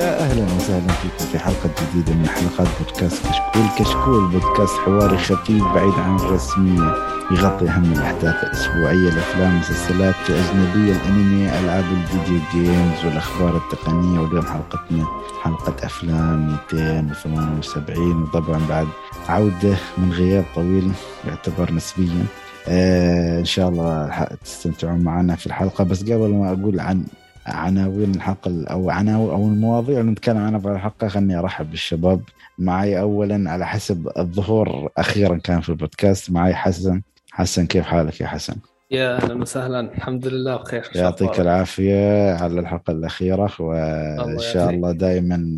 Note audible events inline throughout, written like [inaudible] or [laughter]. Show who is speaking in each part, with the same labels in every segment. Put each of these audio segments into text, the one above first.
Speaker 1: يا أهلا وسهلا فيكم في حلقة جديدة من حلقات بودكاست كشكول. كشكول بودكاست حواري خفيف بعيد عن الرسمية يغطي أهم الأحداث الأسبوعية الأفلام المسلسلات الأجنبية الأنمي ألعاب الفيديو جيمز والأخبار التقنية واليوم حلقتنا حلقة أفلام 278 وطبعا بعد عودة من غياب طويل يعتبر نسبيا آه إن شاء الله تستمتعون معنا في الحلقة. بس قبل ما أقول عن عناوين الحلقة أو عناوين أو المواضيع اللي نتكلم عنها في الحلقة. خليني أرحب بالشباب معي اولا على حسب الظهور أخيرا كان في البودكاست معي حسن. حسن كيف حالك يا حسن؟
Speaker 2: يا أهلا وسهلا. الحمد لله بخير.
Speaker 1: يعطيك العافية على الحلقة الأخيرة. وإن شاء الله دائما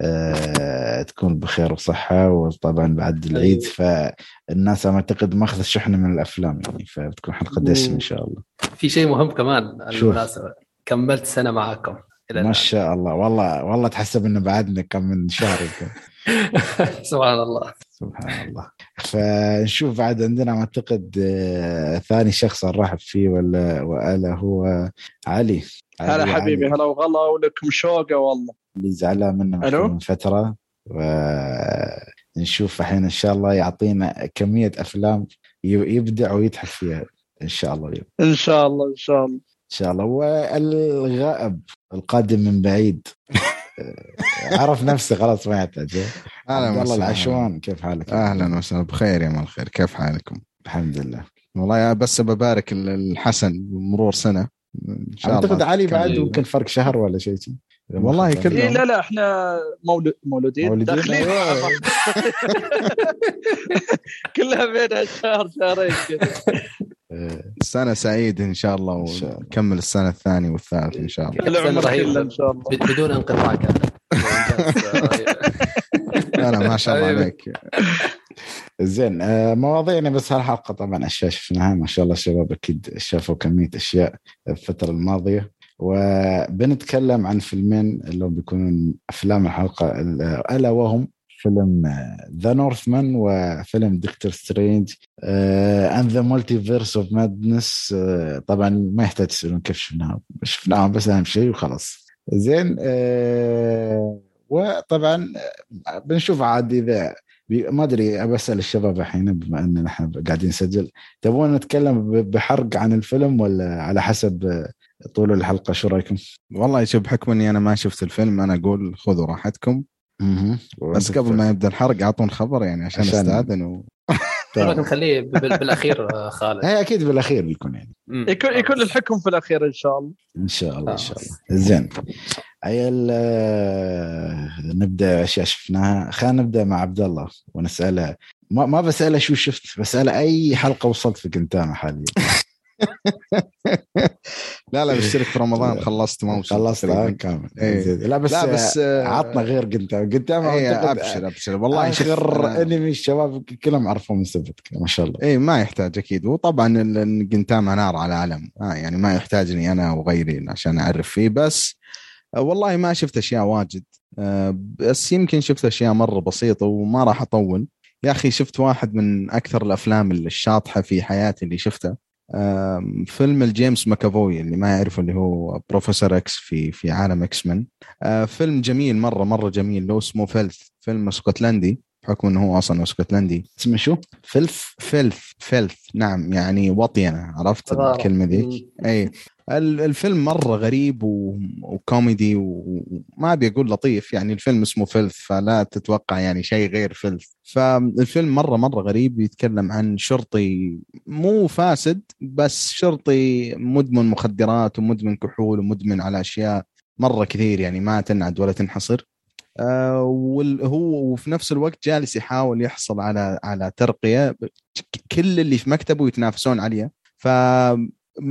Speaker 1: آه تكون بخير وصحة. وطبعا بعد العيد فالناس أعتقد ماخذ شحنة من الأفلام يعني فبتكون حلقة دسمة إن شاء الله.
Speaker 2: في شيء مهم كمان المناسبة. كملت سنة معاكم
Speaker 1: ما شاء الله. والله والله تحسب إنه بعدنا كم من شهر يمكن. [laughs]
Speaker 2: سبحان الله.
Speaker 1: سبحان الله. فنشوف بعد عندنا أعتقد آه، ثاني شخص نرحب فيه ولا وألا هو علي.
Speaker 3: هلا حبيبي هلا وغلا ولكم شوقة والله.
Speaker 1: اللي زعلان منه من فترة. ونشوف الحين إن شاء الله يعطينا كمية أفلام يبدع ويضحك فيها إن شاء الله. اليوم
Speaker 3: إن شاء الله إن شاء الله.
Speaker 1: شاء الله. والغائب القادم من بعيد. [laughs] عرف نفسه خلاص ما يحتاج. أهلا والله العشوان كيف حالك؟
Speaker 4: أهلا وسهلا. بخير يا مال الخير كيف حالكم؟
Speaker 1: الحمد لله.
Speaker 4: والله بس ببارك الحسن بمرور سنة.
Speaker 1: إن شاء الله أعتقد علي بعد يمكن فرق شهر ولا شيء.
Speaker 3: والله كلهم إيه لا لا إحنا مولود مولودين داخلين. أيوة. [laughs] كلها بين شهر شهرين كذا [laughs]
Speaker 4: سنة سعيدة إن شاء الله ونكمل السنة الثانية والثالث إن شاء الله.
Speaker 2: العمر كله إن شاء الله. [laughs] بدون انقطاع كان.
Speaker 4: لا ما شاء الله عليك.
Speaker 1: زين آه، مواضيعنا بس هالحلقة طبعا أشياء شفناها ما شاء الله الشباب أكيد شافوا كمية أشياء الفترة الماضية. وبنتكلم عن فيلمين اللي بيكونون أفلام الحلقة ألا وهم فيلم The Northman وفيلم Doctor Strange in the Multiverse of Madness طبعا ما يحتاج تسالون كيف شفناها شفناها بس أهم شيء وخلاص. زين uh, وطبعا بنشوف عاد إذا ما أدري بسال الشباب الحين بما إن نحن قاعدين نسجل. تبون نتكلم بحرق عن الفيلم ولا على حسب طول الحلقة؟ شو رأيكم؟
Speaker 4: والله شوف بحكم إني أنا ما شفت الفيلم أنا أقول خذوا راحتكم. بس قبل ما يبدأ الحرق اعطون خبر يعني عشان, عشان أستاذن و... [laughs]
Speaker 2: طيب. نخليه بالأخير آه، خالد.
Speaker 1: هي أكيد بالأخير بيكون يعني.
Speaker 3: يكون يكون الحكم في الأخير إن شاء الله.
Speaker 1: إن شاء الله إن شاء الله. زين. عيال آه، نبدأ اشياء شفناها؟ خلينا نبدأ مع عبد الله ونسأله. ما, ما بسأله شو شفت بسأله أي حلقة وصلت في كنتانا حاليا. [laughs] [laughs]
Speaker 4: لا لا بشترك في رمضان خلصت ما
Speaker 1: خلصت كامل. إيه. لا بس, لا بس عطنا غير قنتام قنتام
Speaker 4: إيه أبشر أبشر. والله
Speaker 1: آخر أنمي الشباب كلهم عرفوا من سبتك ما شاء الله.
Speaker 4: اي ما يحتاج أكيد. وطبعا قنتام نار على علم آه يعني ما يحتاجني أنا وغيري عشان أعرف فيه بس آه والله ما شفت أشياء واجد. آه بس يمكن شفت أشياء مرة بسيطة وما راح أطول. يا أخي شفت واحد من أكثر الأفلام الشاطحة في حياتي اللي شفتها. فيلم لجيمس ماكافوي اللي ما يعرفه اللي هو Professor X في في عالم X-Men آه، فيلم جميل مرة مرة جميل. له اسمه Filth فيلم اسكتلندي بحكم إنه هو أصلا اسكتلندي.
Speaker 1: اسمه شو؟
Speaker 4: Filth Filth Filth نعم يعني وطينة عرفت الكلمة ذيك اي الفيلم مرة غريب وكوميدي وما أبي أقول لطيف. يعني الفيلم اسمه Filth فلا تتوقع يعني شيء غير filth. فالفيلم مره مرة غريب يتكلم عن شرطي مو فاسد بس شرطي مدمن مخدرات ومدمن كحول ومدمن على أشياء مرة كثير يعني ما تنعد ولا تنحصر. آه وهو وفي نفس الوقت جالس يحاول يحصل على على ترقية. كل اللي في مكتبه يتنافسون عليها. ف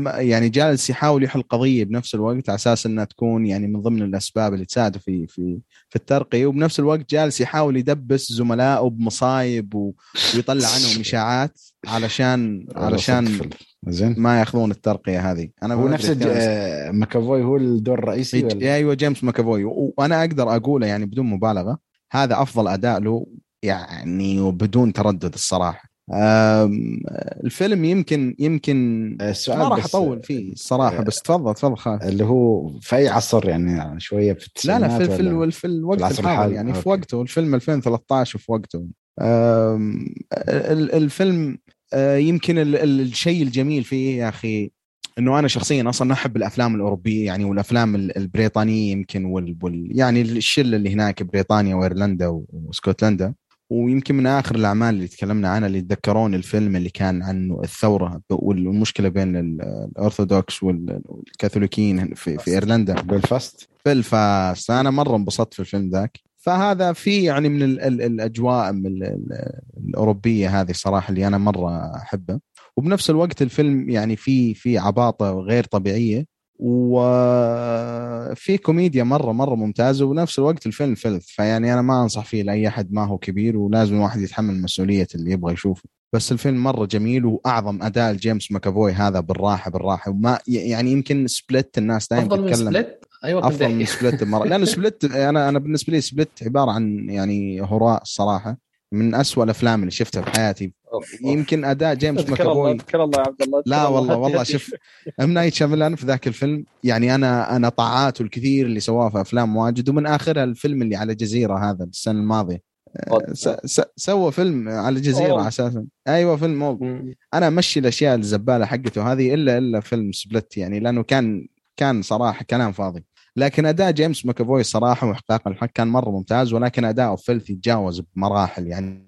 Speaker 4: يعني جالس يحاول يحل قضية بنفس الوقت على أساس إنها تكون يعني من ضمن الأسباب اللي تساعده في في في الترقية. وبنفس الوقت جالس يحاول يدبس زملائه بمصايب ويطلع عنهم [laughs] إشاعات علشان علشان زين. ما يأخذون الترقية هذه.
Speaker 1: أنا هو نفس ماكافوي هو الدور الرئيسي
Speaker 4: ولا؟ أيوه جيمس ماكافوي. وأنا أقدر أقوله يعني بدون مبالغة هذا أفضل أداء له يعني وبدون تردد الصراحة. الفيلم يمكن يمكن السؤال ما راح أطول فيه الصراحه بس تفضل تفضل خالد.
Speaker 1: اللي هو في أي عصر يعني شوية في
Speaker 4: لا لا في في, في الوقت الحالي يعني okay. في وقته الفيلم 2013 في وقته. الفيلم يمكن الشيء الجميل فيه يا أخي إنه أنا شخصيا أصلا أحب الأفلام الأوروبية يعني والأفلام البريطانية يمكن وال, وال يعني الشلة اللي هناك بريطانيا وإيرلندا واسكتلندا ويمكن من آخر الأعمال اللي تكلمنا عنها اللي تذكرون الفيلم اللي كان عنه الثورة والمشكلة بين الأرثوذكس والكاثوليكيين في, في إيرلندا.
Speaker 1: بلفاست
Speaker 4: بلفاست أنا مرة انبسطت في الفيلم ذاك. فهذا في يعني من ال ال الأجواء من الأوروبية هذه صراحة اللي أنا مرة أحبها. وبنفس الوقت الفيلم يعني في في عباطة غير طبيعية. وفي كوميديا مرة مرة ممتازة وبنفس الوقت الفيلم filth. فيعني أنا ما أنصح فيه لأي أحد ما هو كبير ولازم الواحد يتحمل مسؤوليه اللي يبغى يشوفه. بس الفيلم مرة جميل وأعظم أداء جيمس ماكافوي هذا بالراحة بالراحة. وما يعني يمكن Split الناس دائما
Speaker 2: تتكلم أفضل من Split
Speaker 4: أيوه أفضل من Split مرة. لأنه Split أنا أنا بالنسبة لي Split عبارة عن يعني هراء الصراحه من أسوأ الأفلام اللي شفتها في حياتي. يمكن أداء جيمس ماكافوي
Speaker 3: أذكر الله يا عبد الله
Speaker 4: لا والله والله شوف ام نايت شاملان في ذاك الفيلم يعني أنا أنا طاعاته الكثير اللي سواه في أفلام واجد ومن آخرها الفيلم اللي على جزيرة هذا السنة الماضية. سوى فيلم على جزيرة أساسا. أيوه فيلم موب أنا أمشي الأشياء الزبالة حقته هذه إلا إلا فيلم Split يعني لأنه كان كان صراحة كلام فاضي. لكن أداء جيمس ماكافوي صراحة وإحقاق الحق كان مرة ممتاز ولكن اداؤه Filth يتجاوز بمراحل. يعني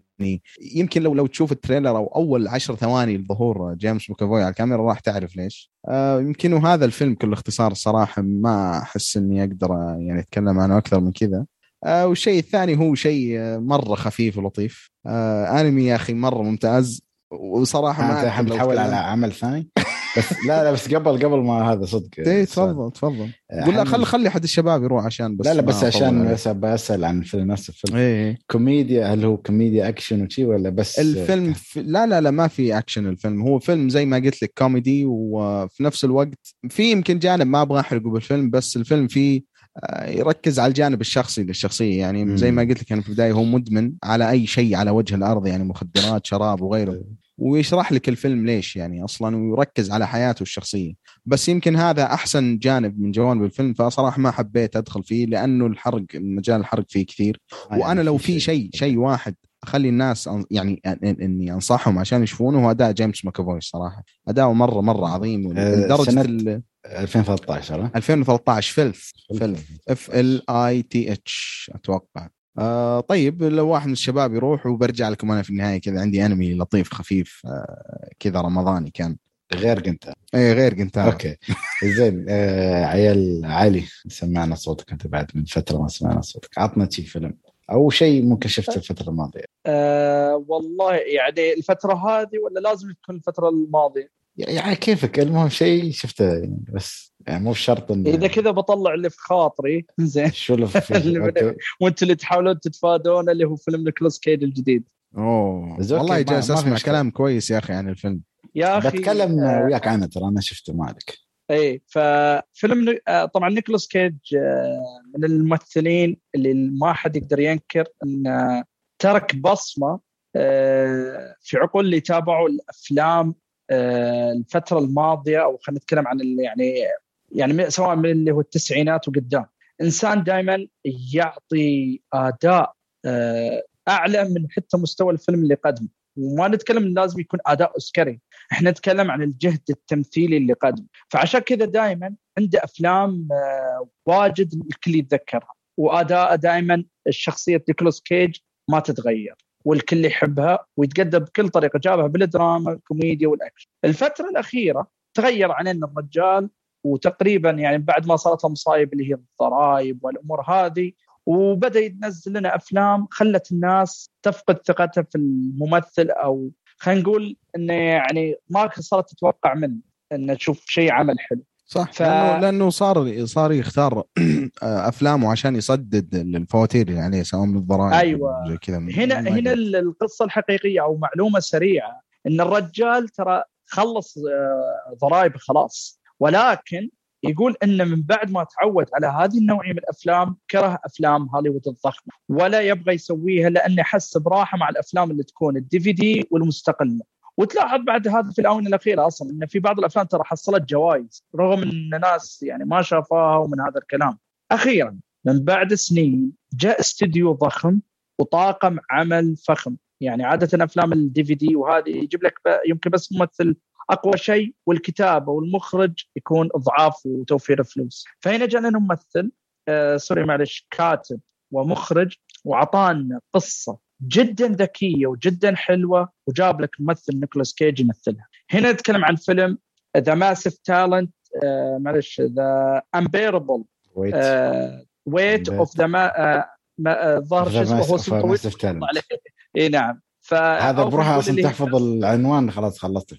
Speaker 4: يمكن لو لو تشوف ال trailer أو أول عشر ثواني لظهور جيمس ماكافوي على الكاميرا راح تعرف ليش. آه يمكن وهذا الفيلم كل اختصار الصراحه ما أحس إني أقدر يعني أتكلم عنه أكثر من كذا. آه والشيء الثاني هو شيء مرة خفيف ولطيف. آه أنمي يا أخي مرة ممتاز. وصراحة
Speaker 1: ما انت تحول على عمل ثاني؟ [laughs] بس لا لا بس قبل قبل ما هذا صدق
Speaker 4: إيه تفضل تفضل قول لا خلي خلي حد الشباب يروح عشان بس
Speaker 1: لا لا بس عشان بس بسال عن الفيلم نفس الفيلم
Speaker 4: إيه, إيه.
Speaker 1: كوميديا هل هو كوميديا أكشن وشي ولا بس
Speaker 4: الفيلم في لا لا لا ما في أكشن الفيلم هو فيلم زي ما قلت لك كوميدي وفي نفس الوقت في يمكن جانب ما أبغى أحرقه بالفيلم بس الفيلم فيه آه، يركز على الجانب الشخصي للشخصية يعني. زي ما قلت لك أنا في البداية هو مدمن على أي شيء على وجه الأرض يعني مخدرات شراب وغيره إيه. ويشرح لك الفيلم ليش يعني أصلا ويركز على حياته الشخصية. بس يمكن هذا أحسن جانب من جوانب الفيلم فصراحة ما حبيت أدخل فيه لأنه الحرق مجال الحرق فيه كثير. آه، وأنا يعني لو في شيء شيء واحد أخلي الناس يعني إني أنصحهم عشان يشوفونه هو أداء جيمس ماكافوي الصراحه اداؤه مرة مرة عظيم
Speaker 1: آه، لدرجة 2013
Speaker 4: 2013 Filth Filth. F I L T H أتوقع. آه طيب لو واحد من الشباب يروح وبرجع لكم أنا في النهاية كذا عندي أنمي لطيف خفيف آه كذا رمضاني كان.
Speaker 1: غير قنتار
Speaker 4: اي غير قنتار
Speaker 1: okay. زين آه عيال علي سمعنا صوتك أنت بعد من فترة ما سمعنا صوتك. عطنا شي فيلم. أو شيء ممكن شفته الفترة الماضية.
Speaker 3: آه والله يعني الفترة هذه ولا لازم تكون الفترة الماضية؟
Speaker 1: يعني كيفك؟ المهم شيء شفته يعني بس يعني مو شرط
Speaker 3: إن إذا كذا بطلع اللي في خاطري. [laughs] زين.
Speaker 1: شو اللي في [laughs]
Speaker 3: وأنتم اللي تحاولون تتفادون اللي هو فيلم نيكولاس كيج الجديد.
Speaker 4: أوه. والله جالس اسمع كلام كويس يا أخي عن الفيلم.
Speaker 3: يا أخي
Speaker 1: بتكلم آه وياك عنه ترى أنا شفته ما عليك.
Speaker 3: إي ففيلم آه، طبعا نيكولاس كيج آه، من الممثلين اللي ما حد يقدر ينكر انه ترك بصمة آه، في عقول اللي تابعوا الأفلام آه، الفترة الماضية أو خلينا نتكلم عن اللي يعني يعني سواء من اللي هو التسعينات وقدام. إنسان دائما يعطي أداء آه، أعلى من حتى مستوى الفيلم اللي قدمه. وما نتكلم لازم يكون أداء أوسكاري. إحنا نتكلم عن الجهد التمثيلي اللي قدم فعشان كذا دائما عنده أفلام آه، واجد الكل يتذكرها. وأداء دائما الشخصية نيكولاس كيج ما تتغير. والكل يحبها ويتقدم بكل طريقة. جابها بالدراما الكوميديا والأكشن. الفترة الأخيرة تغير علينا الرجال وتقريبا يعني بعد ما صارت له مصايب اللي هي الضرائب والأمور هذه وبدأ ينزل لنا أفلام خلت الناس تفقد ثقتها في الممثل أو خلينا نقول انه يعني ما صارت تتوقع منه انه تشوف شيء عمل حلو.
Speaker 4: صح ف... لأنه لأنه صار صار يختار [clears throat] أفلامه عشان يسدد الفواتير اللي عليه سواء من الضرائب
Speaker 3: أيوه. زي كذا هنا هنا القصة الحقيقية أو معلومة سريعة إن الرجال ترى خلص آه، ضرائب خلاص. ولكن يقول انه من بعد ما تعود على هذه النوعية من الأفلام كره أفلام هوليوود الضخمة ولا يبغى يسويها لأنه حس براحة مع الأفلام اللي تكون الدي في دي والمستقله وتلاحظ بعد هذا في الآونة الأخيرة أصلا إن في بعض الأفلام ترى حصلت جوائز رغم إن ناس يعني ما شافوها ومن هذا الكلام. أخيرا من بعد سنين جاء استديو ضخم وطاقم عمل فخم. يعني عادة أفلام ال DVD وهذه يجيب لك يمكن بس ممثل أقوى شيء والكتابه والمخرج يكون اضعاف وتوفير فلوس. فهنا جانا ممثل آه sorry معلش كاتب ومخرج وعطانا قصة جدا ذكية وجدا حلوة وجاب لك ممثل نيكولاس كيج يمثلها. هنا نتكلم عن فيلم The Massive Talent معلش The Unbearable Weight of the الظاهر شو اسمه هو اسمه اي نعم.
Speaker 1: هذا بروحه أصلا تحفظ العنوان خلاص خلصت.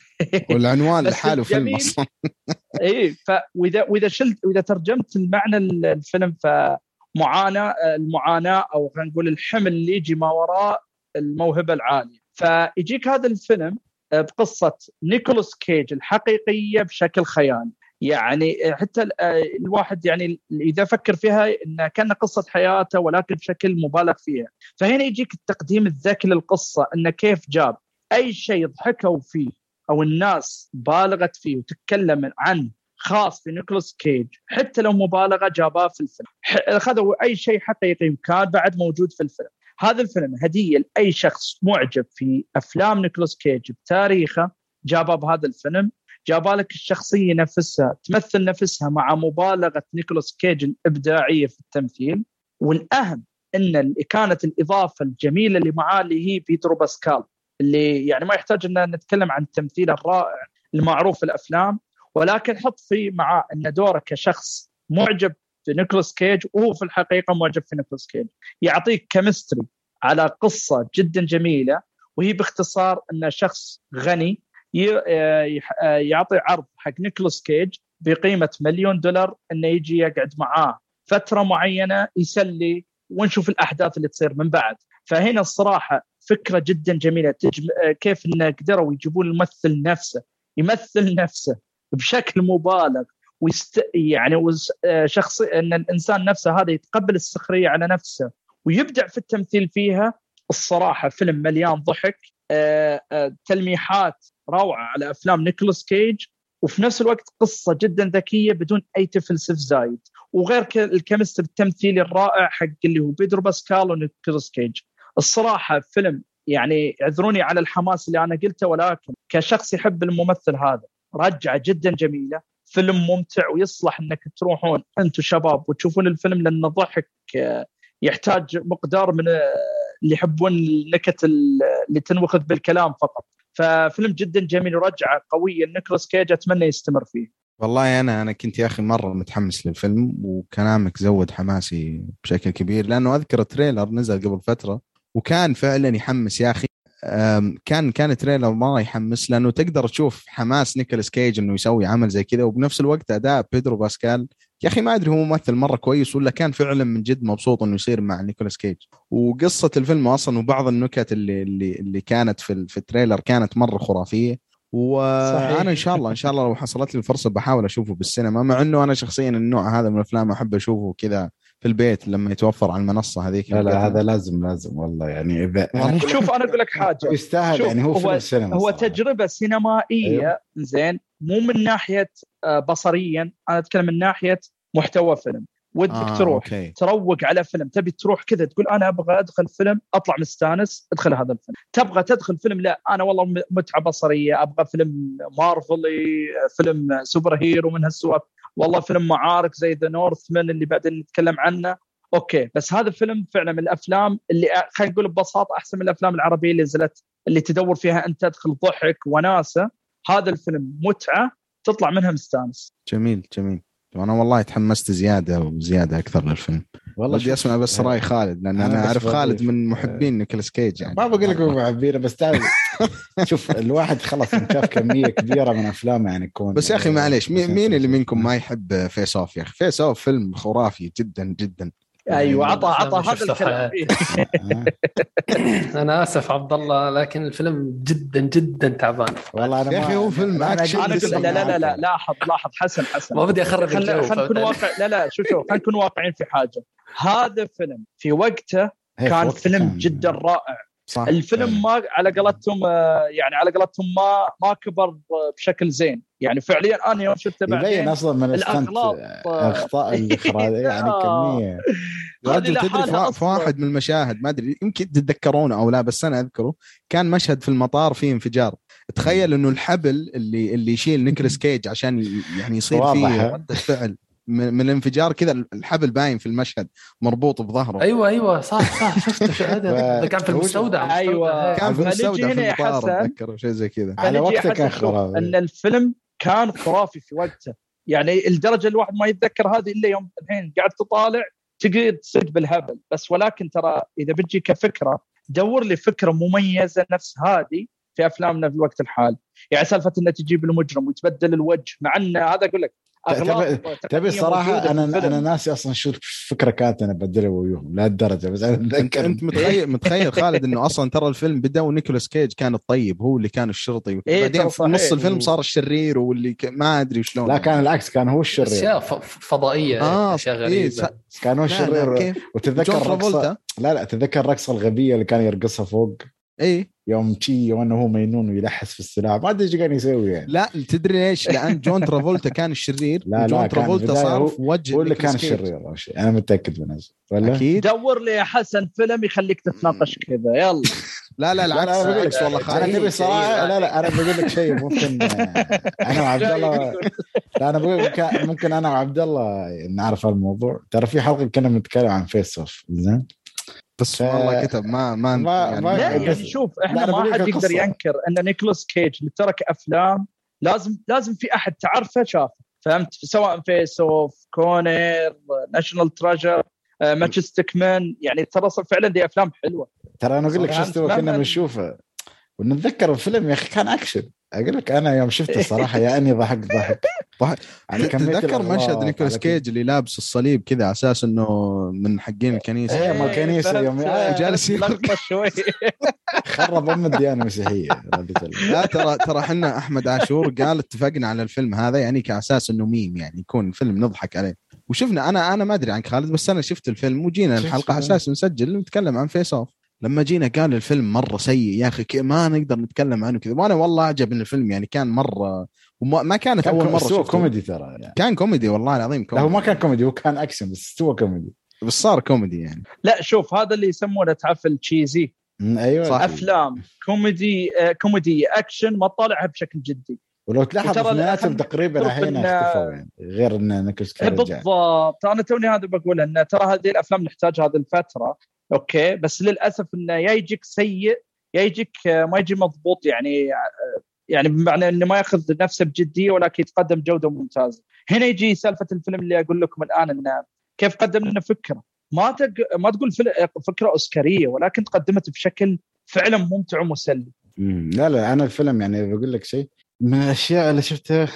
Speaker 4: والعنوان [laughs] لحاله فيلم أصلا. [laughs]
Speaker 3: اي واذا وإذا شلت وإذا ترجمت المعنى الفيلم فمعاناة المعاناة أو خلينا نقول الحمل اللي يجي ما وراء الموهبة العالية. فيجيك هذا الفيلم بقصة نيكولاس كيج الحقيقية بشكل خيالي. يعني حتى الواحد يعني إذا فكر فيها إنها كان قصة حياته ولكن بشكل مبالغ فيها. فهنا يجيك التقديم الذكي للقصة انه كيف جاب. أي شيء ضحكوا فيه أو الناس بالغت فيه وتتكلم عنه خاص في نيكولاس كيج حتى لو مبالغة جابوه في الفيلم. أخذوا أي شيء حقيقي كان بعد موجود في الفيلم. هذا الفيلم هدية لأي شخص معجب في أفلام نيكولاس كيج بتاريخه جابه بهذا الفيلم. جاب لك الشخصية نفسها تمثل نفسها مع مبالغة نيكولاس كيج الإبداعية في التمثيل. والأهم إن كانت الإضافة الجميلة اللي معاه اللي هي بيدرو باسكال اللي يعني ما يحتاج إن نتكلم عن التمثيل الرائع المعروف في الأفلام. ولكن حط في معاه إن دوره كشخص معجب في نيكولاس كيج وهو في الحقيقة معجب في نيكولاس كيج. يعطيك chemistry على قصة جدا جميلة وهي باختصار انه شخص غني يعطي عرض حق نيكولاس كيج بقيمة مليون دولار إنه يجي يقعد معاه فترة معينة يسلي ونشوف الأحداث اللي تصير من بعد. فهنا الصراحة فكرة جدا جميلة. تجم... كيف انه قدروا يجيبون الممثل نفسه يمثل نفسه بشكل مبالغ ويست... يعني شخص إن الإنسان نفسه هذا يتقبل السخرية على نفسه ويبدع في التمثيل فيها. الصراحة فيلم مليان ضحك تلميحات روعة على أفلام نيكولاس كيج وفي نفس الوقت قصة جدا ذكية بدون أي تفلسف زايد. وغير ال chemistry التمثيلي الرائع حق اللي هو بيدرو باسكال ونيكولاس كيج. الصراحة فيلم يعني اعذروني على الحماس اللي أنا قلته ولكن كشخص يحب الممثل هذا رجعة جدا جميلة. فيلم ممتع ويصلح إنك تروحون أنتم شباب وتشوفون الفيلم لأنه ضحك يحتاج مقدار من اللي يحبون النكت اللي تنوخذ بالكلام فقط. ففيلم جدا جميل ورجعة قوية. نيكولاس كيج أتمنى يستمر فيه.
Speaker 4: والله أنا أنا كنت يا أخي مرة متحمس للفيلم وكلامك زود حماسي بشكل كبير لأنه أذكر trailer نزل قبل فترة وكان فعلا يحمس يا أخي. كان كان trailer مره يحمس لأنه تقدر تشوف حماس نيكولاس كيج إنه يسوي عمل زي كذا وبنفس الوقت أداء بيدرو باسكال يا أخي ما أدري هو ممثل مرة كويس ولا كان فعلا من جد مبسوط إنه يصير مع نيكولاس كيج. وقصة الفيلم أصلا وبعض النكت اللي اللي اللي كانت في في ال trailer كانت مرة خرافية. وأنا إن شاء الله إن شاء الله لو حصلت لي الفرصة بحاول أشوفه بالسينما مع إنه أنا شخصيا النوع هذا من الأفلام أحب أشوفه كذا في البيت لما يتوفر على المنصة هذيك
Speaker 1: لا لا هذا لازم لازم والله. يعني إذا
Speaker 3: شوف أنا أقول لك حاجة.
Speaker 1: يستاهل يعني هو في السينما
Speaker 3: هو تجربة سينمائية أيوه. زين مو من ناحية بصريا أنا أتكلم من ناحية محتوى فيلم. ودك آه تروح أوكي. تروق على فيلم. تبي تروح كذا تقول أنا أبغى أدخل فيلم أطلع مستانس أدخل هذا الفيلم. تبغى تدخل فيلم؟ لا. أنا والله متعة بصرية. أبغى فيلم مارفلي فيلم superhero من هالسوالف والله فيلم معارك زي The Northman اللي بعدين نتكلم عنه. أوكي بس هذا الفيلم فعلا من الأفلام اللي خلينا نقول ببساطة أحسن من الأفلام العربية اللي نزلت اللي تدور فيها أنت تدخل ضحك وناسة. هذا الفيلم متعة تطلع منها مستانس.
Speaker 4: جميل جميل. وأنا والله تحمست زيادة وزيادة أكثر للفيلم. والله بدي أسمع بس رأي خالد لأن أنا, أعرف خالد من محبين نيكولاس كيج يعني.
Speaker 1: ما بقول لك محبين [laughs] بس تعرف شوف الواحد خلاص شاف كمية كبيرة من أفلامه يعني يكون
Speaker 4: بس يا أخي معليش مين, مين اللي منكم ما يحب Face/Off يا أخي؟ Face/Off فيلم خرافي جدا جدا.
Speaker 3: أيوه عطى عطى هذا الكلام. [laughs]
Speaker 2: أنا آسف عبد الله لكن الفيلم جدا جدا تعبان.
Speaker 4: والله أنا يا أخي هو فيلم أكشن.
Speaker 3: لا لا لا لا لاحظ لاحظ حسن حسن.
Speaker 2: ما بدي أخرب
Speaker 3: الجو خلينا نكون واقع لا لا شوف شوف خلينا نكون واقعين في حاجة. هذا فيلم في وقته كان فيلم جدا رائع. صح. الفيلم ما على قولتهم آه، يعني على قولتهم ما ما كبر بشكل زين. يعني فعليا أنا يوم شفته
Speaker 1: بعدين يبين أصلا من الأغلاط آه، أخطاء [laughs] الإخراج. يعني كمية.
Speaker 4: رجل تدري في واحد من المشاهد ما أدري يمكن تتذكرونه أو لا بس أنا أذكره. كان مشهد في المطار فيه انفجار. تخيل إنه الحبل اللي اللي يشيل نيكلاس كيج عشان يعني يصير فيه رده فعل. من الانفجار كذا الحبل باين في المشهد مربوط بظهره.
Speaker 2: أيوه أيوه صح صح شفته [laughs] هذا؟ كان في المستودع
Speaker 3: أيوه.
Speaker 4: كان في المستودع في المطار اتذكر شيء زي كذا.
Speaker 3: على وقته كان خرافي. إن الفيلم كان خرافي في وقته. يعني الدرجة الواحد ما يتذكر هذه إلا يوم الحين قاعد تطالع تقدر تصد بالهبل. بس ولكن ترى إذا بتجي كفكرة دور لي فكرة مميزة نفس هذه في أفلامنا في الوقت الحالي. يعني سالفة انه تجيب المجرم ويتبدل الوجه مع إن هذا أقول لك
Speaker 1: تبي الصراحة أنا أنا ناسي أصلا شو الفكرة كانت أنا بدلها وياهم لهالدرجه بس أنا
Speaker 4: أتذكر. أنت متخيل متخيل خالد إنه أصلا ترى الفيلم بدأ ونيكولاس كيج كان الطيب هو اللي كان الشرطي.
Speaker 3: إيه
Speaker 4: بعدين في نص الفيلم صار الشرير واللي ك... ما أدري شلون.
Speaker 1: لا كان العكس كان هو الشرير.
Speaker 2: أشياء فضائية
Speaker 4: آه أشياء
Speaker 1: غريبة. إيه. كان هو الشرير. وتتذكر رقصه لا لا تتذكر الرقصة الغبية اللي كان يرقصها فوق؟
Speaker 4: اي
Speaker 1: يوم تشي وأنا هو مجنون ويلحس في السلاح. ما أدري إيش كان يسوي يعني.
Speaker 4: لا تدري ليش؟ لأن جون ترافولتا كان الشرير لا جون ترافولتا صار في وجه
Speaker 1: هو اللي كان الشرير أنا متأكد من هذا.
Speaker 3: ولا؟ أكيد. دور لي يا حسن فيلم يخليك تتناقش كذا. يلا.
Speaker 4: لا لا العكس
Speaker 1: أنا بقول لك والله أنا تبي صراحة لا لا أنا بقول لك شيء ممكن [laughs] أنا وعبد الله لا أنا بقول ممكن أنا وعبد الله نعرف الموضوع. ترى في حلقة كنا بنتكلم عن Face/Off زين؟
Speaker 4: بس. والله كتب ما ما,
Speaker 3: ما, يعني ما لا يعني شوف إحنا ما حد يقدر ينكر إن نيكولاس كيج اللي ترك أفلام لازم لازم في أحد تعرفه شافه. فهمت؟ سواء Face/Off Con Air National Treasure Matchstick Men يعني ترى فعلا دي أفلام حلوة.
Speaker 1: ترى أنا أقول لك شو استوى كنا بنشوفه. ونتذكر الفيلم يا أخي كان أكشن. أقول لك أنا يوم شفته صراحة يا أني ضحك [laughs] ضحك
Speaker 4: ضحك يعني تذكر مشهد نيكولاس كيج اللي لابس الصليب كذا على أساس إنه من حقين الكنيسة؟
Speaker 1: إيه مال الكنيسة يوم
Speaker 3: جالس [laughs] شوي.
Speaker 1: خرب أم الديانة المسيحية
Speaker 4: لا ترى ترى إحنا أحمد عاشور قال اتفقنا على الفيلم هذا يعني كأساس إنه ميم يعني يكون فيلم نضحك عليه. وشفنا أنا أنا ما أدري عنك خالد بس أنا شفت الفيلم وجينا الحلقة على أساس نسجل نتكلم عن Face/Off لما جينا قال الفيلم مرة سيء يا أخي ما نقدر نتكلم عنه كذا. وأنا والله عجبني الفيلم يعني كان مرة وما ما كانت أول مرة
Speaker 1: شفته كوميدي ترى
Speaker 4: يعني. كان كوميدي والله العظيم
Speaker 1: كوميدي. لا هو ما كان كوميدي هو كان أكشن بس هو كوميدي.
Speaker 4: بس صار كوميدي يعني.
Speaker 3: لا شوف هذا اللي يسمونه تعرف cheesy.
Speaker 1: أيوه.
Speaker 3: صح. أفلام كوميدي آه كوميدي أكشن ما طالعها بشكل جدي.
Speaker 1: ولو تلاحظ اثنيناتهم تقريبا الحين اختفوا يعني غير ان نيكولاس
Speaker 3: بالضبط. أنا توني هذا بقول ان ترى هذه الأفلام نحتاج هذه الفترة أوكي؟ بس للأسف إنه يا يجيك سيء يا يجيك ما يجي مضبوط يعني يعني بمعنى إنه ما يأخذ نفسه بجدية ولكن يتقدم جودة ممتازة. هنا يجي سالفة الفيلم اللي أقول لكم الآن إنه كيف قدم لنا فكرة ما تق... ما تقول فكرة أوسكارية ولكن تقدمت بشكل فعلا ممتع ومسلي.
Speaker 1: لا لا أنا الفيلم يعني بقول لك شيء من الأشياء اللي شفتها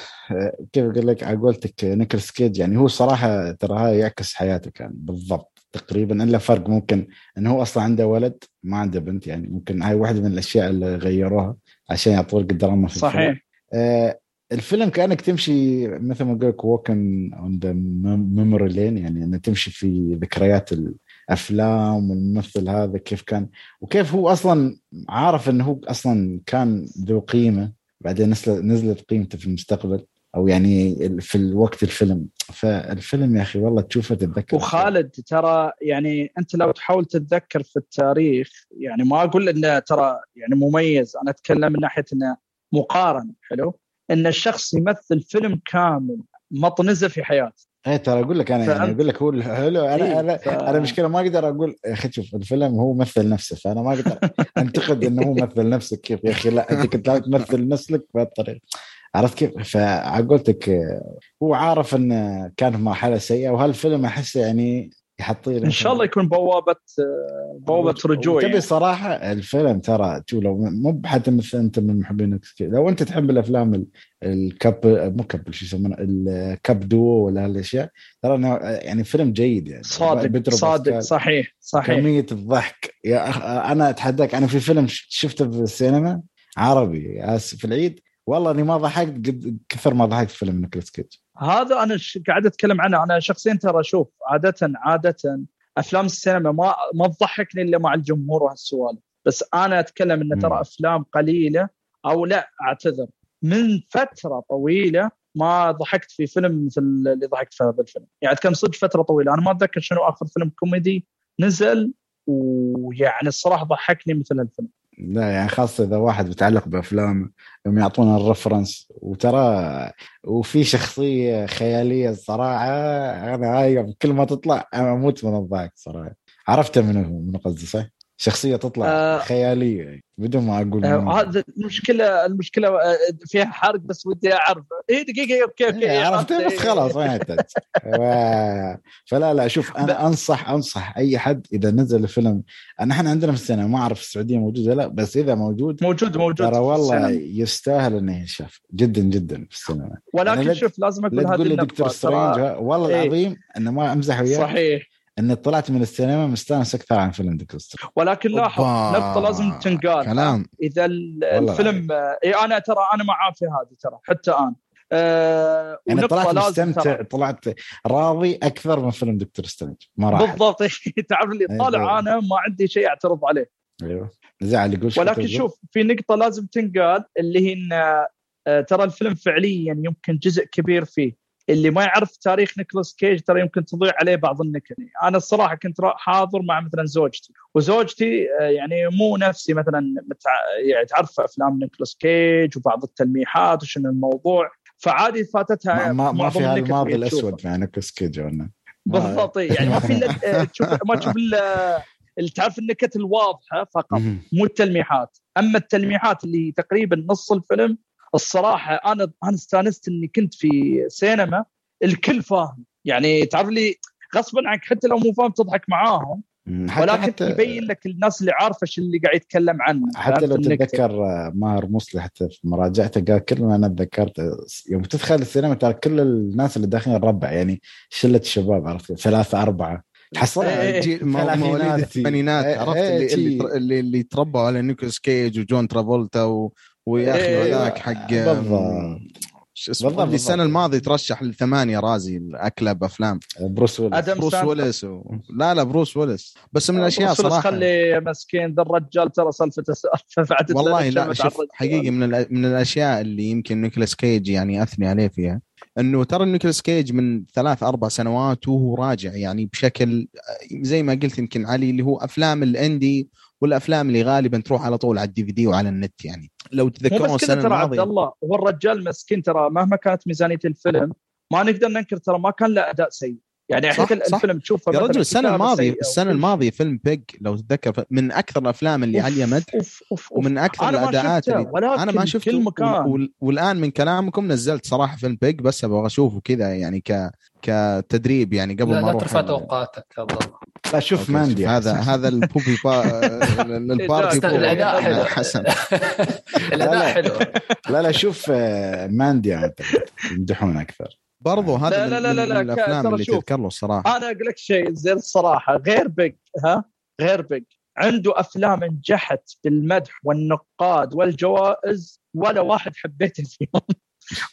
Speaker 1: كيف أقول لك على قولتك نيكلس كيج يعني هو صراحة ترى هاي يعكس حياته كان بالضبط تقريبا إلا فرق ممكن إنه هو أصلا عنده ولد ما عنده بنت يعني ممكن هاي واحدة من الأشياء اللي غيروها عشان يعطوك الدراما في
Speaker 3: صحيح. الفيلم.
Speaker 1: آه الفيلم كأنك تمشي مثل ما أقول لك walking on the memory lane يعني انه تمشي في ذكريات الأفلام والممثل هذا كيف كان. وكيف هو أصلا عارف إنه هو أصلا كان ذو قيمة بعدين نزلت قيمته في المستقبل. أو يعني في الوقت الفيلم. فالفيلم يا أخي والله تشوفه تتذكر.
Speaker 3: وخالد ترى يعني أنت لو تحاول تتذكر في التاريخ يعني ما أقول إنه ترى يعني مميز أنا أتكلم من ناحية إنه مقارنة حلو؟ إن الشخص يمثل فيلم كامل مطنزة في حياته.
Speaker 1: إيه ترى أقول لك أنا يعني أقول لك هو حلو أنا إيه أنا ف... أنا مشكله ما أقدر أقول يا أخي شوف الفيلم هو مثل نفسه فأنا ما أقدر أنتقد إنه هو مثل نفسه كيف يا أخي لا أنت كنت تمثل نفسك بهالطريقة. عرفت كيف؟ فعقولتك هو عارف انه كان في مرحلة سيئة وهالفيلم أحسه يعني يحطين
Speaker 3: إن شاء الله يكون بوابة بوابة رجوع
Speaker 1: تبي يعني. صراحة الفيلم ترى شو لو مو حتى مثل أنت من محبين لو أنت تحب الأفلام الكاب مو كاب شو يسمونه؟ الكاب دو ولا هالأشياء ترى إنه يعني فيلم جيد يعني.
Speaker 3: صادق صادق صحيح صحيح.
Speaker 1: كمية الضحك. يا أخ أنا أتحداك أنا في فيلم شفته في السينما عربي في العيد. والله اني ما ضحكت قد كثر ما ضحكت في فيلم نيكلاس كيج
Speaker 3: هذا أنا قاعد أتكلم عنه. أنا شخصيا ترى أشوف عادة عادة أفلام السينما ما ما تضحكني إلا مع الجمهور وهالسوالف. بس أنا أتكلم إن ترى أفلام قليلة أو لا أعتذر. من فترة طويلة ما ضحكت في فيلم مثل اللي ضحكت في هذا الفيلم. يعني أتكلم صدق فترة طويلة. أنا ما أتذكر شنو آخر فيلم كوميدي نزل ويعني الصراحة ضحكني مثل الفيلم.
Speaker 1: لا يعني خاصة إذا واحد بيتعلق بأفلام يوم يعطونا الرفرنس وترى وفي شخصية خيالية الصراحة أنا هاي كل ما تطلع أنا أموت من الضحك صراحة عرفت منو من قصدي صح؟ شخصية تطلع آه خيالية. بدون ما أقول
Speaker 3: آه هذا المشكلة المشكلة آه، فيها حرق بس ودي أعرف. اي دقيقة أوكي أوكي
Speaker 1: إيه عرفت؟ بس خلاص ما يحتاج. [laughs] فلا لا شوف أنا أنصح أنصح أي حد إذا نزل الفيلم. إحنا عندنا في السينما ما أعرف السعودية موجود ولا لا بس إذا موجود
Speaker 3: موجود موجود
Speaker 1: ترى والله يستاهل إنه ينشاف. جدا جدا في السينما.
Speaker 3: ولكن شوف لازم أقول
Speaker 1: هذه النقطه دكتور سترينج والله إيه؟ العظيم إنه ما أمزح وياك.
Speaker 3: صحيح.
Speaker 1: اني طلعت من السينما مستانس أكثر عن فيلم ديكستر.
Speaker 3: ولكن لاحظ نقطه لازم تنقال. كلام. إذا الفيلم إي أنا ترى أنا معاه في هذه ترى حتى أنا
Speaker 1: آه يعني طلعت مستمتع. طلعت راضي أكثر من فيلم دكتور سترينج
Speaker 3: ما راح. بالضبط. [laughs] تعرف اللي طالع أيوة. أنا ما عندي شيء أعترض عليه.
Speaker 1: أيوه. زعل يقول
Speaker 3: ولكن شوف في نقطة لازم تنقال اللي هي إن آه، ترى الفيلم فعليا يمكن جزء كبير فيه. اللي ما يعرف تاريخ نيكولاس كيج ترى يمكن تضيع عليه بعض النكت. أنا الصراحة كنت حاضر مع مثلا زوجتي وزوجتي آه، يعني مو نفسي مثلا متع... يعني تعرف أفلام نيكولاس كيج وبعض التلميحات وشنو الموضوع. فعادي فاتتها
Speaker 1: ما, ما في الماضي الأسود مع نيكولاس كيج
Speaker 3: بالضبط يعني ما في آه، [laughs] تشوف ما تشوف اللي تعرف النكت الواضحة فقط مو التلميحات. أما التلميحات اللي تقريبا نص الفيلم الصراحة أنا أنا استانست إني كنت في سينما الكل فاهم. يعني تعرف لي غصبا عنك حتى لو مو فاهم تضحك معاهم حتى ولكن حتى يبين لك الناس اللي عارفة إيش اللي قاعد يتكلم عنه.
Speaker 1: حتى لو تتذكر ماهر مصلي حتى في مراجعته قال كل ما أنا تذكرت يوم تدخل السينما ترى كل الناس اللي داخلين ربع يعني شلة الشباب عرفت؟ ثلاثة أربعة.
Speaker 4: تحصلها إيه، جيل مواليد الثمانينات إيه، عرفت؟ اللي, اللي اللي اللي تربوا على نيكولاس كيج وجون ترافولتا و... ويا أخي إيه. هذاك حق شو اسمه اللي السنة الماضية ترشح لثمانية رازي الاكلب افلام
Speaker 1: بروس ويلس
Speaker 4: أدم بروس ويلس و... لا لا بروس ويلس بس من الأشياء صراحة.
Speaker 3: خلي مسكين ذا الرجال ترى سالفته [laughs]
Speaker 4: والله لا شوف حقيقي من من الأشياء اللي يمكن نيكولاس كيج يعني أثني عليه فيها إنه ترى نيكولاس كيج من ثلاث أربع سنوات وهو راجع يعني بشكل زي ما قلت يمكن علي اللي هو أفلام ال indie والأفلام اللي غالبا تروح على طول على ال DVD وعلى النت يعني. لو تذكرون
Speaker 3: السنة ترى عبد الله هو الرجال مسكين ترى مهما كانت ميزانية الفيلم ما نقدر ننكر ترى ما كان له أداء سيء. يعني صح الفيلم تشوفه
Speaker 4: يا رجل السنة الماضية السنة الماضية فيلم Pig لو تتذكر من أكثر الأفلام اللي عليه مدح ومن أكثر الأداءات اللي أنا ما شفته كل مكان. والآن من كلامكم نزلت صراحة فيلم Pig بس أبغى أشوفه كذا يعني ك كتدريب يعني قبل
Speaker 2: لا
Speaker 4: ما
Speaker 2: لا ترفع توقعاتك
Speaker 1: لا شوف Mandy
Speaker 4: هذا هذا البوبي با [laughs] البارتي
Speaker 2: الأداء حلو.
Speaker 4: حسن. [laughs]
Speaker 2: الأداء حلو.
Speaker 1: لا لا شوف آه، Mandy يمدحون أكثر.
Speaker 4: برضو هذا لا لا لا لا الأفلام اللي تذكر له الصراحه
Speaker 3: أنا أقول لك شيء زين الصراحه غير Pig ها؟ غير Pig. عنده أفلام نجحت بالمدح والنقاد والجوائز ولا واحد حبيته فيهم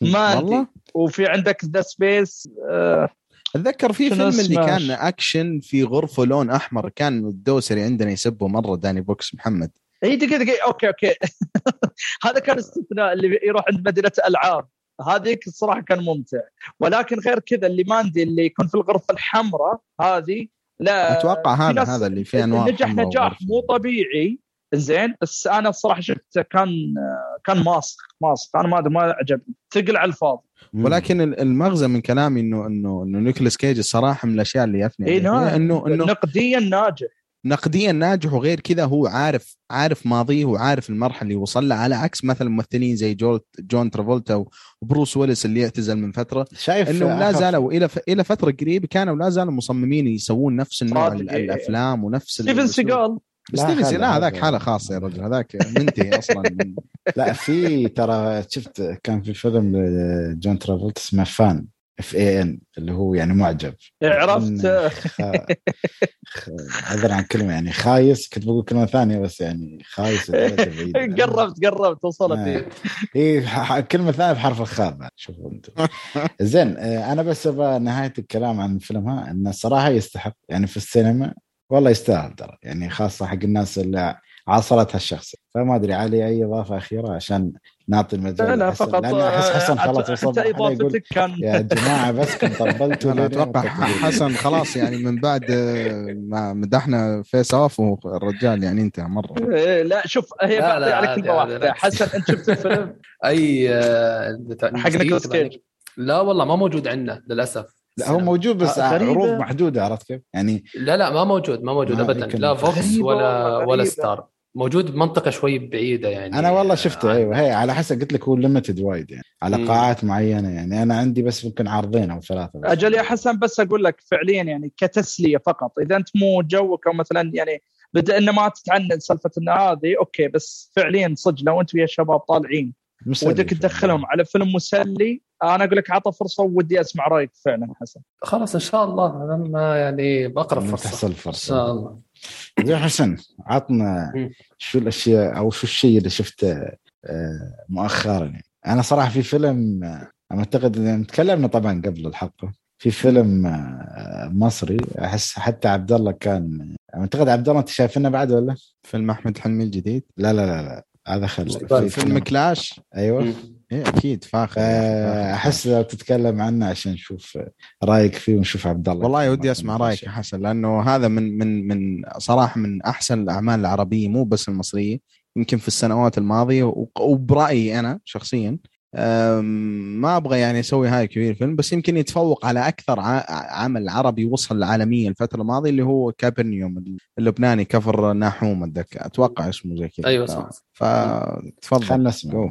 Speaker 3: [laughs] ما والله؟ وفي عندك ذا سبيس آه
Speaker 4: أتذكر في فيلم اللي كان أكشن في غرفة لون أحمر كان الدوسري عندنا يسبه مرة داني بوكس محمد.
Speaker 3: إي دقيقة دقيقة. أوكي أوكي. [laughs] هذا كان استثناء اللي يروح عند مدينة العاب هذيك الصراحة كان ممتع. ولكن غير كذا اللي ماندي اللي يكون في الغرفة الحمراء هذه لا
Speaker 4: أتوقع هذا هذا اللي فيه انواع
Speaker 3: نجح نجاح مو طبيعي. زين بس أنا الصراحة شفته كان كان ماسخ ماسخ. أنا ما ما عجبني. ثقل على الفاضي.
Speaker 4: ولكن المغزى من كلامي انه انه إنه نيكولاس كيج الصراحة من الأشياء اللي يفني
Speaker 3: إيه انه إنه نقديا ناجح.
Speaker 4: نقديا ناجح وغير كذا هو عارف عارف ماضيه وعارف المرحلة اللي وصل لها على عكس مثلا ممثلين زي جون ترافولتا وبروس ويلس اللي اعتزل من فترة.
Speaker 1: شايف
Speaker 4: انهم لا زالوا إلى. إلى فترة قريبة كانوا لا زالوا مصممين يسوون نفس النوع الأفلام ونفس
Speaker 3: ستيفن سيجال
Speaker 4: ستيفن سيجال لا هذاك حالة خاصة يا رجل هذاك منتهي أصلا. من... [laughs]
Speaker 1: لا في ترى شفت كان في فيلم جون ترافولتا اسمه Fan. F A N اللي هو يعني معجب.
Speaker 3: عرفت
Speaker 1: عذر عن كلمة يعني خايس كنت بقول كلمة ثانية بس يعني خايس [laughs]
Speaker 3: قربت قربت وصلت.
Speaker 1: اي إيه كلمة ثانية بحرف الخاء شوفوا أنتم. زين آه، أنا بس أبغى نهاية الكلام عن الفيلم ها إنه الصراحه يستحق يعني في السينما والله يستاهل ترى. يعني خاصة حق الناس اللي عاصرت هالشخص فما أدري علي أي إضافة أخيرة عشان نعطي المجال
Speaker 3: لا لا فقط
Speaker 1: لأن احس حسن خلاص وصل
Speaker 3: حتى إضافتك كان
Speaker 1: يا جماعة بس كنت طبلتوا
Speaker 4: أنا أتوقع حسن خلاص يعني من بعد ما مدحنا Face/Off والرجال يعني انتهى مرة.
Speaker 3: إيه، لا شوف هي لا على كلمه واحدة. حسن أنت شفت الفيلم؟ [laughs]
Speaker 2: أي
Speaker 3: حق نيكولاس كيج
Speaker 2: لا والله ما موجود عندنا للأسف.
Speaker 1: لا هو موجود بس عروض محدودة عرفت كيف؟ يعني
Speaker 2: لا لا ما موجود ما موجود ابدا. لا VOX ولا ولا ستار موجود بمنطقه شوي بعيدة يعني.
Speaker 1: أنا والله شفته آه أيوه هي على حسب قلت لك هو limited وايد يعني على مم. قاعات معينة يعني أنا عندي بس ممكن عرضين أو ثلاثة بس.
Speaker 3: أجل يا حسن بس أقول لك فعليا يعني كتسلية فقط إذا أنت مو جوك أو مثلا يعني بدا انه ما تتعنن سالفة إن هذه أوكي بس فعليا صدق لو أنت ويا الشباب طالعين ودك تدخلهم على فيلم مسلي أنا أقول لك عطى فرصة ودي أسمع رأيك فعلا حسن.
Speaker 2: خلاص إن شاء الله لما يعني بقرب فرصة.
Speaker 1: تحصل فرصة. إن شاء الله. زين حسن عطنا شو الأشياء أو شو الشيء اللي شفته آه، مؤخرا يعني. أنا صراحة في فيلم أعتقد تكلمنا طبعا قبل الحلقة. في فيلم آه، مصري أحس حتى عبد الله كان أعتقد عبد الله أنت شايفينه بعد ولا؟
Speaker 4: فيلم أحمد حلمي الجديد؟
Speaker 1: لا لا لا لا هذا خل
Speaker 4: في فيلم كلاش؟
Speaker 1: أيوه.
Speaker 4: إيه أكيد فاخر
Speaker 1: احس لو تتكلم عنه عشان نشوف رأيك فيه ونشوف عبد الله.
Speaker 4: والله ودي أسمع رأيك يا حسن لأنه هذا من من من صراحة من أحسن الأعمال العربية مو بس المصرية يمكن في السنوات الماضية وبرأيي أنا شخصيا ما أبغى يعني أسوي هاي كبير فيلم بس يمكن يتفوق على أكثر عمل عربي وصل عالميا الفترة الماضية اللي هو كابرنيوم اللبناني كفر ناحوم أتذكر. أتوقع اسمه زي كذا.
Speaker 2: أيوه صح
Speaker 4: فتفضل
Speaker 1: خلنا نسمع.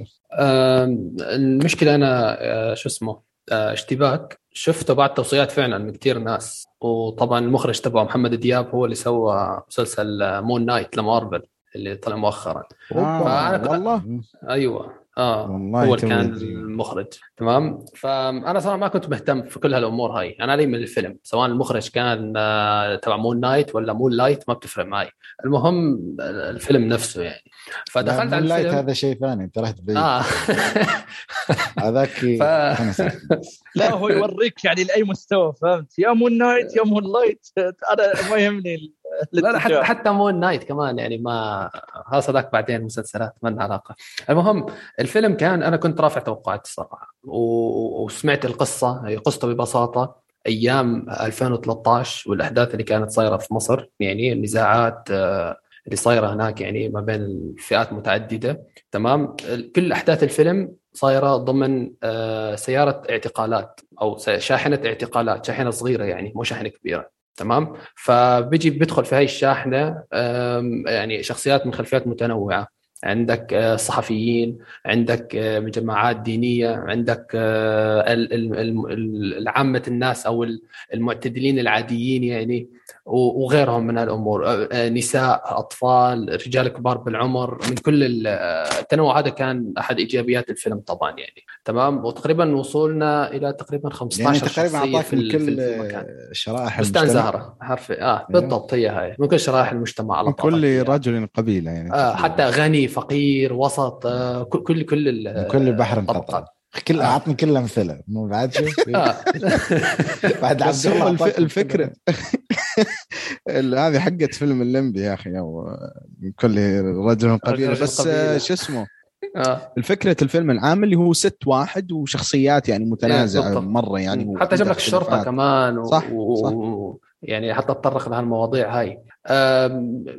Speaker 2: المشكلة أنا آه، شو اسمه آه، اشتباك. شفته بعد توصيات فعلا من كثير ناس. وطبعا المخرج تبعه محمد دياب هو اللي سوى مسلسل مون نايت لمارفل اللي طلع مؤخرا.
Speaker 4: آه والله.
Speaker 2: أيوه. آه هو اللي كان المخرج تمام؟ فانا صراحة ما كنت مهتم في كل هالأمور هاي. أنا علي من الفيلم سواء المخرج كان آه، تبع مون نايت ولا مون لايت ما بتفرق معي. المهم الفيلم نفسه يعني.
Speaker 1: فدخلت على الفيلم. هذا شيء ثاني انت رحت بعيد. آه. [laughs] هذاك [laughs] ف...
Speaker 3: لا هو يوريك يعني لأي مستوى فهمت؟ يا Moon Knight يا moonlight [laughs] أنا ما يهمني
Speaker 2: لا حتى حتى Moon Knight كمان يعني ما خلاص هذاك بعدين مسلسلات ما لها علاقة. المهم الفيلم كان أنا كنت رافع توقعات الصراحة وسمعت القصة هي قصته ببساطة أيام 2013 والأحداث اللي كانت صايرة في مصر يعني النزاعات آه، اللي صايرة هناك يعني ما بين الفئات متعددة تمام؟ كل أحداث الفيلم صايرة ضمن آه، سيارة اعتقالات أو شاحنة اعتقالات شاحنة صغيرة يعني مو شاحنة كبيرة. تمام؟ فبيجي بيدخل في هاي الشاحنة يعني شخصيات من خلفيات متنوعة. عندك آه، صحفيين عندك آه، جماعات دينية عندك آه، العامه الناس أو المعتدلين العاديين يعني. وغيرهم من الأمور نساء أطفال رجال كبار بالعمر من كل التنوع. هذا كان أحد إيجابيات الفيلم طبعا يعني. تمام؟ وتقريبا وصولنا إلى تقريبا 15 يعني تقريبا أعطاك
Speaker 1: من كل شرائح
Speaker 2: بستان زهرة حرفي. آه بالضبط هي هاي. من كل شرائح المجتمع على
Speaker 4: من كل رجل قبيلة يعني
Speaker 2: آه حتى غني فقير وسط آه كل كل
Speaker 1: كل البحر انقطع كل أعطني كل أمثلة. مو بعد شو [laughs] آه. [laughs] بعد عبد الله
Speaker 4: الفكرة [laughs] هذه حقت فيلم الليمبي يا أخي أو كل رجل قبيلة. بس شو اسمه؟ آه. الفكرة الفيلم العام اللي هو ست واحد وشخصيات يعني متنازعة إيه مرة يعني
Speaker 2: حتى جاب لك الشرطة كمان و... صح, صح. و... يعني حتى تطرق لهالمواضيع هاي.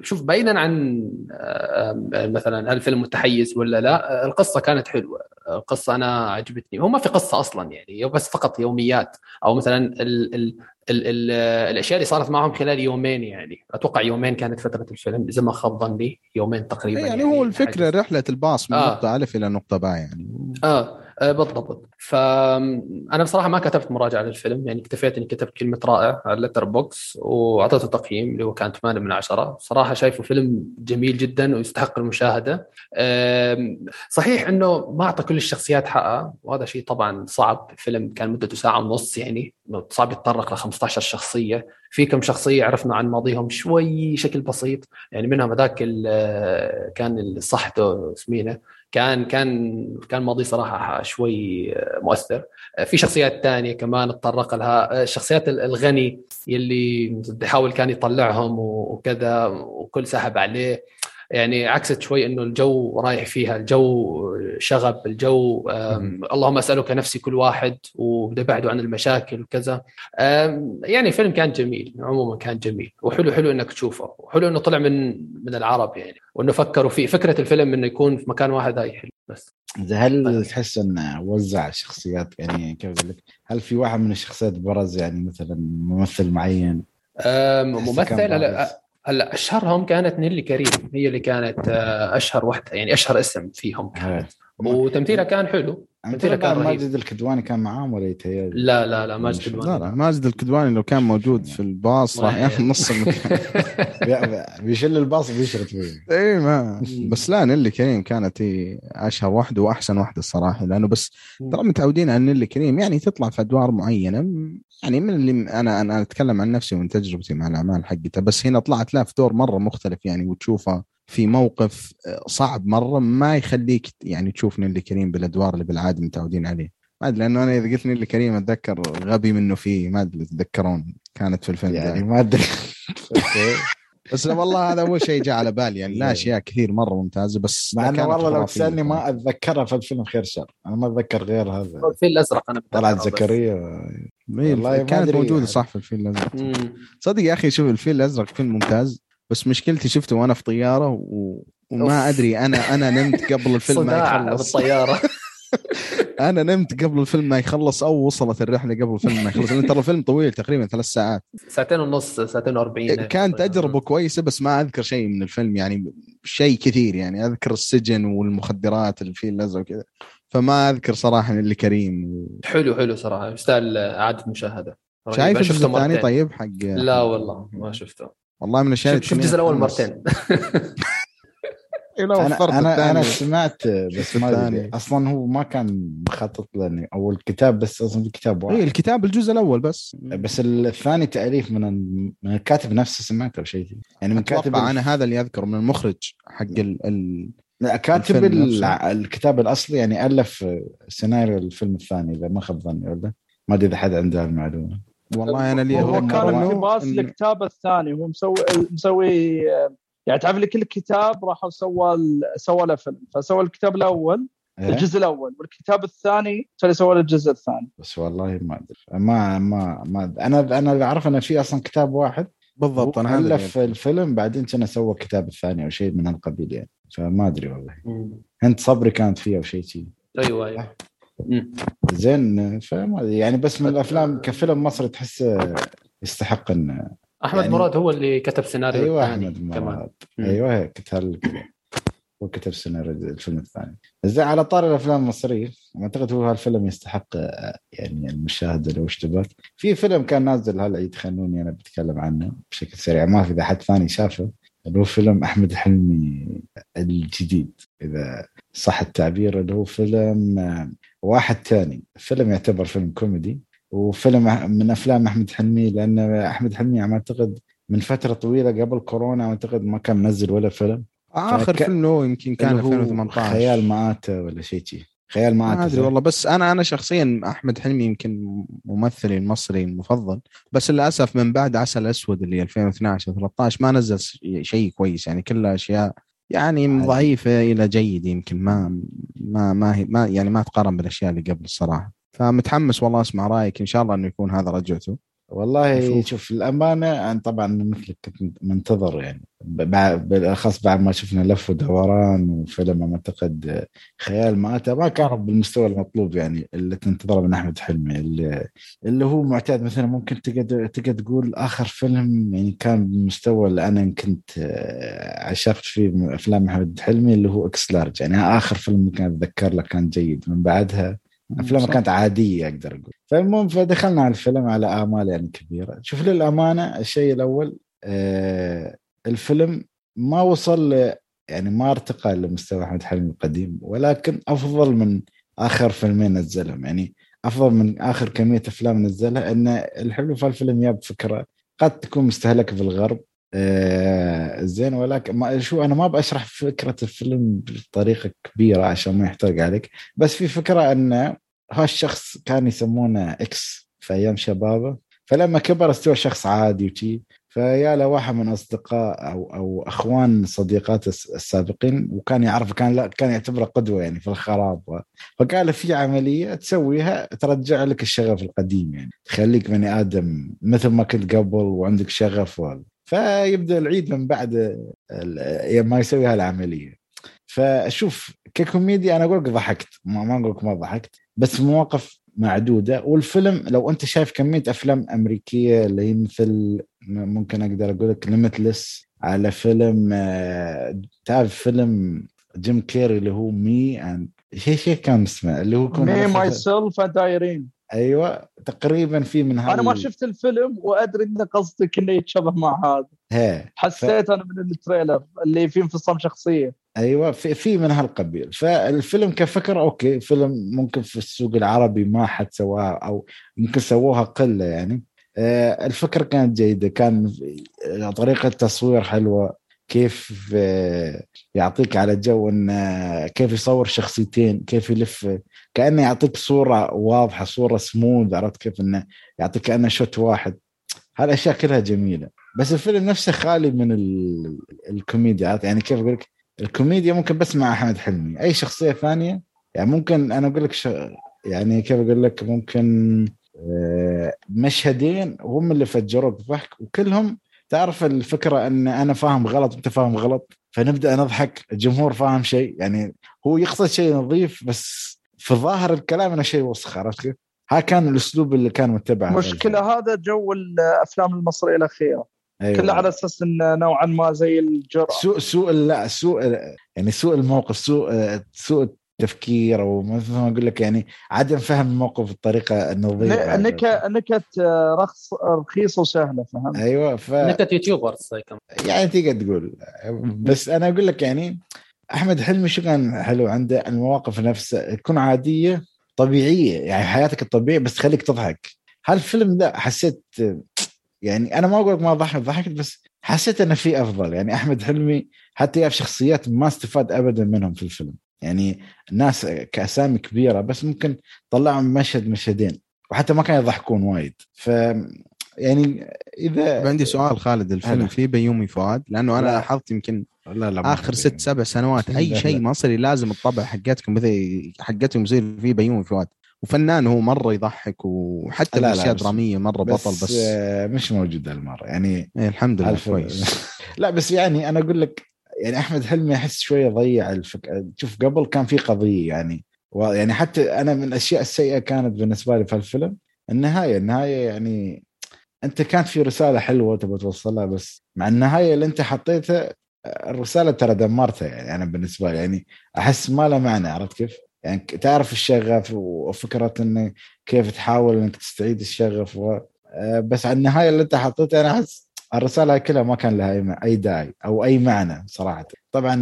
Speaker 2: شوف بعيدا عن مثلا هل الفيلم متحيز ولا لا القصة كانت حلوة. القصة أنا عجبتني. هو ما في قصة أصلا يعني بس فقط يوميات. أو مثلا ال ال ال ال الأشياء اللي صارت معهم خلال يومين يعني. أتوقع يومين كانت فترة الفيلم إذا ما خاب ظني يومين تقريبا
Speaker 4: يعني, يعني هو الفكرة رحلة الباص من آه. نقطة ألف إلى نقطة باء يعني.
Speaker 2: آه. بالضبط. فانا بصراحة ما كتبت مراجعة للفيلم يعني اكتفيت إني كتبت كلمة رائع على ال Letterboxd وأعطيته تقييم اللي هو كان 8 من 10 صراحة شايفه فيلم جميل جدا ويستحق المشاهدة. صحيح إنه ما أعطى كل الشخصيات حقها وهذا شيء طبعا صعب. فيلم كان مدته ساعة ونص يعني صعب يتطرق ل 15 شخصية. في كم شخصية عرفنا عن ماضيهم شوي شكل بسيط يعني منهم هذاك كان صحته سمينه كان كان كان ماضي صراحة شوي مؤثر. في شخصيات ثانية كمان تطرق لها. الشخصيات الغني يلي بيحاول كان يطلعهم وكذا وكل سحب عليه. يعني عكست شوي إنه الجو رايح فيها الجو شغب الجو اللهم أسألك نفسي كل واحد وبدا يبعدوا عن المشاكل وكذا. يعني فيلم كان جميل عموما كان جميل. وحلو حلو إنك تشوفه. وحلو إنه طلع من من العرب يعني. وإنه فكروا فيه. فكرة الفيلم إنه يكون في مكان واحد هاي حلو بس.
Speaker 1: هل تحس إنه وزع شخصيات؟ يعني كيف أقول لك؟ هل في واحد من الشخصيات برز يعني مثلا ممثل معين؟
Speaker 2: ممثل؟ هلا أشهرهم كانت نيلي كريم هي اللي كانت آه، أشهر وحدة يعني أشهر اسم فيهم كانت وتمثيلها كان حلو.
Speaker 1: تمثيلها كان رهيب. ماجد الكدواني كان معاهم ولا يتهيألي
Speaker 2: لا لا لا ماجد الكدواني.
Speaker 4: لا لا ماجد الكدواني لو كان موجود في الباص راح ياخذ نص المكان. [laughs]
Speaker 1: بيشل الباص وبيشرد فيه.
Speaker 4: إي ما. بس لا نيلي كريم كانت هي اشهر واحدة وأحسن واحدة الصراحة لأنه بس ترى متعودين على نيلي كريم يعني تطلع في أدوار معينة يعني من اللي أنا أنا أتكلم عن نفسي ومن تجربتي مع الأعمال حقتها بس هنا طلعت لا في دور مرة مختلف يعني وتشوفها في موقف آه، صعب مرة ما يخليك يعني تشوف نيلي كريم بالأدوار اللي بالعادة متعودين عليه. ما أدري لأنه أنا إذا قلت نيلي كريم أتذكر غبي منه فيه ما أدري تتذكرون كانت في الفيلم
Speaker 1: يعني ما أدري. [laughs]
Speaker 4: بس والله هذا أول شيء جاء على بالي يعني لا أشياء كثير مرة ممتازة بس
Speaker 1: مع إنه والله لو تسألني ما أتذكرها في الفيلم خير شر. أنا ما أتذكر غير هذا.
Speaker 2: الفيل الأزرق أنا
Speaker 1: طلعت زكريا.
Speaker 4: والله كانت موجودة صح في الفيل الأزرق. صدق يا أخي شوف الفيل الأزرق فيلم ممتاز. بس مشكلتي شفته وأنا في طيارة و... وما أدري أنا أنا نمت قبل الفيلم ما
Speaker 2: يخلص. بالطياره [laughs]
Speaker 4: أنا نمت قبل الفيلم ما يخلص أو وصلت الرحلة قبل الفيلم ما يخلص. لأن ترى الفيلم طويل تقريبا ثلاث ساعات.
Speaker 2: ساعتين ونص ساعتين و40
Speaker 4: كانت تجربة كويسة بس ما أذكر شيء من الفيلم يعني شيء كثير يعني أذكر السجن والمخدرات اللي فيه الازرق وكذا. فما أذكر صراحة اللي كريم.
Speaker 2: حلو حلو صراحة. يستاهل إعادة مشاهدة.
Speaker 4: شايف الجزء الثاني طيب حق
Speaker 2: لا والله ما شفته.
Speaker 4: والله من الأشياء
Speaker 2: شفت الجزء الأول مرتين. [laughs]
Speaker 1: أنا أنا أنا سمعت بس ما أدري. أصلا هو ما كان مخطط له أو الكتاب بس أصلا الكتاب
Speaker 4: واحد. اي الكتاب الجزء الأول بس.
Speaker 1: بس الثاني تأليف من من الكاتب نفسه سمعته أو شيء.
Speaker 4: يعني من كاتب أنا هذا اللي أذكره من المخرج حق ال, ال...
Speaker 1: لا كاتب الكتاب الأصلي يعني ألف سيناريو الفيلم الثاني إذا ما خاب ظني ولا؟ ما أدري إذا حد عنده المعلومة.
Speaker 3: والله أنا اللي هو كان اقتباس الكتاب الثاني هو مسوي مسوي يعني تعرف لي كل كتاب راحوا سوى سوى له فيلم. فسوى الكتاب الأول إيه؟ الجزء الأول والكتاب الثاني سوى له الجزء الثاني.
Speaker 1: بس والله ما أدري. ما ما ما أنا أنا اللي أعرف انه في أصلا كتاب واحد
Speaker 4: بالضبط أنا
Speaker 1: الف الفيلم بعدين كان سوى الكتاب الثاني أو شيء من هالقبيل يعني. فما أدري والله. أنت صبري كانت فيه أو شيء شيء
Speaker 2: أيوه أيوه.
Speaker 1: زين فما يعني بس من الأفلام كفيلم مصري تحس يستحق إن
Speaker 2: أحمد يعني مراد هو اللي كتب سيناريو
Speaker 1: أيوه أحمد مراد. أيوه هيك كتب هو كتب سيناريو الفيلم الثاني. زين على طار الأفلام المصرية أعتقد هو هالفيلم يستحق يعني المشاهدة لو اشتبك في فيلم كان نازل هالعيد خلوني أنا بتكلم عنه بشكل سريع. ما في إذا حد ثاني شافه اللي هو فيلم أحمد حلمي الجديد. إذا صح التعبير اللي هو فيلم واحد ثاني فيلم يعتبر فيلم كوميدي وفيلم من أفلام أحمد حلمي لأن أحمد حلمي أعتقد من فترة طويلة قبل كورونا أعتقد ما كان منزل ولا فيلم.
Speaker 4: آخر فك... فيلم له يمكن كان 2018
Speaker 1: خيال مآتة ولا شيء شيء خيال مآتة
Speaker 4: ما ادري والله بس أنا أنا شخصيا أحمد حلمي يمكن ممثلي المصري المفضل بس للأسف من بعد عسل أسود اللي 2012 13 ما نزل شيء كويس يعني كلها أشياء يعني ضعيفة إلى جيد يمكن ما ما ما, ما يعني ما تقارن بالأشياء اللي قبل الصراحه فمتحمس والله أسمع رأيك إن شاء الله إنه يكون هذا رجعته.
Speaker 1: والله شوف الامانه أنا طبعا مثلك كنت منتظر يعني. بالاخص بعد ما شفنا لف ودوران وفيلم أعتقد خيال مآتة ما كان بالمستوى المطلوب يعني اللي تنتظره من أحمد حلمي اللي, اللي هو معتاد مثلا ممكن تقدر تقدر تقول آخر فيلم يعني كان بالمستوى اللي أنا كنت آه، عشقت فيه من أفلام أحمد حلمي اللي هو إكس لارج. يعني آخر فيلم ممكن أتذكر له كان جيد. من بعدها أفلامه كانت عادية أقدر أقول. فالمهم فدخلنا على الفيلم على آمال يعني كبيرة. شوف للأمانة الشيء الأول آه الفيلم ما وصل يعني ما أرتقى لمستوى أحمد حلمي القديم ولكن أفضل من آخر فيلمين نزلهم. يعني أفضل من آخر كمية أفلام نزلها إن الحلو في الفيلم ياب فكره قد تكون مستهلكة في الغرب آه زين ولكن ما شو أنا ما بشرح فكرة الفيلم بطريقة كبيرة عشان ما يحترق عليك بس في فكرة إن هالشخص كان يسمونه إكس في أيام شبابه فلما كبر استوى شخص عادي وشي فيا له واحد من أصدقاء أو أو أخوان صديقاته السابقين وكان يعرف كان لا كان يعتبره قدوة يعني في الخراب فقال له في عملية تسويها ترجع لك الشغف القديم يعني تخليك بني آدم مثل ما كنت قبل وعندك شغف وال. فيبدأ العيد من بعد ما يسوي هالعملية. فشوف ككوميديا أنا أقول لك ضحكت. ما أقول لك ما ضحكت بس مواقف معدودة. والفيلم لو أنت شايف كمية أفلام أمريكية اللي هي مثل ممكن أقدر أقول لك ليمتلس على فيلم آه، تعرف فيلم جيم كيري اللي هو me and شيء شيء كان اسمه اللي هو
Speaker 3: me, myself and Irene
Speaker 1: أيوه. تقريبا في من
Speaker 3: هذا أنا ما شفت الفيلم وأدري إن قصدك إنه يتشابه مع هذا. حسيت ف... أنا من ال trailer اللي فيه انفصام شخصية.
Speaker 1: أيوه في في من هالقبيل. فالفيلم كفكرة okay فيلم ممكن في السوق العربي ما حد سواها أو يمكن سووها قلة يعني. آه الفكرة كانت جيدة كان طريقة تصوير حلوة. كيف آه يعطيك على جو إن كيف يصور شخصيتين كيف يلف كأنه يعطيك صورة واضحة صورة سموث عرفت كيف إنه يعطيك كأنه شوت واحد. هالاشياء كلها جميلة. بس الفيلم نفسه خالي من الكوميديا يعني كيف أقول لك؟ الكوميديا ممكن بس مع أحمد حلمي. أي شخصية ثانية يعني ممكن أنا أقول لك. يعني كيف أقول لك؟ ممكن آه، مشهدين هم اللي فجروك ضحك وكلهم تعرف الفكرة أن أنا فاهم غلط وأنت فاهم غلط فنبدأ نضحك الجمهور فاهم شيء يعني هو يقصد شيء نظيف بس في ظاهر الكلام إنه شيء وسخ عرفت كيف؟ ها كان الأسلوب اللي كان متبع
Speaker 3: مشكلة هذا جو الأفلام المصرية الأخيرة أيوة. كله على أساس انه نوعا ما زي الجرأة
Speaker 1: سوء سوء لا سوء يعني سوء الموقف سوء سوء التفكير أو مثل ما أقول لك يعني عدم فهم الموقف بالطريقة النظيفه
Speaker 3: نكت نكت رخص رخيصه وسهلة فهمت؟
Speaker 1: أيوه ف
Speaker 2: نكت يوتيوبرز
Speaker 1: يعني تقدر تقول. بس أنا أقول لك يعني أحمد حلمي شو كان حلو عنده المواقف نفسها تكون عادية طبيعية يعني حياتك الطبيعية بس تخليك تضحك. هالفيلم ده حسيت يعني أنا ما أقول لك ما ضحكت ضحكت بس حسيت إنه في أفضل. يعني أحمد حلمي حتى يا شخصيات ما استفاد ابدا منهم في الفيلم. يعني الناس كأسامي كبيرة بس ممكن طلعهم مشهد مشهدين وحتى ما كانوا يضحكون وايد. ف يعني إذا
Speaker 4: عندي سؤال خالد الفيلم فيه بيومي فؤاد؟ لأنه أنا لاحظت يمكن لا لا آخر ست سبع سنوات أي شيء مصري لازم الطبع حقتكم مثل حقتهم يصير فيه بيومي فؤاد. وفنان هو مرة يضحك وحتى الأشياء درامية مرة بس بطل بس
Speaker 1: مش موجود هالمرة يعني
Speaker 4: إيه الحمد لله كويس. [laughs]
Speaker 1: لا بس يعني أنا أقول لك يعني أحمد حلمي أحس شوية ضيع الفك... شوف قبل كان في قضية يعني يعني حتى أنا من الأشياء السيئة كانت بالنسبة لي في الفيلم النهاية النهاية يعني أنت كانت في رسالة حلوة تبغى توصلها بس مع النهاية اللي أنت حطيتها الرسالة ترى دمرتها يعني أنا بالنسبة لي يعني أحس ما له معنى عرفت كيف؟ يعني تعرف الشغف وفكرة انه كيف تحاول إنك تستعيد الشغف و... بس على النهاية اللي أنت حطيتها أنا أحس الرسالة كلها ما كان لها اي داعي أو أي معنى صراحة. طبعا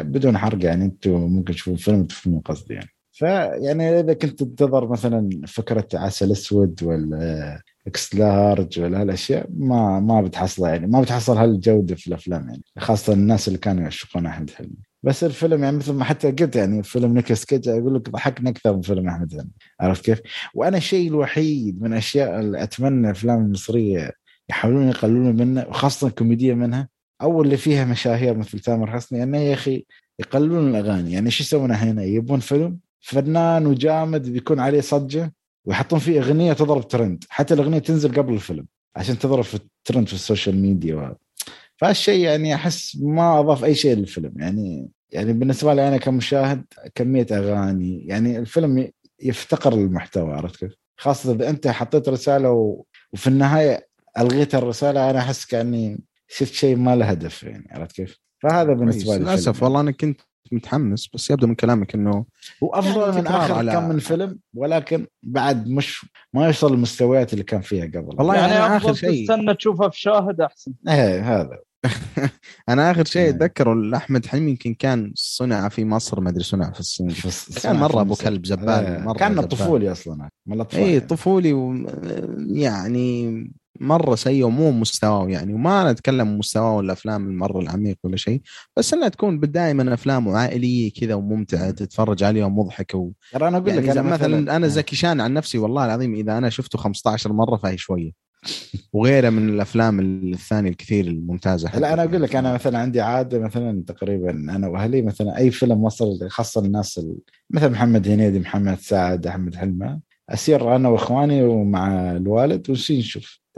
Speaker 1: بدون حرق يعني أنتم ممكن تشوفون فيلم تفهمون قصدي يعني. فيعني إذا كنت تنتظر مثلا فكرة عسل أسود ولا إكس لارج ولا هالأشياء ما ما بتحصل يعني. ما بتحصل هالجودة في الأفلام يعني. خاصة الناس اللي كانوا يعشقون أحمد حلمي. بس الفيلم يعني مثل ما حتى قلت يعني فيلم نيكولاس كيج أقول لك ضحكني أكثر من فيلم أحمد حلمي. عرفت كيف؟ وأنا الشيء الوحيد من الاشياء اللي أتمنى الأفلام المصرية يحاولون يقللون منه وخاصة الكوميديا منها أو اللي فيها مشاهير مثل تامر حسني. انه يا أخي يقللون الأغاني. يعني شو يسوون هنا؟ يبون فيلم فنان وجامد بيكون عليه صجة ويحطون فيه أغنية تضرب ترند. حتى الأغنية تنزل قبل الفيلم عشان تضرب في الترند في ال social media وهذا. فهالشيء يعني أحس ما أضاف أي شيء للفيلم. يعني يعني بالنسبة لي أنا كمشاهد كمية أغاني يعني الفيلم يفتقر للمحتوى عرفت كيف؟ خاصة إذا أنت حطيت رسالة و... وفي النهاية ألغيت الرسالة أنا أحس كأني شفت شيء ما له هدف يعني عرفت كيف؟ فهذا بالنسبة لي
Speaker 4: للأسف والله أنا كنت متحمس بس يبدو من كلامك إنه
Speaker 1: هو افضل يعني من آخر على... كم من فيلم ولكن بعد مش ما يوصل للمستويات اللي كان فيها قبل.
Speaker 3: والله يعني, يعني آخر شيء تستنى تشوفها في شاهد أحسن.
Speaker 1: إيه هذا. [laughs]
Speaker 4: أنا آخر شيء أتذكره احمد حلمي يمكن كان صنع في مصر ما أدري صنع في الصين. كان مرة أبو كلب زبال
Speaker 1: إيه. مرة كان طفولي أصلا.
Speaker 4: اي طفولي و... يعني مرة سيء ومو مستواه يعني. وما نتكلم مستواه الافلام المرة العميق ولا شيء بس إنها تكون دائما افلام عائلية كذا وممتعة تتفرج عليها ومضحكة و...
Speaker 1: ترى أنا أقول
Speaker 4: يعني
Speaker 1: لك
Speaker 4: أنا مثلا أنا زكي شان عن نفسي والله العظيم إذا أنا شفته 15 مرة فهي شوية. وغيره من الأفلام الثانية الكثير الممتازة
Speaker 1: لا أنا أقول لك أنا مثلا عندي عادة مثلا تقريبا أنا وأهلي مثلا أي فيلم وصل خاصة الناس مثل محمد هنيدي محمد سعد أحمد حلمة أسير أنا وإخواني ومع الوالد ونسي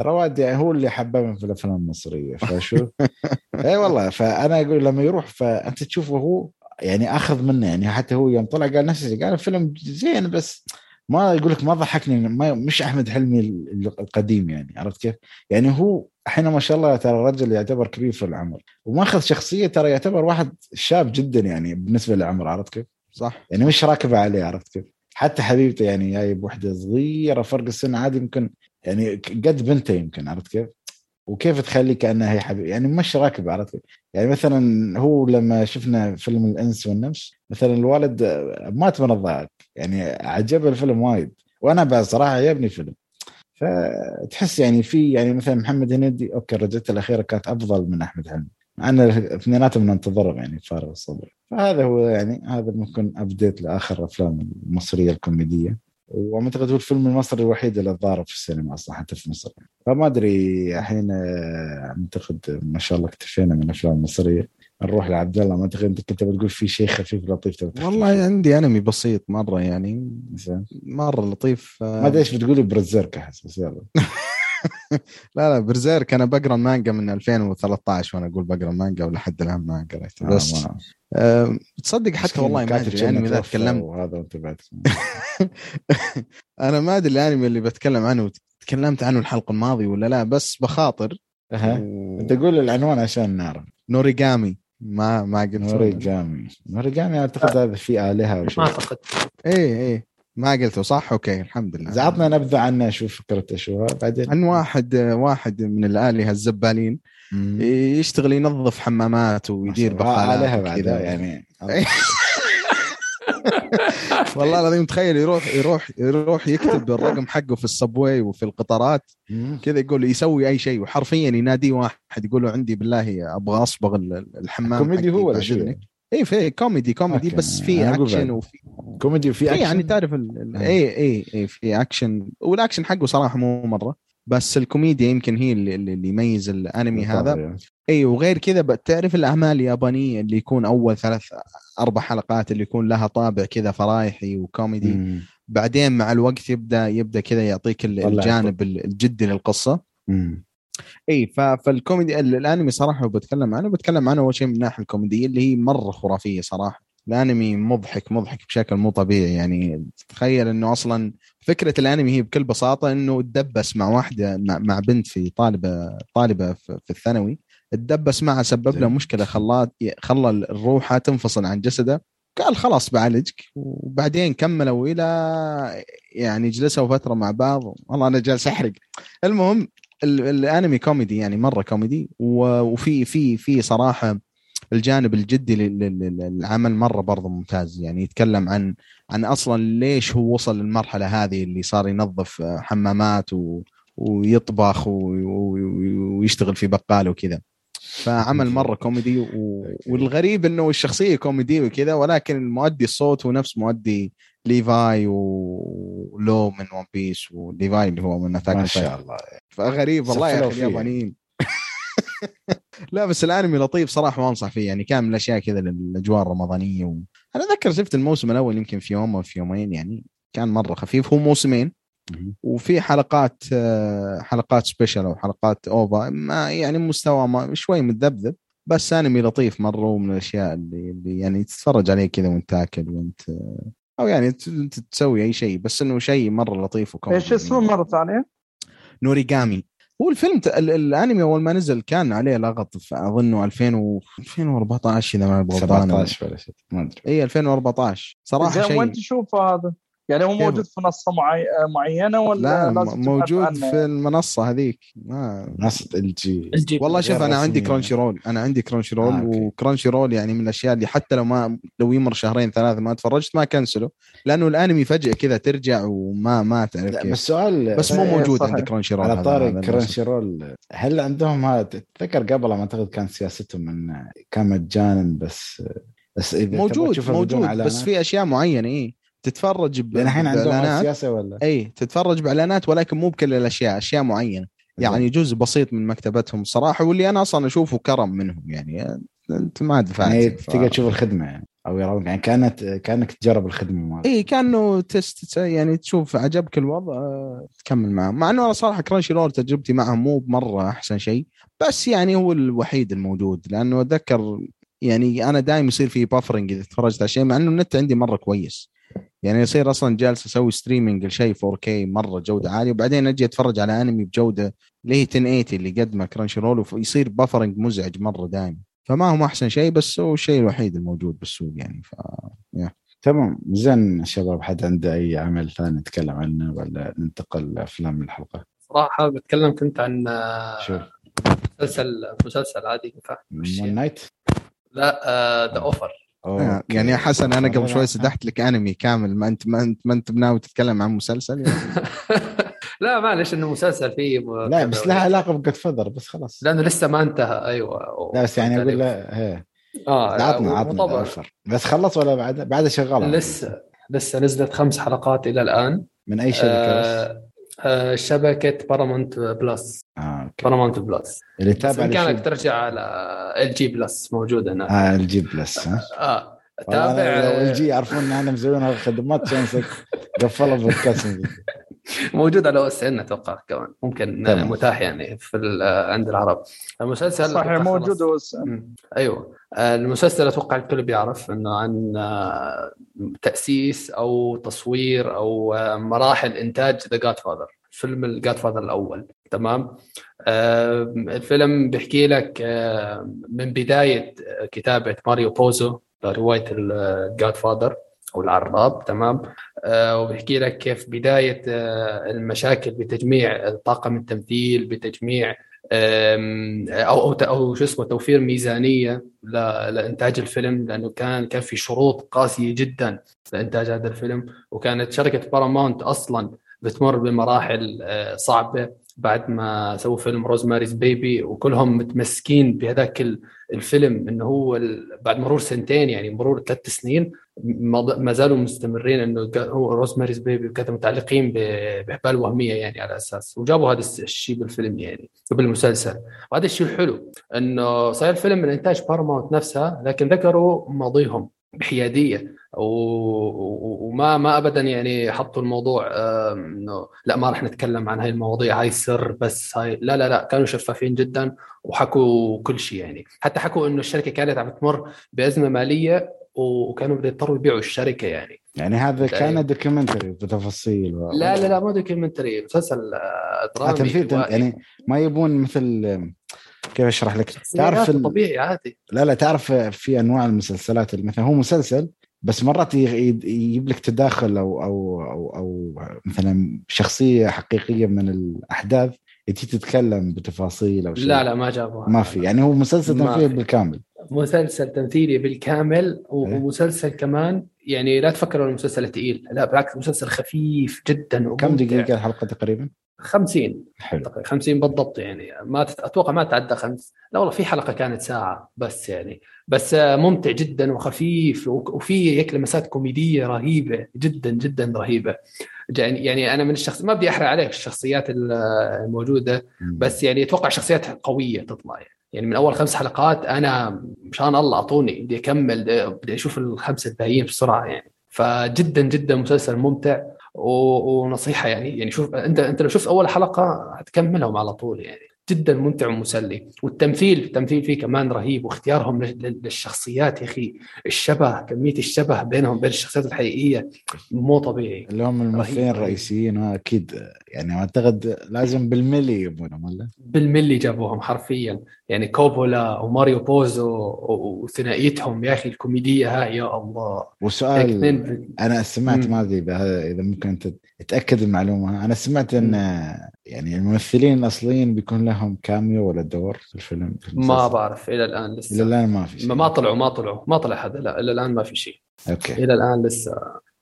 Speaker 1: ترى والدي هو اللي حببني في الأفلام المصرية فشوف [laughs] إي والله فأنا أقول لما يروح فأنت تشوفه هو يعني أخذ منه يعني حتى هو يوم طلع قال نفس الشيء قال الفيلم زين بس ما يقول لك ما ضحكني ما مش أحمد حلمي القديم يعني عرفت كيف؟ يعني هو الحين ما شاء الله ترى الرجل يعتبر كبير في العمر وماخذ شخصية ترى يعتبر واحد شاب جدا يعني بالنسبة للعمر عرفت كيف؟
Speaker 4: صح
Speaker 1: يعني مش راكبه عليه عرفت كيف؟ حتى حبيبته يعني جايب وحدة صغيرة فرق السن عادي يمكن يعني قد بنته يمكن عرفت كيف؟ وكيف تخلي كأنها هي حبيب يعني مش راكب عرفت كيف؟ يعني مثلا هو لما شفنا فيلم الإنس والنمس مثلا الوالد مات من الضحك يعني عجبه الفيلم وايد وأنا بعد صراحة عجبني الفيلم فتحس يعني في يعني مثلا محمد هنيدي okay رجعته الأخيرة كانت أفضل من أحمد حلمي مع ان اثنيناتهم ننتظرهم يعني فارغ الصبر. فهذا هو يعني هذا ممكن update لآخر الافلام المصرية الكوميدية. واعتقد هو الفيلم المصري الوحيد اللي ضارب في السينما أصلا حتى في مصر. فما أدري الحين أعتقد ما شاء الله اكتفينا من الأفلام المصرية. نروح لعبد الله ما اعتقد أنت كنت بتقول في شيء خفيف لطيف
Speaker 4: والله عندي أنمي بسيط مرة يعني مرة لطيف
Speaker 1: ما أدري إيش بتقولي برزيرك احس بس يلا. [laughs] [laughs]
Speaker 4: لا لا برزيرك أنا بقرأ المانجا من 2013 وأنا أقول بقرأ المانجا ولحد الآن ما قريت بس. أه تصدق حتى والله ما أدري الانمي ذا تكلمت.
Speaker 1: وهذا وأنت بعد. [laughs]
Speaker 4: أنا ما أدري الأنمي اللي بتكلم عنه تكلمت عنه الحلقة الماضية ولا لا؟ بس بخاطر.
Speaker 1: و... أنت قول العنوان عشان نعرف.
Speaker 4: Noragami. ما ما قلت
Speaker 1: Noragami. Noragami أعتقد هذا في آلهة
Speaker 2: ما أعتقد.
Speaker 4: إيه إيه. ما قلته صح؟ okay الحمد لله.
Speaker 1: عطنا نبذة عنه أشوف فكرته شو بعدين؟
Speaker 4: عن واحد واحد من الآلهة الزبالين. يشتغل ينظف حمامات ويدير
Speaker 1: بقالات كذا يعني. [laughs]
Speaker 4: والله العظيم تخيل يروح يروح يروح يكتب الرقم حقه في الصبوي وفي القطارات. كذا يقول يسوي أي شيء. وحرفيا يناديه واحد يقول له عندي بالله أبغى أصبغ الحمام
Speaker 1: كوميدي هو ولا
Speaker 4: اي في كوميدي كوميدي okay. بس في اكشن وفي
Speaker 1: كوميدي وفي اكشن
Speaker 4: يعني تعرف ال... اي اي اي في action وال action حقه صراحة مو مرة بس الكوميديا يمكن هي اللي, اللي يميز الأنمي هذا يعني. اي وغير كذا تعرف الأعمال اليابانية اللي يكون أول ثلاث أربع حلقات اللي يكون لها طابع كذا فرايحي وكوميدي مم. بعدين مع الوقت يبدأ يبدأ كذا يعطيك الجانب الجدي للقصة
Speaker 1: مم.
Speaker 4: إي فالكوميدي الأنمي صراحة بتكلم عنه بتكلم عنه أول شيء من الناحيه الكوميدية اللي هي مرة خرافية صراحة. الأنمي مضحك مضحك بشكل مو طبيعي يعني تخيل إنه أصلا فكرة الأنمي هي بكل بساطة إنه تدبس مع واحدة مع بنت في طالبة طالبة في الثانوي تدبس معها سبب له مشكلة خلات خلى الروحه تنفصل عن جسده قال خلاص بعالجك وبعدين كملوا إلى يعني جلسوا فترة مع بعض والله أنا جالس أحرق. المهم الانمي كوميدي يعني مرة كوميدي وفي في في صراحة الجانب الجدي للعمل مرة برضه ممتاز. يعني يتكلم عن عن أصلا ليش هو وصل للمرحلة هذه اللي صار ينظف حمامات و ويطبخ ويشتغل في بقاله وكذا. فعمل مرة كوميدي و... والغريب إنه الشخصية كوميدية وكذا ولكن مؤدي الصوت هو نفس مؤدي Levi ولو من One Piece و Levi اللي هو من Attack
Speaker 1: ما شاء الله.
Speaker 4: فغريب والله يا أخي اليابانيين. [laughs] لا بس الأنمي لطيف صراحة وانصح فيه. يعني كان من الأشياء كذا للأجواء الرمضانية و... أنا أتذكر شفت الموسم الأول يمكن في يوم أو في يومين يعني كان مرة خفيف. هو موسمين. وفي حلقات آه، حلقات special أو حلقات OVA ما يعني مستوى ما شوي متذبذب بس أنمي لطيف مرة ومن الأشياء اللي, اللي يعني تتفرج عليه كذا وأنت تاكل وأنت أو يعني انت تسوي أي شيء بس إنه شيء مرة لطيف
Speaker 3: وكوميدي. إيش اسمه مرة ثانية؟
Speaker 4: نوريجامي هو الفيلم الأنمي أول ما نزل كان عليه لغط أظنه 2000 و 2014 إذا ما
Speaker 1: غلطان 17 ولا شيء ما أدري.
Speaker 4: اي 2014 صراحة شيء
Speaker 3: وين تشوفه هذا؟ يعني هو موجود في منصة معي... معينة ولا
Speaker 4: لا لازم موجود في المنصة هذيك. ما
Speaker 1: منصة LG
Speaker 4: والله شوف أنا عندي Crunchyroll أنا عندي Crunchyroll آه و Crunchyroll يعني من الأشياء اللي حتى لو ما لو يمر شهرين ثلاثة ما تفرجت ما كنسله لأنه الأنمي فجأة كذا ترجع وما ما تعرف كيف.
Speaker 1: بس سؤال
Speaker 4: بس مو موجود عند Crunchyroll
Speaker 1: على طاري Crunchy roll هل عندهم هذا؟ تذكر قبل ما أعتقد كان سياستهم من كان مجانا بس بس
Speaker 4: إذا موجود موجود بس في أشياء معينة اي تتفرج
Speaker 1: ب... الحين عندهم سياسه ولا؟
Speaker 4: إي تتفرج بإعلانات ولكن مو بكل الأشياء أشياء معينة. يعني جزء بسيط من مكتبتهم صراحة واللي أنا أصلا أشوفه كرم منهم. يعني أنت ما دفعت
Speaker 1: يعني ف... تقدر تشوف الخدمة يعني أو يرون يعني كانت كانك تجرب الخدمة مالك
Speaker 4: إي كأنه test يعني تشوف عجبك الوضع تكمل معه. مع إنه أنا صراحة Crunchyroll تجربتي معهم مو بمرة أحسن شيء بس يعني هو الوحيد الموجود. لأنه أتذكر يعني أنا دائما يصير في buffering إذا تفرجت على شيء مع إنه النت عندي مرة كويس. يعني يصير أصلا جالس أسوي streaming لشيء 4K مرة جودة عالية وبعدين أجي أتفرج على انمي بجودة اللي هي 1080 اللي قدمه Crunchyroll ويصير buffering مزعج مرة دائما فما هو أحسن شيء بس هو الشيء الوحيد الموجود بالسوق يعني ف
Speaker 1: yeah. تمام. زين شباب حد عنده أي عمل ثاني نتكلم عنه ولا ننتقل لأفلام الحلقة؟
Speaker 2: صراحة بتكلم كنت عن شوف مسلسل مسلسل عادي
Speaker 1: Moon Knight
Speaker 2: لا The uh, Offer
Speaker 4: أوه. يعني يا حسن أنا قبل شوي سدحت لك انمي كامل. ما انت ما انت ما أنت بناوي تتكلم عن مسلسل يعني. [laughs]
Speaker 2: لا معلش إنه مسلسل فيه
Speaker 1: لا بس لها علاقة ب Godfather بس خلاص.
Speaker 2: لأنه لسه ما انتهى. أيوه.
Speaker 1: لا بس يعني أقول له هي. آه عطنا عطنا بس خلص ولا بعد؟ بعد شغال
Speaker 2: لسه لسه نزلت خمس حلقات إلى الآن.
Speaker 1: من أي شركة
Speaker 2: آه آه شبكة Paramount Plus آه Paramount Plus اللي تابع بامكانك ترجع على ال جي بلس موجوده هناك
Speaker 1: آه ال جي بلس ها؟
Speaker 2: آه تابع
Speaker 1: ال جي يعرفون إن إحنا مسويين هالخدمات شانسك [laughs] قفلوا بودكاست
Speaker 2: موجود على أو اس إن أتوقع كمان. ممكن تمام. متاح يعني في عند العرب. المسلسل
Speaker 3: صحيح موجود أو اس ان
Speaker 2: أيوه. المسلسل أتوقع الكل بيعرف إنه عن آه، تأسيس أو تصوير أو آه، مراحل إنتاج ذا جاد فاذر فيلم الجاد فاذر الأول. تمام؟ الفيلم بيحكي لك من بداية كتابة ماريو بوزو روايه ال Godfather أو العراب تمام؟ آه وبيحكي لك كيف بداية آه المشاكل بتجميع الطاقم التمثيل بتجميع أو أو أو شو اسمه توفير ميزانية لإنتاج الفيلم لأنه كان كان في شروط قاسية جدا لإنتاج هذا الفيلم وكانت شركة بارامونت أصلا بتمر بمراحل آه، صعبة. بعد ما سووا فيلم Rosemary's Baby وكلهم متمسكين بهذاك الفيلم إنه هو بعد مرور سنتين يعني مرور ثلاث سنين ما زالوا مستمرين إنه هو Rosemary's Baby وكذا متعلقين بهبال وهمية يعني على أساس. وجابوا هذا الشيء بالفيلم يعني بالمسلسل. وهذا الشيء الحلو إنه صار الفيلم من انتاج باراماونت نفسها لكن ذكروا ماضيهم. بحيادية. وما ما ابدا يعني حطوا الموضوع إنه لا ما راح نتكلم عن هاي المواضيع هاي سر بس هاي لا لا لا كانوا شفافين جدا وحكوا كل شيء يعني. حتى حكوا إنه الشركة كانت عم تمر بأزمة مالية وكانوا بده يضطروا يبيعوا الشركة يعني.
Speaker 1: يعني هذا كان documentary بتفاصيل.
Speaker 2: و... لا لا لا مو documentary مسلسل آه، درامي
Speaker 1: تمثيل يعني ما يبون مثل كيف أشرح لك؟
Speaker 2: تعرف طبيعي عادي.
Speaker 1: لا لا تعرف في أنواع المسلسلات مثلا هو مسلسل بس مرات يجيب لك تداخل أو أو أو أو مثلا شخصية حقيقية من الأحداث تجي تتكلم بتفاصيل أو شيء.
Speaker 2: لا لا ما جابوها.
Speaker 1: ما في. يعني هو مسلسل تمثيلي بالكامل.
Speaker 2: مسلسل تمثيلي بالكامل. ومسلسل كمان يعني لا تفكروا المسلسل ثقيل لا بالعكس مسلسل خفيف جدا
Speaker 1: كم دقيقة الحلقة تقريبا؟
Speaker 2: 50 حلو. 50 بالضبط يعني. ما تت... أتوقع ما تعدى خمس. لا والله في حلقة كانت ساعة بس يعني. بس ممتع جدا وخفيف وفي هيك لمسات كوميدية رهيبة جدا جدا رهيبة. يعني يعني أنا من الشخص ما بدي أحرق عليك الشخصيات الموجودة بس يعني أتوقع شخصيات قوية تطلع يعني. يعني من أول خمس حلقات أنا مشان الله أعطوني بدي أكمل بدي أشوف الخمسة الباقيين بسرعة يعني. فجدا جدا مسلسل ممتع ونصيحة يعني. يعني شوف انت أنت لو شفت أول حلقة هتكملهم على طول يعني. جدا ممتع ومسلي. والتمثيل التمثيل فيه كمان رهيب واختيارهم للشخصيات يا أخي. الشبه كمية الشبه بينهم بين الشخصيات الحقيقية مو طبيعي.
Speaker 1: اللي هم الممثلين الرئيسيين أكيد. يعني أعتقد لازم بالملي يبونهم ولا؟
Speaker 2: بالملي جابوهم حرفيا. يعني كوبولا وماريو بوزو وثنائيتهم يا أخي الكوميدية هاي يا الله.
Speaker 1: وسؤال أنا سمعت ما أدري إذا ممكن انت تاكد المعلومة. أنا سمعت إن يعني الممثلين الأصليين بيكون لهم كاميو ولا دور في الفيلم في
Speaker 2: ما بعرف إلى الآن لسه.
Speaker 1: إلى الآن ما في شيء.
Speaker 2: ما طلعوا ما طلعوا ما طلع حدا لا إلى الآن ما في شيء.
Speaker 1: أوكي.
Speaker 2: إلى الآن لسه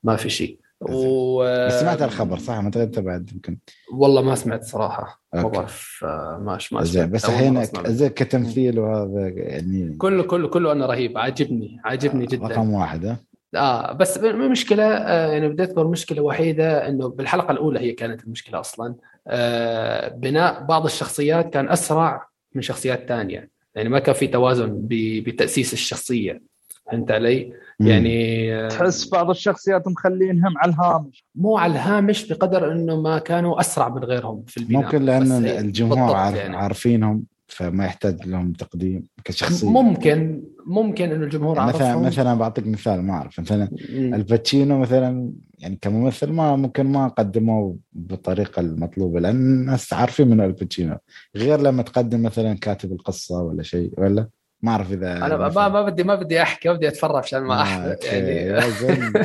Speaker 2: ما في شيء.
Speaker 1: و... بس سمعت الخبر صح؟ ما انت بعد يمكن.
Speaker 2: والله ما سمعت صراحة. ما بعرف آه، ما ما
Speaker 1: زين بس الحين زين كتمثيل وهذا يعني
Speaker 2: كله كله كله أنا رهيب. عاجبني عاجبني جدا.
Speaker 1: رقم واحد
Speaker 2: آه بس المشكلة آه يعني بديت أذكر المشكلة الوحيده إنه بالحلقة الأولى هي كانت المشكلة أصلا. آه بناء بعض الشخصيات كان أسرع من شخصيات ثانية يعني ما كان في توازن بتأسيس الشخصية. فهمت علي؟ يعني
Speaker 3: آه، تحس بعض الشخصيات مخلينهم على الهامش.
Speaker 2: مو على الهامش بقدر إنه ما كانوا أسرع من غيرهم في البناء.
Speaker 1: ممكن لأن الجمهور عارف يعني. عارفين فما يحتاج لهم تقديم كشخصية.
Speaker 2: ممكن ممكن إنه الجمهور
Speaker 1: يعني مثلا مثلا بعطيك مثال ما أعرف. مثلا الباتشينو مثلا يعني كممثل ما ممكن ما قدموه بالطريقة المطلوبة لأن الناس عارفين من الباتشينو. غير لما تقدم مثلا كاتب القصة ولا شيء ولا؟ ما أعرف إذا
Speaker 2: أنا ما, ما بدي ما بدي أحكي بدي أتفرج عشان ما أحرق آه يعني.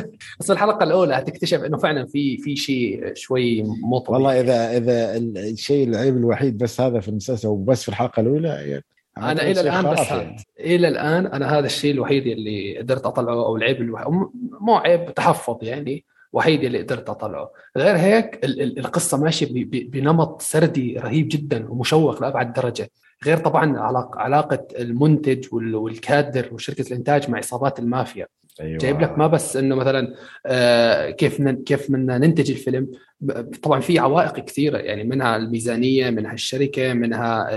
Speaker 2: [laughs] بس الحلقة الأولى هتكتشف إنه فعلا في في شيء شوي مو
Speaker 1: طبيعي. والله اذا إذا الشيء العيب الوحيد بس هذا في المسلسل وبس في الحلقة الأولى يعني
Speaker 2: أنا إلى الآن بس يعني. إلى الآن أنا هذا الشيء الوحيد اللي قدرت أطلعه أو العيب الوحيد مو عيب تحفظ يعني وحيد اللي قدرت أطلعه. غير هيك القصة ماشية بنمط سردي رهيب جدا ومشوق لأبعد درجة. غير طبعا علاقة المنتج والكادر وشركة الإنتاج مع عصابات المافيا. أيوة. جايب لك ما بس إنه مثلا آه كيف كيف بدنا ننتج الفيلم. طبعا في عوائق كثيرة يعني منها الميزانية منها الشركة منها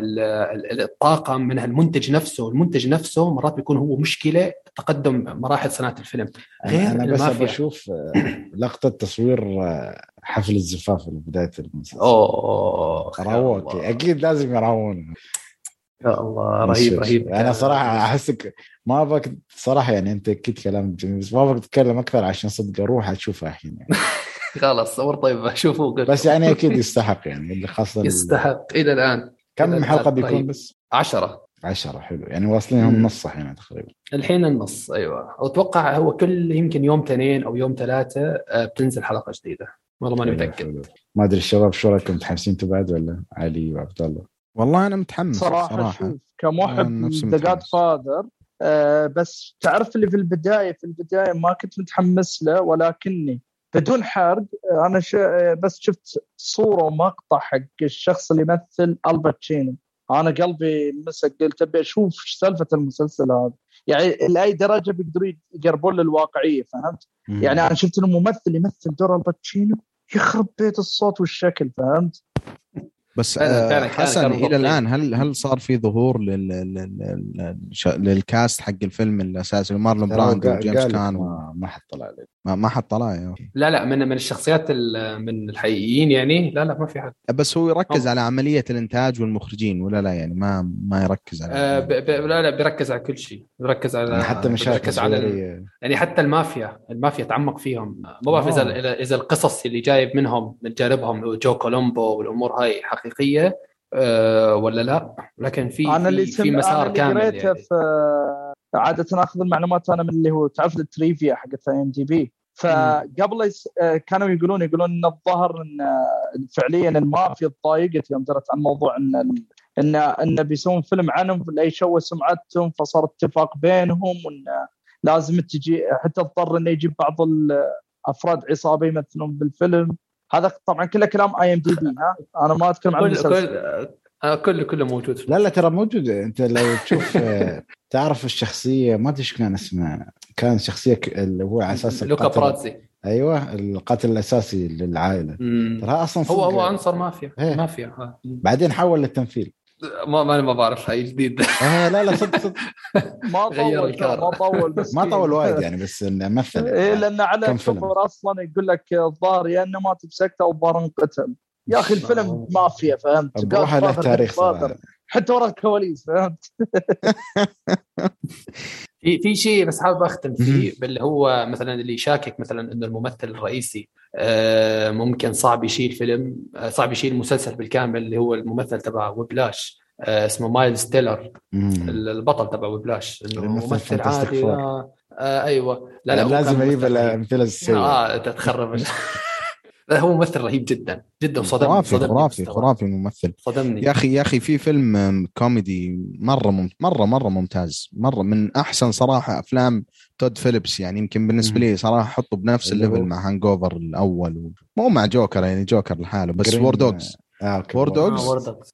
Speaker 2: الطاقم منها المنتج نفسه. المنتج نفسه مرات بيكون هو مشكلة تقدم مراحل صناعة الفيلم.
Speaker 1: غير أنا بس بشوف آه، لقطة تصوير آه، حفل الزفاف في بداية المسلسل
Speaker 2: أوه
Speaker 1: روك أكيد لازم يراوون
Speaker 2: يا الله رهيب رهيب.
Speaker 1: أنا صراحة احسك ما أبغاك صراحة يعني أنت أكيد كلام جميل بس ما أبغاك تتكلم أكثر عشان صدق أروح أشوفها الحين يعني. [laughs]
Speaker 2: خلاص صور طيب أشوفه
Speaker 1: بس يعني أكيد يستحق يعني اللي خاصة
Speaker 2: يستحق إلى الآن.
Speaker 1: كم حلقة بيكون بس؟
Speaker 2: 10
Speaker 1: 10 حلو. يعني واصلين هم نص الحين تقريبا.
Speaker 2: الحين النص أيوه. وأتوقع هو كل يمكن يوم اثنين أو يوم ثلاثة آه، بتنزل حلقة جديدة. والله ماني متأكد.
Speaker 1: ما أدري الشباب شو رأيكم متحمسين أنتم بعد ولا علي وعبد الله؟
Speaker 4: والله أنا متحمس
Speaker 3: صراحة, صراحة. شوف كمحب The God father آه بس تعرف اللي في البداية في البداية ما كنت متحمس له ولكني بدون حرق آه، أنا ش... آه، بس شفت صورة ومقطع حق الشخص اللي يمثل الباتشينو أنا قلبي مسك قلت أبي أشوف سالفة المسلسل هذا يعني لأي درجة بيقدروا يقربون للواقعية فهمت؟ مم. يعني أنا شفت إنه ممثل يمثل دور الباتشينو يخرب بيت الصوت والشكل فهمت؟
Speaker 4: بس آه حسن إلى الآن هل هل صار في ظهور لل... لل... لل cast حق الفيلم الأساسي؟ مارلون براندو وجيمس كان
Speaker 1: و... ما حد طلع
Speaker 4: لي. ما, ما حد طلع يعني.
Speaker 2: لا لا من من الشخصيات من الحقيقيين يعني لا لا ما في حد.
Speaker 4: بس هو يركز أوه. على عملية الإنتاج والمخرجين ولا لا؟ يعني ما ما يركز على
Speaker 2: آه ب... ب... لا لا بيركز على كل شيء. بيركز على يعني
Speaker 1: حتى مشاكل
Speaker 2: على يعني حتى المافيا المافيا تعمق فيهم. ما بعرف إذا اذا القصص اللي جايب منهم من جانبهم جو كولومبو والأمور هاي حقيقية أه ولا لا؟ لكن في
Speaker 3: أنا اللي
Speaker 2: في مسار
Speaker 3: أنا
Speaker 2: كامل
Speaker 3: اللي يعني. في عادة أخذ المعلومات أنا من اللي هو تعرف ال trivia حقت IMDb فقبل آه، كانوا يقولون يقولون إن الظاهر إن آه، فعليا المافيا تضايقت يوم درت عن موضوع إن ان إن بيسوون فيلم عنهم لا يشوه سمعتهم فصار اتفاق بينهم وإن لازم تجي حتى اضطر إنه يجيب بعض أفراد عصابه يمثلون بالفيلم. هذا طبعا كله كلام IMDb ها؟ أنا ما أتكلم عن
Speaker 2: كل كل آه، كله كله موجود.
Speaker 1: لا لا ترى موجود أنت لو تشوف آه، تعرف الشخصية ما أدري كان اسمه. كان شخصية اللي هو على أساس
Speaker 2: لوكا براتزي.
Speaker 1: أيوه القاتل الأساسي للعائلة.
Speaker 2: ترى أصلا هو هو عنصر مافيا. هي. مافيا
Speaker 1: بعدين حول للتمثيل.
Speaker 2: ما ما ما بعرف هاي جديد.
Speaker 1: آه لا لا صدق صدق. [laughs]
Speaker 3: ما طول ما [laughs] طول
Speaker 1: بس ما طول وايد يعني بس إنه مثل
Speaker 3: إيه لأن على الكفر أصلا يقول لك الظاهر يا إنه مات بسكته أو الظاهر انقتل يا أخي الفيلم مافيا فهمت؟
Speaker 1: بروحه له تاريخ
Speaker 3: حتى ورا الكواليس فهمت؟ [laughs]
Speaker 2: في في شيء بس حابب أختم فيه باللي هو مثلا اللي يشاكك مثلا إنه الممثل الرئيسي آه، ممكن صعب يشيل فيلم آه، صعب يشيل مسلسل بالكامل اللي هو الممثل تبع وبلاش آه، اسمه مايلز تيلر. البطل تبع وبلاش إنه ممثل عادي آه أيوه.
Speaker 1: لا لا لازم أجيب الأمثلة السيئة.
Speaker 2: آه تتخرب. [laughs] لا هو ممثل رهيب جدا جدا صدمني
Speaker 4: خرافي صدمني خرافي خرافي ممثل.
Speaker 2: صدمني.
Speaker 4: يا أخي يا أخي في فيلم كوميدي مرة مم مرة مرة ممتاز مرة من أحسن صراحة أفلام تود فيليبس. يعني يمكن بالنسبة لي صراحة أحطه بنفس ال level مع Hangover الأول مو مع جوكر يعني جوكر لحاله بس War Dogs
Speaker 1: آه
Speaker 4: War Dogs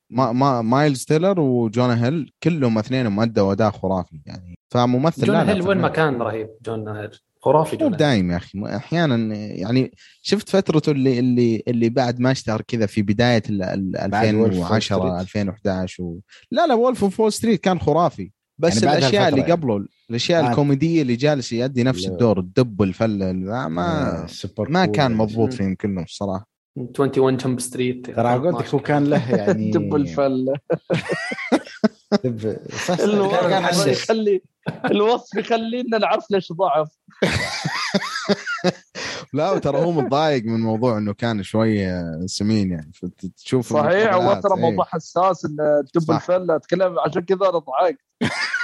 Speaker 4: ما ما مايلز تيلر وجونا هيل كلهم اثنينهم أدوا أداء خرافي يعني. فممثل
Speaker 2: جونا هيل وين ما كان رهيب جونا هيل خرافي
Speaker 4: مو دايم يا أخي أحيانا يعني شفت فترته اللي اللي اللي بعد ما اشتهر كذا في بداية ال 2010 2011 و... لا لا Wolf of Wall Street كان خرافي. بس يعني الأشياء اللي قبله يعني. الأشياء آه. الكوميدية اللي جالس يؤدي نفس الدور الدب الفل ما ما كان مضبوط فيهم كلهم الصراحة.
Speaker 2: 21 Jump Street
Speaker 1: ترى قلت لك هو كان له [laughs] يعني
Speaker 3: دب الفله
Speaker 1: دب [laughs]
Speaker 3: الوصف يخلي الوصف يخلينا نعرف ليش ضعف.
Speaker 4: لا ترى هو متضايق من موضوع إنه كان شوية سمين يعني. فتشوف
Speaker 3: صحيح هو ترى موضوع حساس ان دب الفله أتكلم عشان كذا أنا ضحكت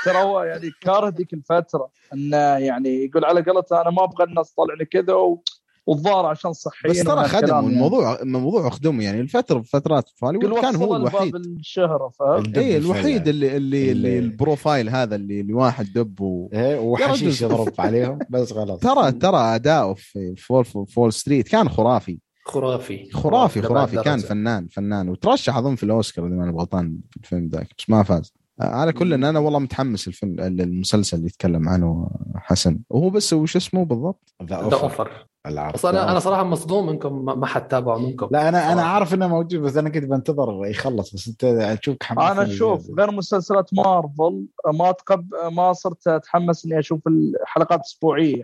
Speaker 3: ترى هو يعني كاره ذيك الفترة إنه يعني يقول على قولته أنا ما أبغى الناس تطلعني كذا و... والظاهر عشان صحيين
Speaker 4: بس ترى خدم يعني. الموضوع الموضوع خدمه يعني الفترة فترات في هوليوود كان هو الوحيد.
Speaker 3: الشهره فاهم؟
Speaker 4: اي الوحيد اللي اللي, اللي ال profile هذا اللي, اللي واحد دب و...
Speaker 1: إيه وحشيش يضرب عليهم بس غلط
Speaker 4: ترى ترى اداؤه في Wall Wall Street كان خرافي.
Speaker 2: خرافي.
Speaker 4: خرافي خرافي. كان فنان فنان. وترشح أظن في الأوسكار إذا ما غلطان في الفيلم ذاك بس ما فاز. على كل إن أنا والله متحمس الفيلم المسلسل اللي يتكلم عنه حسن. وهو بس وش اسمه بالضبط؟
Speaker 2: The Offer أنا أنا صراحة مصدوم منكم ما حد تابعه منكم.
Speaker 1: لا أنا أنا عارف إنه موجود بس أنا كنت بنتظر يخلص بس أنت تشوف
Speaker 3: أنا أشوف غير مسلسلات مارفل ما تقب ما صرت أتحمس إني أشوف الحلقات اسبوعيه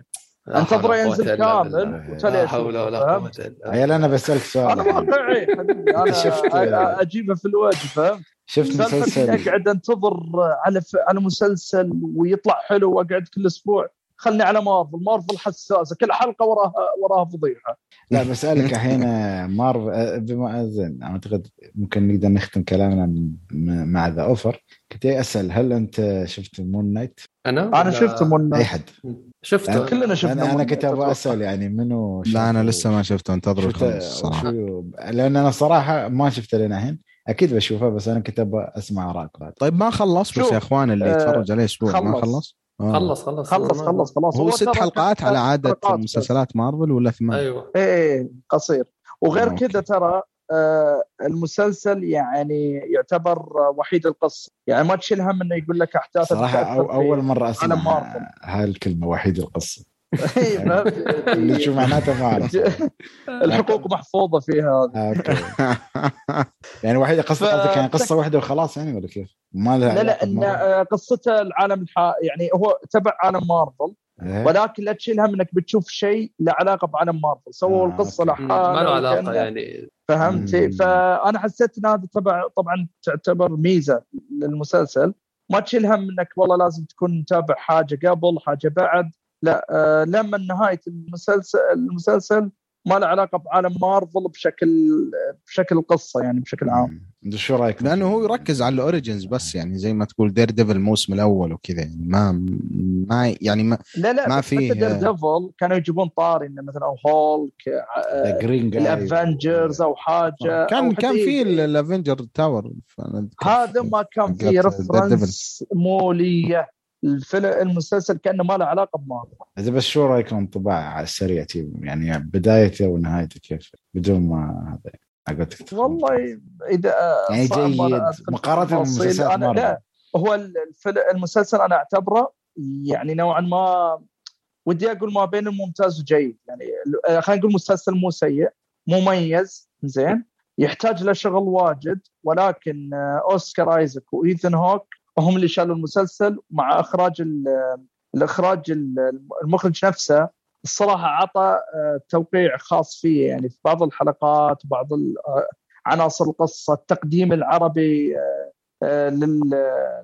Speaker 3: أنتظر ينزل كامل
Speaker 2: لا حول ولا قوة
Speaker 1: إلا أنا بسألك سؤال.
Speaker 3: أنا واقعي حبيبي [laughs] أنا شفت أجيبه في الوجه فهمت؟
Speaker 1: شفت مسلسل
Speaker 3: اقعد انتظر على ف... على مسلسل ويطلع حلو وأقعد كل أسبوع. خلني على مارفل مارفل حساسة كل حلقة وراها وراها فضيحة.
Speaker 1: لا بسألك الحين مارفل بما زين أعتقد ممكن نقدر نختم كلامنا مع The Offer. كنت أسأل هل أنت شفت Moon Knight؟
Speaker 2: أنا؟
Speaker 3: أنا شفت Moon Knight.
Speaker 1: أي حد.
Speaker 2: شفته.
Speaker 3: كلنا شفنا
Speaker 1: أنا, أنا كنت أبغى أسأل يعني منو
Speaker 4: لا أنا لسه ما شفته انتظر الصراحة.
Speaker 1: لأن أنا صراحة ما شفته لين الحين. أكيد بشوفه بس أنا كنت أبغى أسمع اراءك
Speaker 4: طيب ما خلص بس يا إخوان اللي يتفرج عليه أسبوع ما
Speaker 2: خلص؟ آه. خلص خلص
Speaker 3: خلص خلص خلاص.
Speaker 4: هو ست حلقات على عادة مسلسلات مارفل ولا ثمان؟
Speaker 2: أيوه.
Speaker 3: إيه, إيه، قصير. وغير كذا ترى آه المسلسل يعني يعتبر وحيد القصة. يعني ما تشيل هم إنه يقول لك أحداث
Speaker 1: صراحة أو أول مرة أسمع هاي الكلمة وحيد القصة. اللي شو معناته ما أعرف. [laughs]
Speaker 3: الحقوق محفوظة فيها
Speaker 1: آه، أوكي. يعني وحيدة قصه قصدك يعني قصة واحدة وخلاص يعني ولا كيف؟
Speaker 3: ما لها لا لا إن آه، قصته العالم الح... يعني هو تبع عالم مارفل إيه؟ ولكن لا تشيلها منك بتشوف شيء له علاقة بعالم مارفل. سووا آه القصة لحالها
Speaker 2: ما له علاقة يعني.
Speaker 3: فهمتي فأنا حسيت إن هذا تبع طبعا تعتبر ميزة للمسلسل. ما تشيل هم إنك والله لازم تكون متابع حاجة قبل حاجة بعد. لا آه لما نهاية المسلسل المسلسل ما له علاقة بعالم مارفل بشكل بشكل القصة يعني بشكل عام.
Speaker 1: شو رأيك؟
Speaker 4: لأنه هو يركز على ال origins بس يعني زي ما تقول Daredevil الموسم الأول وكذا يعني ما ما يعني ما
Speaker 3: لا لا
Speaker 4: ما في
Speaker 3: دير ديفل كانوا يجيبون طاري إنه مثلا Hulk ال Avengers أو حاجة
Speaker 4: كان
Speaker 3: أو
Speaker 4: كان في ال Avenger Tower
Speaker 3: هذا ما كان في reference موليه المسلسل كأنه ما له علاقة بمارفل.
Speaker 1: إذا بس شو رايكم انطباع على السريع يعني بدايته ونهايته كيف؟ بدون ما هذا
Speaker 3: والله إذا
Speaker 1: يعني جيد. مقارنة بمسلسلات
Speaker 3: أنا لا هو الفيلم المسلسل أنا أعتبره يعني نوعا ما ودي أقول ما بين الممتاز وجيد. يعني خلينا نقول مسلسل مو سيء مميز زين؟ يحتاج له شغل واجد ولكن أوسكار ايزك وايثن هوك هم اللي شالوا المسلسل مع إخراج الإخراج المخرج نفسه. الصراحة عطى توقيع خاص فيه. يعني في بعض الحلقات بعض عناصر القصة التقديم العربي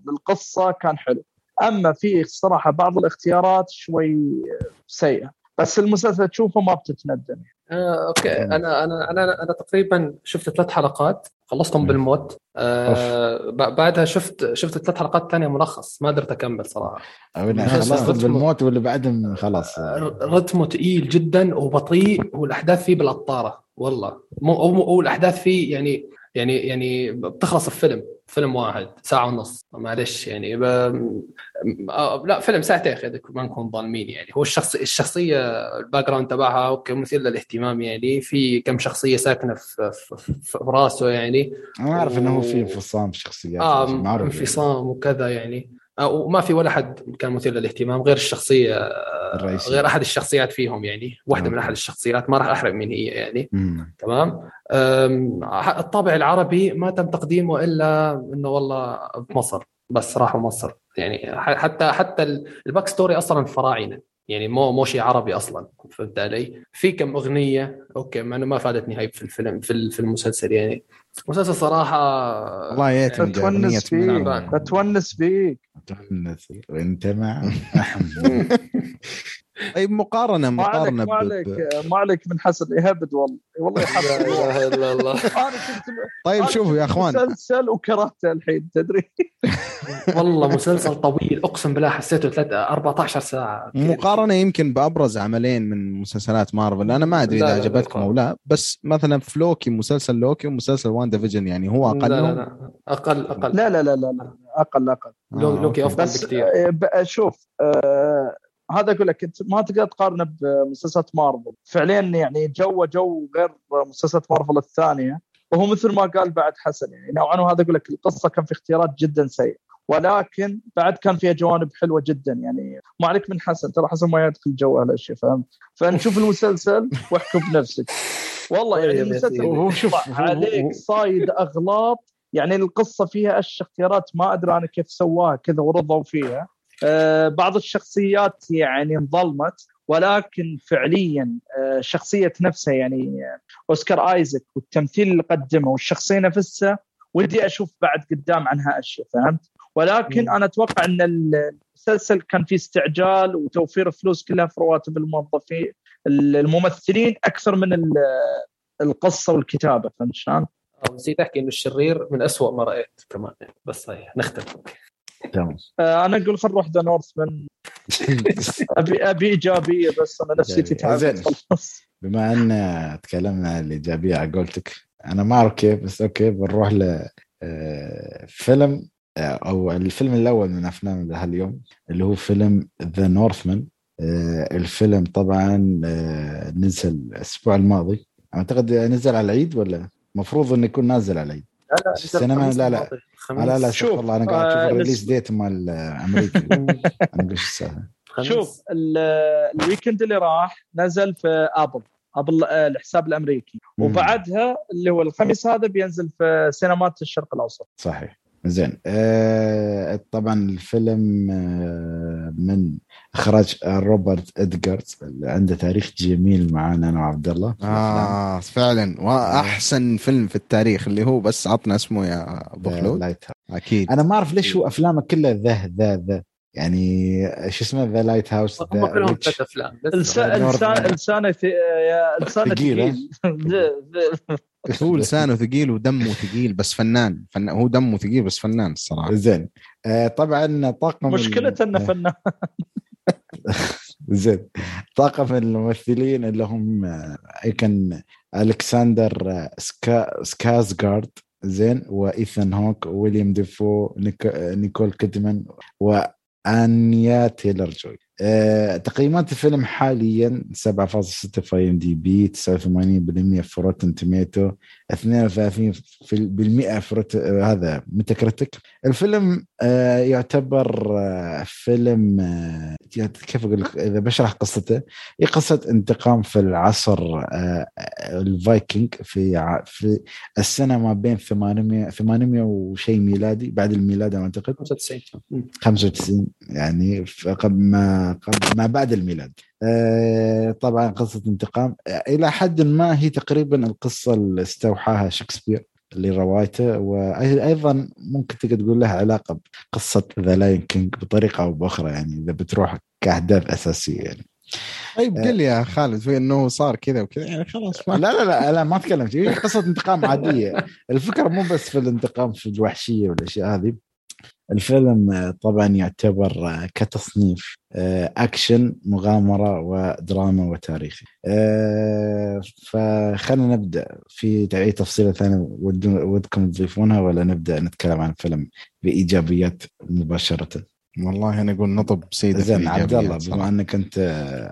Speaker 3: للقصة كان حلو. أما في الصراحة بعض الاختيارات شوي سيئة. بس المسلسل تشوفه ما بتتندم.
Speaker 2: آه، أوكي. أنا أنا أنا أنا تقريبا شفت ثلاث حلقات. خلصتهم بالموت. آه بعدها شفت شفت ثلاث حلقات ثانية ملخص. ما قدرت أكمل صراحة.
Speaker 1: خلصت بالموت واللي بعدهم خلاص.
Speaker 2: رتمه ثقيل جدا وبطيء والأحداث فيه بالقطاره والله. مو مو الاحداث فيه يعني يعني يعني بتخلص الفيلم. فيلم واحد ساعة ونص. معلش يعني ب... آه، لا فيلم ساعتين أخي ما نكون ظالمين يعني. هو الشخص الشخصية ال background تبعها أوكي مثير للاهتمام يعني. في كم شخصية ساكنة في, في, في راسه يعني.
Speaker 1: أنا أعرف و... انه في انفصام في شخصيات
Speaker 2: آه انفصام وكذا يعني. وما في ولا حد كان مثير للاهتمام غير الشخصية آه، الرئيسية. غير أحد الشخصيات فيهم يعني. واحدة من أحد الشخصيات ما راح أحرق مين هي يعني. مم. تمام؟ الطابع العربي ما تم تقديمه إلا إنه والله بمصر بس راحوا مصر. يعني حتى حتى ال backstory أصلا فراعنة. يعني مو مو شيء عربي أصلا. فهمت علي؟ في كم أغنية أوكي ما ما فادتني هاي في الفيلم في, في المسلسل يعني. مسلسل صراحة
Speaker 3: والله يا يعني بتونس فيك. بتونس فيك.
Speaker 1: بتونس وانت مع [laughs]
Speaker 4: طيب مقارنة مقارنة
Speaker 3: ما عليك ما عليك من حسن يهبد والله والله يهبد لا
Speaker 2: إله إلا الله. [laughs]
Speaker 4: طيب شوفوا يا أخوان.
Speaker 3: مسلسل وكرهته الحين تدري؟ [laughs]
Speaker 2: والله مسلسل طويل أقسم بالله حسيته 14 ساعة.
Speaker 4: مقارنة يمكن بأبرز عملين من مسلسلات مارفل. أنا ما أدري إذا عجبتكم أو لا بس مثلا في لوكي مسلسل لوكي ومسلسل WandaVision يعني هو أقل لا
Speaker 2: لا لا أقل أقل.
Speaker 3: لا لا لا لا أقل أقل.
Speaker 2: لوكي أفضل بكثير
Speaker 3: شوف آه هذا أقول لك انت ما تقدر تقارنه بمسلسلات مارفل. فعليا يعني جو جو غير مسلسلات مارفل الثانية. وهو مثل ما قال بعد حسن يعني نوعا ما هذا أقول لك القصة كان في اختيارات جدا سيئه ولكن بعد كان فيها جوانب حلوة جدا يعني ما عليك من حسن ترى حسن ما يدخل جو هالاشياء فهمت فنشوف المسلسل واحكم بنفسك. والله يعني طيب المسلسل هو شوف عليك. صايد أغلاط يعني القصة فيها اشياء اختيارات ما أدري أنا كيف سواها كذا ورضوا فيها. بعض الشخصيات يعني انظلمت ولكن فعليا آه، شخصية نفسها يعني آه، أوسكار آيزك والتمثيل اللي قدمه والشخصية نفسها ودي أشوف بعد قدام عنها أشياء فهمت؟ ولكن أنا أتوقع أن المسلسل كان فيه استعجال وتوفير فلوس كلها في رواتب الموظفين الممثلين أكثر من القصة والكتابة فهمت شلون؟
Speaker 2: نسيت أحكي إنه الشرير من أسوأ ما رأيت كمان بس هي نختم.
Speaker 3: آه أنا أقول خل نروح ذا نورثمان. [laughs] ابي أبي إيجابية بس أنا نفسيتي تعبت
Speaker 1: بما أن تكلمنا عن الإيجابية على قولتك أنا ما أعرف كيف بس أوكي بنروح ل آه، فيلم آه، أو الفيلم الأول من أفلام هاليوم اللي هو فيلم The Northman. الفيلم طبعا آه، نزل الأسبوع الماضي. أعتقد نزل على العيد ولا؟ المفروض إنه يكون نازل على العيد. لا لا السينما؟ لا لا. لا لا شوف والله أنا قاعد أشوف آه ال release ديت مال أمريكا. [laughs] أنا إيش السالفه
Speaker 3: شوف ال weekend اللي راح نزل في أبل أبل آه، الحساب الأمريكي. وبعدها اللي هو الخميس هذا بينزل في سينمات الشرق الأوسط.
Speaker 1: صحيح. زين. آه طبعا الفيلم آه من إخراج روبرت ايجرز عنده تاريخ جميل معانا أنا وعبد الله.
Speaker 4: آه فعلا. وأحسن فيلم في التاريخ اللي هو بس عطنا اسمه يا أبو خلود.
Speaker 1: أكيد. أنا ما أعرف ليش هو أفلامه كلها the the the. يعني شو اسمه؟ The Lighthouse
Speaker 2: هم كلهم ثلاث أفلام
Speaker 3: لسانه ثقيل [laughs]
Speaker 4: هو لسانه [laughs] ثقيل ودمه ثقيل بس فنان, فن... هو دمه ثقيل بس فنان الصراحة.
Speaker 1: زين. آه طبعا طاقم
Speaker 3: مشكلة إنه فنان. [laughs]
Speaker 1: زين. طاقم الممثلين اللي هم كان الكسندر آه، سكا سكازغارد زين وايثان هوك وويليام دافو نيك... نيكول كيدمان وانيا تيلر جوي تقييمات الفيلم حاليا 7.6 في IMDb 89% في Rotten Tomatoes 32% في Rot... هذا Metacritic الفيلم أه يعتبر فيلم كيف أقول لك؟ إذا بشرح قصته هي قصة انتقام في العصر آه، الفايكنج في في السنة ما بين 800 800 وشيء ميلادي بعد الميلاد أعتقد.
Speaker 2: 95
Speaker 1: 95 يعني قبل ما قبل ما بعد الميلاد. طبعا قصة انتقام. إلى حد ما هي تقريبا القصة اللي استوحاها شكسبير لروايته وأيضا ممكن تقدر تقول لها علاقة بقصة The Lion King بطريقة أو بأخرى يعني إذا بتروح كأهداف أساسية يعني.
Speaker 4: طيب قل لي يا خالد في إنه صار كذا وكذا؟ يعني خلاص
Speaker 1: ما لا لا لا لا ما أتكلم. هي قصة انتقام عادية. [laughs] الفكرة مو بس في الانتقام في الوحشية والأشياء هذه. الفيلم طبعا يعتبر كتصنيف آه، أكشن مغامرة ودراما وتاريخي. آه، فخلينا نبدأ. في اي تفصيلة ثانية ودكم تضيفونها ولا نبدأ نتكلم عن الفيلم بإيجابيات مباشرة؟
Speaker 4: والله أنا أقول نطب سيدة
Speaker 1: زين عبد الله بما أنك أنت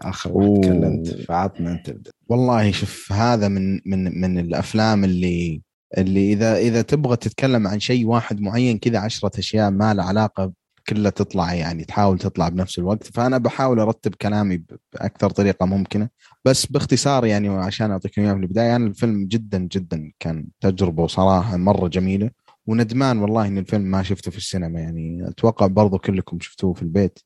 Speaker 1: آخر واحد تكلمت فعطنا أنت تبدا
Speaker 4: والله شوف هذا من من من الأفلام اللي اللي إذا إذا تبغى تتكلم عن شيء واحد معين كذا عشرة أشياء ما له علاقة كلها تطلع يعني تحاول تطلع بنفس الوقت. فأنا بحاول أرتب كلامي بأكثر طريقة ممكنة. بس باختصار يعني عشان اعطيكم اياه في البداية يعني الفيلم جدا جدا كان تجربة وصراحة مرة جميلة وندمان والله إن الفيلم ما شفته في السينما. يعني أتوقع برضو كلكم شفتوه في البيت.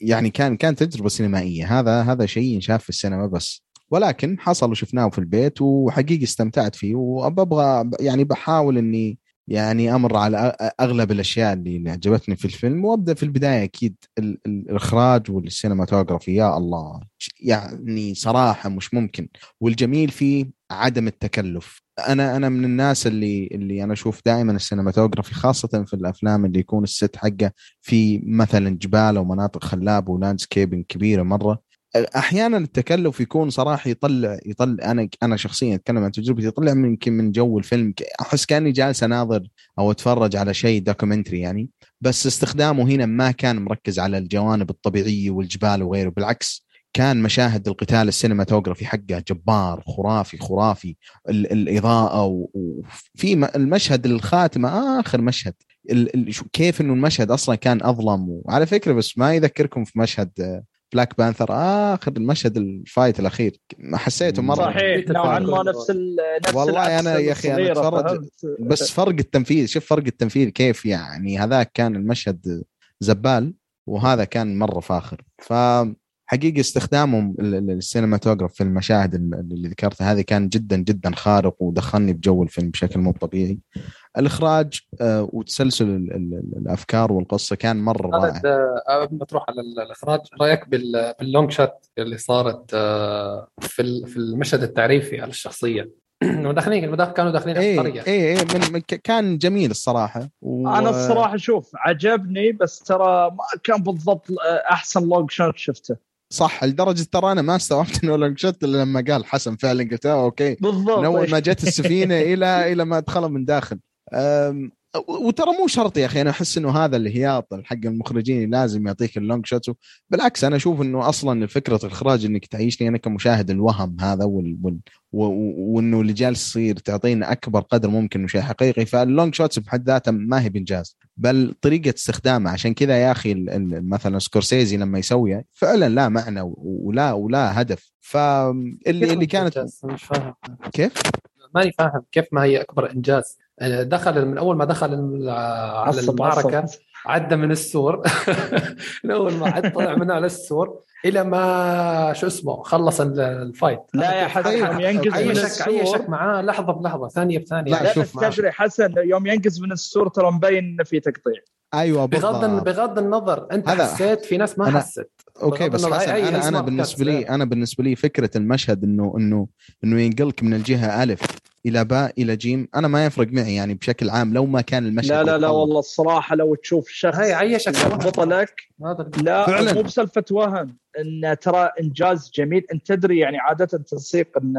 Speaker 4: يعني كان كان تجربة سينمائية. هذا هذا شيء ينشاف في السينما بس. ولكن حصل وشفناه في البيت وحقيقي استمتعت فيه وابغى يعني بحاول إني يعني أمر على أغلب الأشياء اللي عجبتني في الفيلم وأبدأ في البداية أكيد الإخراج والسينماتوجرافي يا الله يعني صراحة مش ممكن. والجميل فيه عدم التكلف. أنا أنا من الناس اللي اللي أنا أشوف دائما ال cinematography خاصة في الأفلام اللي يكون ال set حقة في مثلا جبال ومناطق خلابة و landscaping كبيرة مرة. أحيانا التكلف يكون صراحة يطلع يطلع أنا أنا شخصيا أتكلم عن تجربتي يطلع من يمكن من جو الفيلم أحس كأني جالس أناظر أو أتفرج على شيء documentary يعني بس استخدامه هنا ما كان مركز على الجوانب الطبيعية والجبال وغيره بالعكس كان مشاهد القتال ال cinematography حقه جبار خرافي خرافي الإضاءة وفي المشهد الخاتمه آخر مشهد كيف إنه المشهد أصلا كان أظلم وعلى فكرة بس ما يذكركم في مشهد Black Panther آخر المشهد ال fight الأخير. ما حسيته مرة
Speaker 3: صحيح. نوعا ما نفس نفس
Speaker 4: والله أنا يا أخي أنا أتفرج بس فرق التنفيذ شوف فرق التنفيذ كيف يعني. هذاك كان المشهد زبال وهذا كان مرة فاخر. ف حقيقي استخدامهم ال cinematography في المشاهد اللي ذكرتها. هذه كان جدا جدا خارق ودخلني بجو الفيلم بشكل مو طبيعي. الإخراج آه، وتسلسل الأفكار والقصة كان مرة رائع.
Speaker 2: آه، قبل ما تروح على الإخراج رأيك بال long shot اللي صارت آه، في في المشهد التعريفي على الشخصية؟ [clears throat] داخلين كانوا داخلين
Speaker 4: إيه، القرية. اي اي من كان جميل الصراحة.
Speaker 3: و... أنا الصراحة شوف عجبني بس ترى ما كان بالضبط أحسن long shot شفته.
Speaker 4: صح لدرجة ترى أنا ما استوعبت إنه long shot إلا لما قال حسن فعلا قلت أوكي.
Speaker 3: بالضبط. من
Speaker 4: اول ما جت السفينة إلى إلى ما دخلوا من داخل. وترى مو شرط يا أخي أنا أحس إنه هذا الهياط حق المخرجين لازم يعطيك ال long shot. بالعكس أنا أشوف إنه أصلا فكرة الإخراج إنك تعيشني أنا كمشاهد الوهم هذا وال... وال... وإنه اللي جالس يصير تعطينا أكبر قدر ممكن من شيء حقيقي. فال long shots بحد ذاتها ما هي بإنجاز بل طريقة استخدامه. عشان كذا يا أخي مثلا سكورسيزي لما يسويها فعلا لا معنى ولا ولا هدف. فاللي اللي كانت
Speaker 2: مش فاهم.
Speaker 4: كيف؟
Speaker 2: ماني فاهم كيف ما هي أكبر إنجاز. دخل من أول ما دخل على المعركة عدى من السور. [laughs] من أول ما عد طلع من على السور إلى ما شو اسمه خلص ال fight.
Speaker 3: لا يا حسن يوم ينقز
Speaker 2: من السور. عيشك معاه. لحظة بلحظة ثانية بثانية.
Speaker 3: لا, لا شوف تدري حسن يوم ينقز من السور ترى مبين إنه في تقطيع.
Speaker 4: أيوه
Speaker 2: بغض بغض النظر أنت هذا حسيت في ناس ما حست.
Speaker 4: أوكي بس حسن أنا أنا بالنسبة لي أنا بالنسبة لي فكرة المشهد انه انه إنه ينقلك من الجهة ألف إلى باء إلى جيم أنا ما يفرق معي يعني بشكل عام لو ما كان المشهد
Speaker 3: لا لا لا والله الصراحة لو تشوف شخص
Speaker 2: هي عيشك
Speaker 3: بطلك لا فعلا. مو بسالفة وهم إن ترى إنجاز جميل. انت تدري يعني عادة تنسيق إن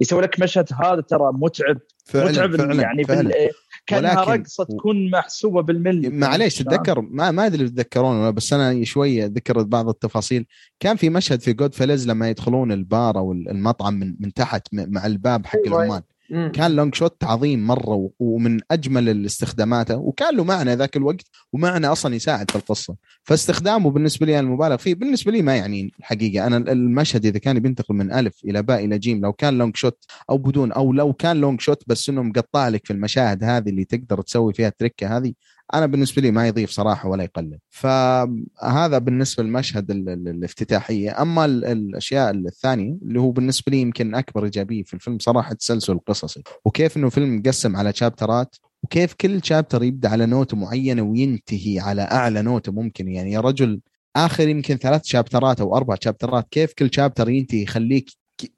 Speaker 3: يسوي لك مشهد هذا ترى متعب.
Speaker 4: فعلا
Speaker 3: متعب
Speaker 4: فعلا
Speaker 3: يعني فعلا. بال... كأنها رقصة تكون محسوبة بالملي.
Speaker 4: معليش تتذكر ما ما أدري تتذكرون بس أنا شوية ذكر بعض التفاصيل. كان في مشهد في Goodfellas لما يدخلون البار أو المطعم من, من تحت مع الباب حق أيوة. العمال. مم. كان long shot عظيم مرة ومن أجمل الاستخداماته. وكان له معنى ذاك الوقت ومعنى أصلا يساعد في القصة. فاستخدامه بالنسبة لي المبالغ فيه بالنسبة لي ما يعني الحقيقة. أنا المشهد إذا كان بينتقل من ألف إلى باء إلى جيم لو كان long shot أو بدون أو لو كان لونج شوت بس انه مقطع لك في المشاهد هذه اللي تقدر تسوي فيها التركه هذه أنا بالنسبة لي ما يضيف صراحة ولا يقلل. فهذا بالنسبة للمشهد الافتتاحية. أما الأشياء الثانية اللي هو بالنسبة لي يمكن أكبر إيجابية في الفيلم صراحة التسلسل القصصي. وكيف إنه فيلم مقسم على شابترات وكيف كل شابتر يبدأ على نوتة معينة وينتهي على أعلى نوتة ممكن. يعني يا رجل آخر يمكن ثلاث شابترات أو أربع شابترات كيف كل شابتر ينتهي؟ يخليك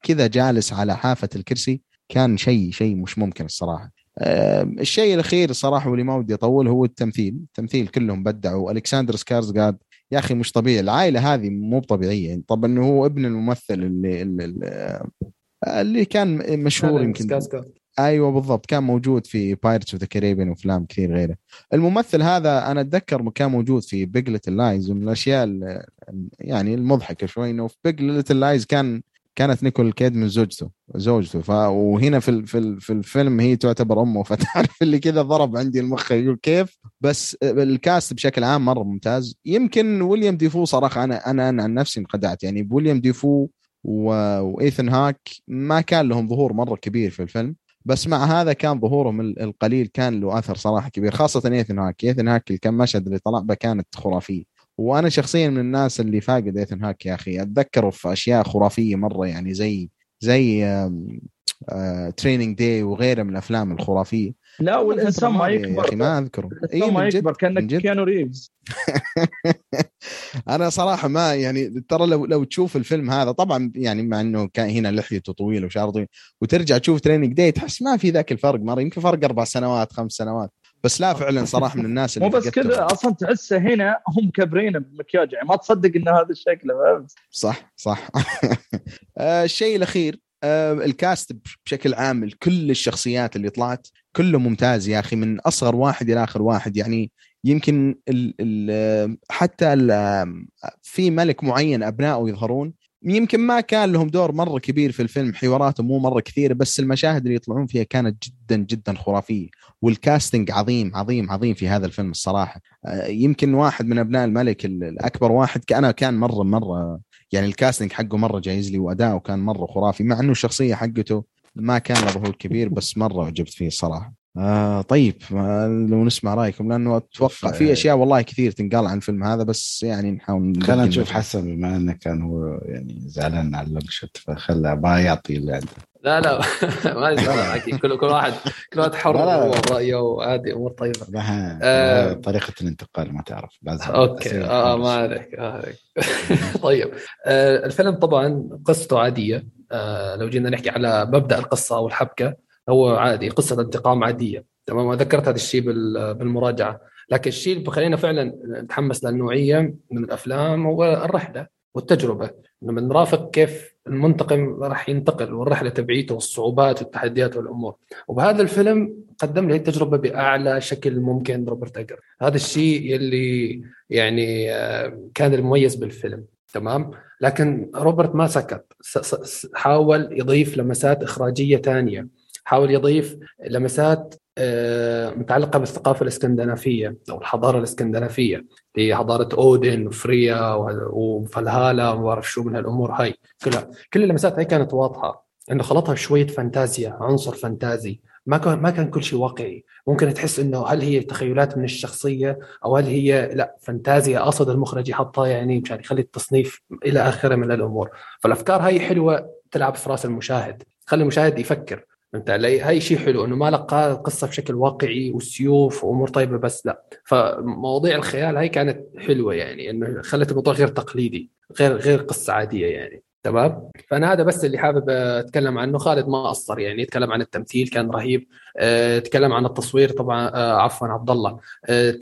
Speaker 4: كذا جالس على حافة الكرسي. كان شيء شيء مش ممكن الصراحة. الشيء الأخير صراحة واللي ما ودي اطول هو التمثيل. التمثيل كلهم بدعوا. الكسندر سكارزغارد يا أخي مش طبيعي. العائلة هذه مو طبيعية. طب انه هو ابن الممثل اللي اللي, اللي كان مشهور يمكن. أيوه بالضبط. كان موجود في Pirates of the Caribbean وأفلام كثير غيره. الممثل هذا أنا أتذكر كان موجود في Big Little Lies ومن الأشياء يعني المضحكة شوي إنه في Big Little Lies كان كانت نيكول كيدمان زوجته زوجته. ف وهنا في في في الفيلم هي تعتبر أمه. [laughs] فتعرف اللي كذا ضرب عندي المخ يقول كيف؟ بس ال cast بشكل عام مرة ممتاز. يمكن ويليام دافو صراحة أنا أنا, أنا عن نفسي انخدعت يعني بويليام دافو وايثن هوك ما كان لهم ظهور مرة كبير في الفيلم. بس مع هذا كان ظهورهم القليل كان له أثر صراحة كبير خاصة ايثن هوك. ايثن هوك الكم مشهد اللي طلع به كانت خرافية. وأنا شخصيا من الناس اللي فاقد ايثن هوك يا أخي. أتذكره في أشياء خرافية مرة يعني زي زي Training Day وغيره من الأفلام الخرافية.
Speaker 3: لا والإنسان ما يكبر يا
Speaker 4: أخي ما أذكره.
Speaker 3: اي ما يكبر كأنك كيانو ريفز. [laughs]
Speaker 4: أنا صراحة ما يعني ترى لو لو تشوف الفيلم هذا طبعا يعني مع إنه كان هنا لحيته طويلة وشعره طويل وترجع تشوف Training Day تحس ما في ذاك الفرق. مرة يمكن فرق أربع سنوات خمس سنوات. بس لا فعلا صراحة من الناس
Speaker 3: اللي مو بس كذا أصلا تحسه هنا هم مكبرين بالمكياج يعني ما تصدق ان هذا الشكل
Speaker 4: صح صح. [laughs] آه، الشيء الأخير آه، الكاست بشكل عام كل الشخصيات اللي طلعت كله ممتاز يا أخي من أصغر واحد إلى آخر واحد. يعني يمكن ال ال حتى ال في ملك معين أبنائه يظهرون يمكن ما كان لهم دور مرة كبير في الفيلم حواراتهم مو مرة كثيرة بس المشاهد اللي يطلعون فيها كانت جدا جدا خرافية. والكاستنج عظيم عظيم عظيم في هذا الفيلم الصراحة. آه، يمكن واحد من أبناء الملك الأكبر واحد أنا كان مرة مرة يعني الكاستنج حقه مرة جايز لي وأداؤه كان مرة خرافي مع إنه الشخصية حقته ما كان له ظهور كبير بس مرة عجبت فيه الصراحة. آه طيب لو نسمع رأيكم لأنه أتوقع في أشياء والله كثير تنقال عن الفيلم هذا بس يعني نحاول
Speaker 1: خلينا نشوف حسن بما إنه كان هو يعني زعلان على اللبشت فخلى ما يعطي اللي عنده.
Speaker 2: لا لا [laughs] ما أكيد كل كل واحد كل واحد حر هو رايه وعادي أمور طيبة.
Speaker 1: آه طريقة الانتقال ما تعرف
Speaker 2: لازم أوكي آه ما عليك آه [laughs] طيب آه الفيلم طبعا قصته عادية. آه لو جينا نحكي على مبدأ القصة أو الحبكة هو عادي قصة انتقام عادية. تمام؟ ذكرت هذا الشيء بالمراجعة. لكن الشيء اللي بخلينا فعلا نتحمس للنوعيه من الأفلام هو الرحلة والتجربة. لما نرافق كيف المنتقم راح ينتقل والرحلة تبعيته والصعوبات والتحديات والأمور. وبهذا الفيلم قدم لي التجربه بأعلى شكل ممكن روبرت اجر هذا الشيء يلي يعني آه، كان المميز بالفيلم. تمام؟ لكن روبرت ما سكت. حاول يضيف لمسات إخراجية ثانية حاول يضيف لمسات آه، متعلقة بالثقافة الإسكندنافية أو الحضارة الإسكندنافية اللي حضارة أودن وفريا وفلهالا وما أعرف شو من هالأمور هاي كلها. كل اللمسات هاي كانت واضحة إنه خلطها شوية فانتازيا عنصر فانتازي. ما كان ما كان كل شيء واقعي. ممكن تحس إنه هل هي تخيلات من الشخصية أو هل هي لا فانتازيا قصد المخرج يحطها يعني مشان يخلي التصنيف إلى آخره من الأمور. فالأفكار هاي حلوة تلعب في رأس المشاهد خلي المشاهد يفكر. فهمت علي؟ هاي شيء حلو إنه ما لقى القصة بشكل واقعي وسيوف وأمور طيبة بس لا. فمواضيع الخيال هاي كانت حلوة يعني إنه خلت الموضوع غير تقليدي غير غير قصة عادية يعني. تمام؟ فأنا هذا بس اللي حابب أتكلم عنه. خالد ما قصر يعني يتكلم عن التمثيل كان رهيب. آه، تكلم عن التصوير طبعا آه، عفوا عبد الله. آه،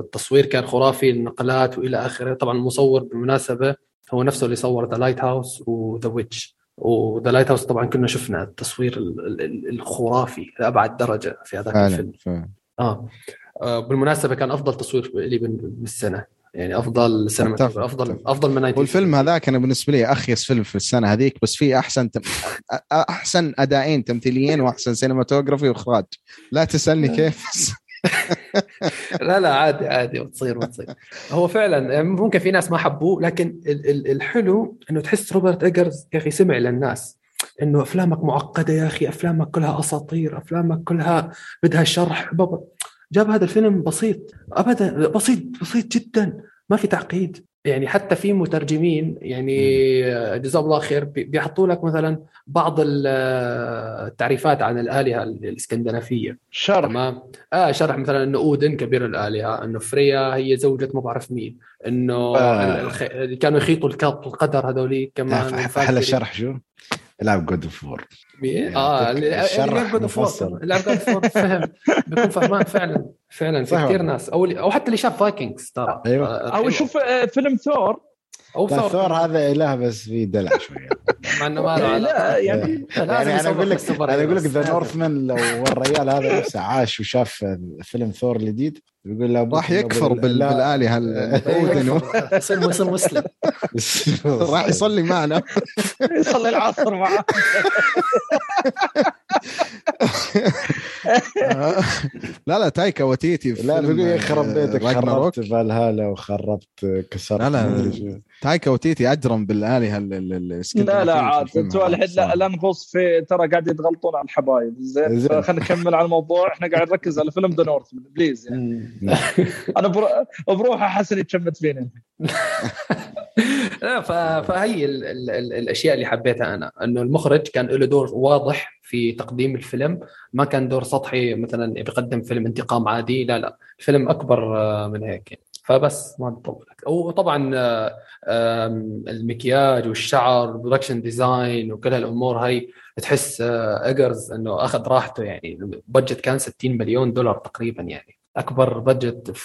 Speaker 2: التصوير كان خرافي النقلات وإلى آخره. طبعا المصور بالمناسبة هو نفسه اللي صور The Lighthouse و The Witch و The Lighthouse طبعا كنا شفنا التصوير الخرافي لأبعد درجة في هذاك الفيلم. فعلا. آه. بالمناسبة كان أفضل تصوير لي بالسنة. يعني أفضل سينما افضل أفضل من
Speaker 4: والفيلم هذاك أنا بالنسبة لي أخيس فيلم في السنة هذيك بس في أحسن تم... أحسن ادائين تمثيليين وأحسن cinematography وإخراج. لا تسألني كيف
Speaker 2: لا لا عادي عادي بتصير بتصير. هو فعلا ممكن في ناس ما حبوه لكن الحلو إنه تحس روبرت إيجرز يا أخي سمع للناس إنه أفلامك معقدة يا أخي أفلامك كلها أساطير أفلامك كلها بدها شرح. جاب هذا الفيلم بسيط ابدا بسيط بسيط جدا ما في تعقيد. يعني حتى في مترجمين يعني جزاهم الله خير بيحطوا لك مثلا بعض التعريفات عن الآلهة الإسكندنافية.
Speaker 3: شرح.
Speaker 2: تمام؟ آه شرح مثلا إنه أودن كبير الآلهة إنه فريا هي زوجة ما بعرف مين إنه آه. الخ... كانوا يخيطوا القدر هذولي كمان
Speaker 1: أحلى الشرح شو؟ العب God of War
Speaker 2: آه اللي لعب God of War. لعب God of War فهم. [laughs] بيكون فهمان فعلا فعلا في كثير ناس. أو أو حتى اللي شاف Vikings ترى.
Speaker 3: أيوه. آه، أو يشوف آه، فيلم ثور.
Speaker 1: أو ثور. ثور هذا إله بس في دلع شوية. [laughs]
Speaker 2: مع إنه ما له لا
Speaker 1: يعني يعني أنا أقول لك أنا أقول لك The Northman لو الرجال هذا نفسه عاش وشاف فيلم ثور الجديد
Speaker 4: يقول له راح يكفر بالآلهة
Speaker 2: اودن [laughs] يصير يصير مسلم. [laughs]
Speaker 4: راح يصلي معنا. [laughs]
Speaker 3: يصلي العصر معنا
Speaker 4: لا لا تايكا وتيتي
Speaker 1: لا بيقول يخرب بيتك خربت فالهالا وخربت كسرت
Speaker 4: لا لا تايكا وتيتي أجرم بالآلهة
Speaker 3: لا لا عاد أنتوا الحين لا, لا نغوص في ترى قاعد يتغلطون على الحبايب. زين خلينا نكمل على الموضوع. إحنا قاعد نركز على فيلم The North please يعني. [laughs] أنا بروح حسن يتشمت فيني. [laughs]
Speaker 2: لا فهي ال ال ال الأشياء اللي حبيتها أنا. إنه المخرج كان له دور واضح في تقديم الفيلم. ما كان دور سطحي مثلا بيقدم فيلم انتقام عادي. لا لا الفيلم أكبر آه، من هيك. فبس ما بطول وطبعا آه، المكياج والشعر وال production design وكل هالأمور هاي تحس إيجرز آه، إنه أخذ راحته يعني. budget كان 60 مليون دولار تقريبا يعني. أكبر budget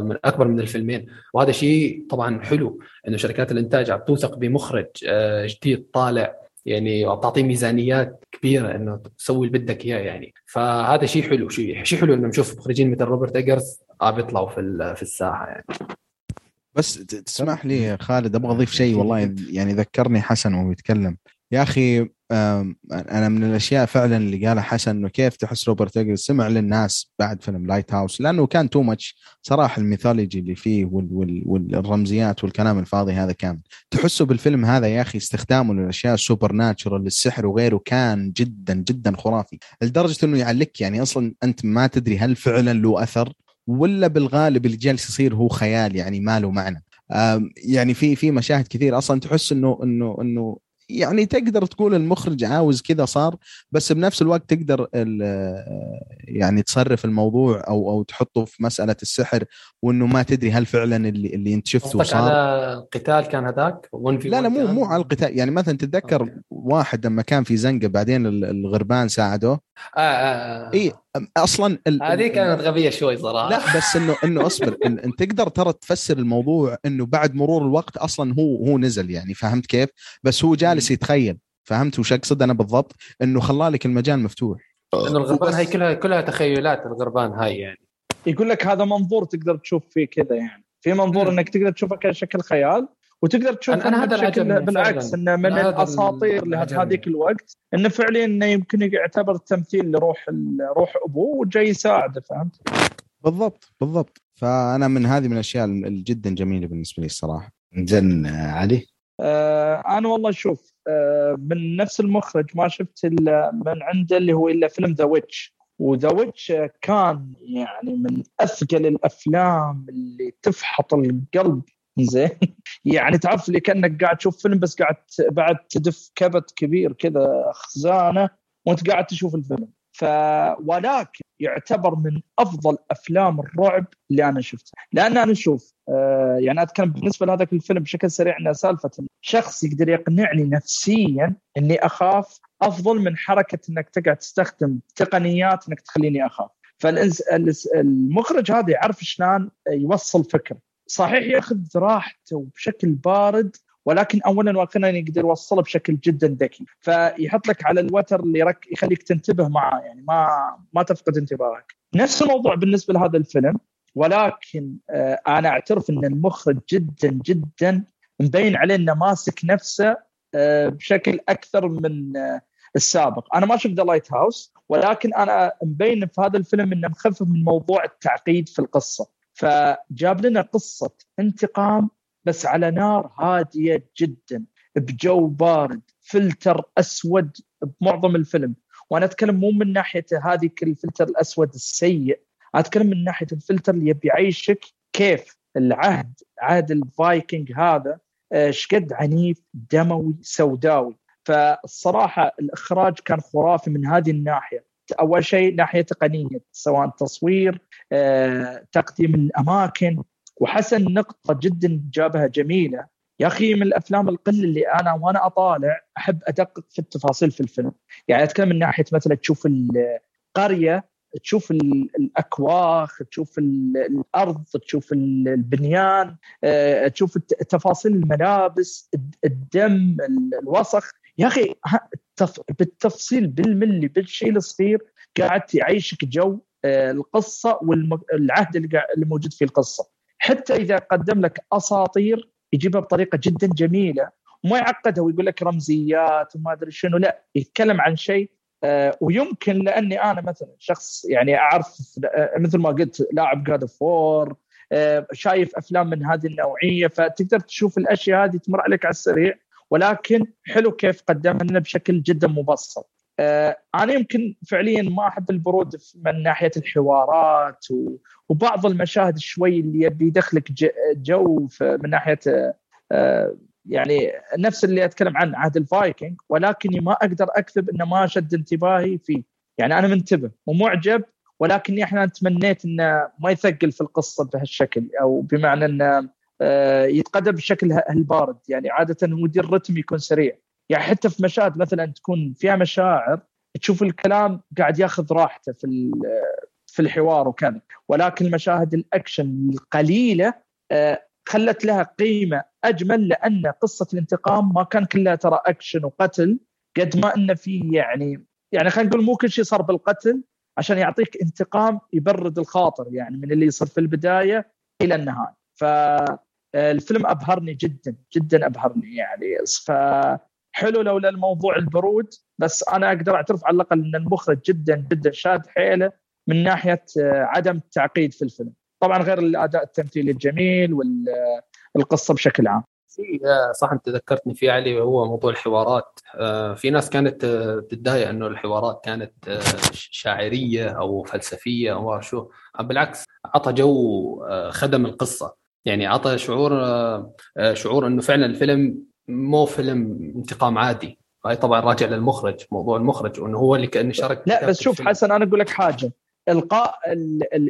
Speaker 2: من أكبر من الفيلمين. وهذا شيء طبعا حلو إنه شركات الإنتاج عم توثق بمخرج آه، جديد طالع يعني وتعطيه ميزانيات كبيرة إنه تسوي اللي بدك إياه يعني. فهذا شيء حلو شيء شيء حلو إنه نشوف مخرجين مثل روبرت إيجرز عم يطلعوا في في الساحة يعني.
Speaker 4: بس تسمح لي خالد أبغى أضيف شيء والله يعني ذكرني حسن وهو يتكلم يا أخي أنا من الأشياء فعلا اللي قالها حسن إنه كيف تحس روبرت ايجرز سمع للناس بعد فيلم Lighthouse لأنه كان too much صراحة ال mythology اللي فيه والرمزيات والكلام الفاضي هذا كان. تحسه بالفيلم هذا يا أخي استخدامه للأشياء ال supernatural للسحر وغيره كان جدا جدا خرافي. لدرجة إنه يعلق يعني أصلا أنت ما تدري هل فعلا له أثر ولا بالغالب اللي جالس يصير هو خيال يعني ما له معنى. يعني في في مشاهد كثير أصلا تحس إنه إنه إنه يعني تقدر تقول المخرج عاوز كذا صار بس بنفس الوقت تقدر يعني تصرف الموضوع أو أو تحطه في مسألة السحر وإنه ما تدري هل فعلا اللي اللي أنت شفته صار
Speaker 2: على القتال كان هذاك
Speaker 4: لا لا مو مو على القتال يعني مثلا تتذكر. واحد لما كان في زنقة بعدين الغربان ساعدوه
Speaker 2: آه آه.
Speaker 4: آه. إي أصلا
Speaker 2: هذه كانت غبية شوي صراحة.
Speaker 4: لا بس إنه إنه أصبر انت تقدر ترى تفسر الموضوع إنه بعد مرور الوقت أصلا هو هو نزل يعني فهمت كيف؟ بس هو جالس يتخيل فهمت وش أقصد أنا بالضبط؟ إنه خلالك المجال مفتوح.
Speaker 2: إنه الغربان هاي كلها كلها تخيلات الغربان هاي يعني.
Speaker 3: يقول لك هذا منظور تقدر تشوف فيه كذا يعني. في منظور إنك تقدر تشوفه كشكل خيال وتقدر تشوف
Speaker 2: أنا, أنا هذا
Speaker 3: بشكل بالعكس إنه من الأساطير لهذيك الوقت إنه فعليا إنه يمكن يعتبر تمثيل لروح روح أبوه وجاي يساعده فهمت؟
Speaker 4: بالضبط بالضبط. فأنا من هذه من الأشياء جدا جميلة بالنسبة لي الصراحة.
Speaker 1: زين علي؟
Speaker 3: آه أنا والله شوف آه من نفس المخرج ما شفت إلا من عنده اللي هو إلا فيلم The Witch و The Witch كان يعني من أثقل الأفلام اللي تفحط القلب. زين. [laughs] يعني تعرف اللي كأنك قاعد تشوف فيلم بس قاعد بعد تدف كبت كبير كذا خزانة وانت قاعد تشوف الفيلم. ف ولكن يعتبر من أفضل أفلام الرعب اللي أنا شفتها. لأن أنا أشوف آه يعني أتكلم بالنسبة لهذاك الفيلم بشكل سريع انه سالفة شخص يقدر يقنعني نفسيا إني أخاف أفضل من حركة إنك تقعد تستخدم تقنيات إنك تخليني أخاف. فالمخرج هذا يعرف شلون يوصل فكره صحيح ياخذ راحته بشكل بارد ولكن اولا وأخيرا يقدر يوصله بشكل جدا ذكي. فيحط لك على الوتر اللي يرك يخليك تنتبه معاه يعني ما ما تفقد انتباهك. نفس الموضوع بالنسبة لهذا الفيلم ولكن آه أنا أعترف إن المخرج جدا جدا مبين عليه إنه ماسك نفسه آه بشكل أكثر من آه السابق. أنا ما شفت The Lighthouse ولكن أنا مبين في هذا الفيلم إنه مخفف من موضوع التعقيد في القصة. فجاب لنا قصة انتقام بس على نار هادية جدا بجو بارد فلتر أسود بمعظم الفيلم. وأنا أتكلم مو من ناحية هذه الفلتر الأسود السيء أتكلم من ناحية الفلتر اللي يبي يعيشك كيف العهد عهد الفايكنج هذا إيش قد عنيف دموي سوداوي. فالصراحة الإخراج كان خرافي من هذه الناحية. أول شيء ناحية تقنية سواء تصوير آه، تقديم الأماكن. وحسن نقطة جدا جابها جميلة. يا أخي من الأفلام القل اللي أنا وأنا أطالع أحب أدقق في التفاصيل في الفيلم. يعني أتكلم من ناحية مثلا تشوف القرية تشوف الأكواخ تشوف الأرض تشوف البنيان آه، تشوف تفاصيل الملابس الدم الوسخ. يا أخي بالتفصيل بالملي بالشيء الصغير قاعد يعيشك جو آه، القصة والعهد اللي موجود في القصة. حتى إذا قدم لك أساطير يجيبها بطريقة جدا جميلة وما يعقدها ويقول لك رمزيات وما أدري شنو لا يتكلم عن شيء آه، ويمكن لأني أنا مثلا شخص يعني أعرف آه، مثل ما قلت لاعب God of War شايف أفلام من هذه النوعية فتقدر تشوف الأشياء هذه تمر عليك على السريع. ولكن حلو كيف قدمها لنا بشكل جدا مبسط. آه أنا يمكن فعليا ما أحب البرود من ناحية الحوارات وبعض المشاهد شوي اللي يبي يدخلك جو من ناحية آه يعني نفس اللي أتكلم عنه عهد الفايكنج ولكني ما أقدر أكذب انه ما شد انتباهي فيه. يعني أنا منتبه ومعجب ولكني أحيانا تمنيت إنه ما يثقل في القصة بهالشكل أو بمعنى إنه يتقدم بشكل البارد يعني عادة ودي الرتم يكون سريع. يعني حتى في مشاهد مثلا تكون فيها مشاعر تشوف الكلام قاعد ياخذ راحته في في الحوار وكذا. ولكن مشاهد الأكشن القليلة آه، خلت لها قيمة أجمل لأن قصة الانتقام ما كان كلها ترى أكشن وقتل قد ما انه في يعني يعني خلينا نقول مو كل شيء صار بالقتل عشان يعطيك انتقام يبرد الخاطر يعني من اللي يصير في البداية إلى النهاية. ف الفيلم أبهرني جدا جدا أبهرني يعني. فحلو لولا الموضوع البرود بس أنا أقدر أعترف على الأقل إن المخرج جدا جدا شاد حيله من ناحية عدم التعقيد في الفيلم. طبعا غير الأداء التمثيلي الجميل والقصة بشكل عام.
Speaker 2: في صح أنت ذكرتني في علي هو موضوع الحوارات. آه، في ناس كانت تتضايق إنه الحوارات كانت آه، شاعرية أو فلسفية أو شو. بالعكس عطى جو آه، خدم القصة. يعني عطى شعور آه، شعور إنه فعلا الفيلم مو فيلم انتقام عادي. هاي طبعا راجع للمخرج موضوع المخرج وإنه هو اللي كأنه شارك
Speaker 3: لا بس شوف حسن أنا أقول لك حاجة. إلقاء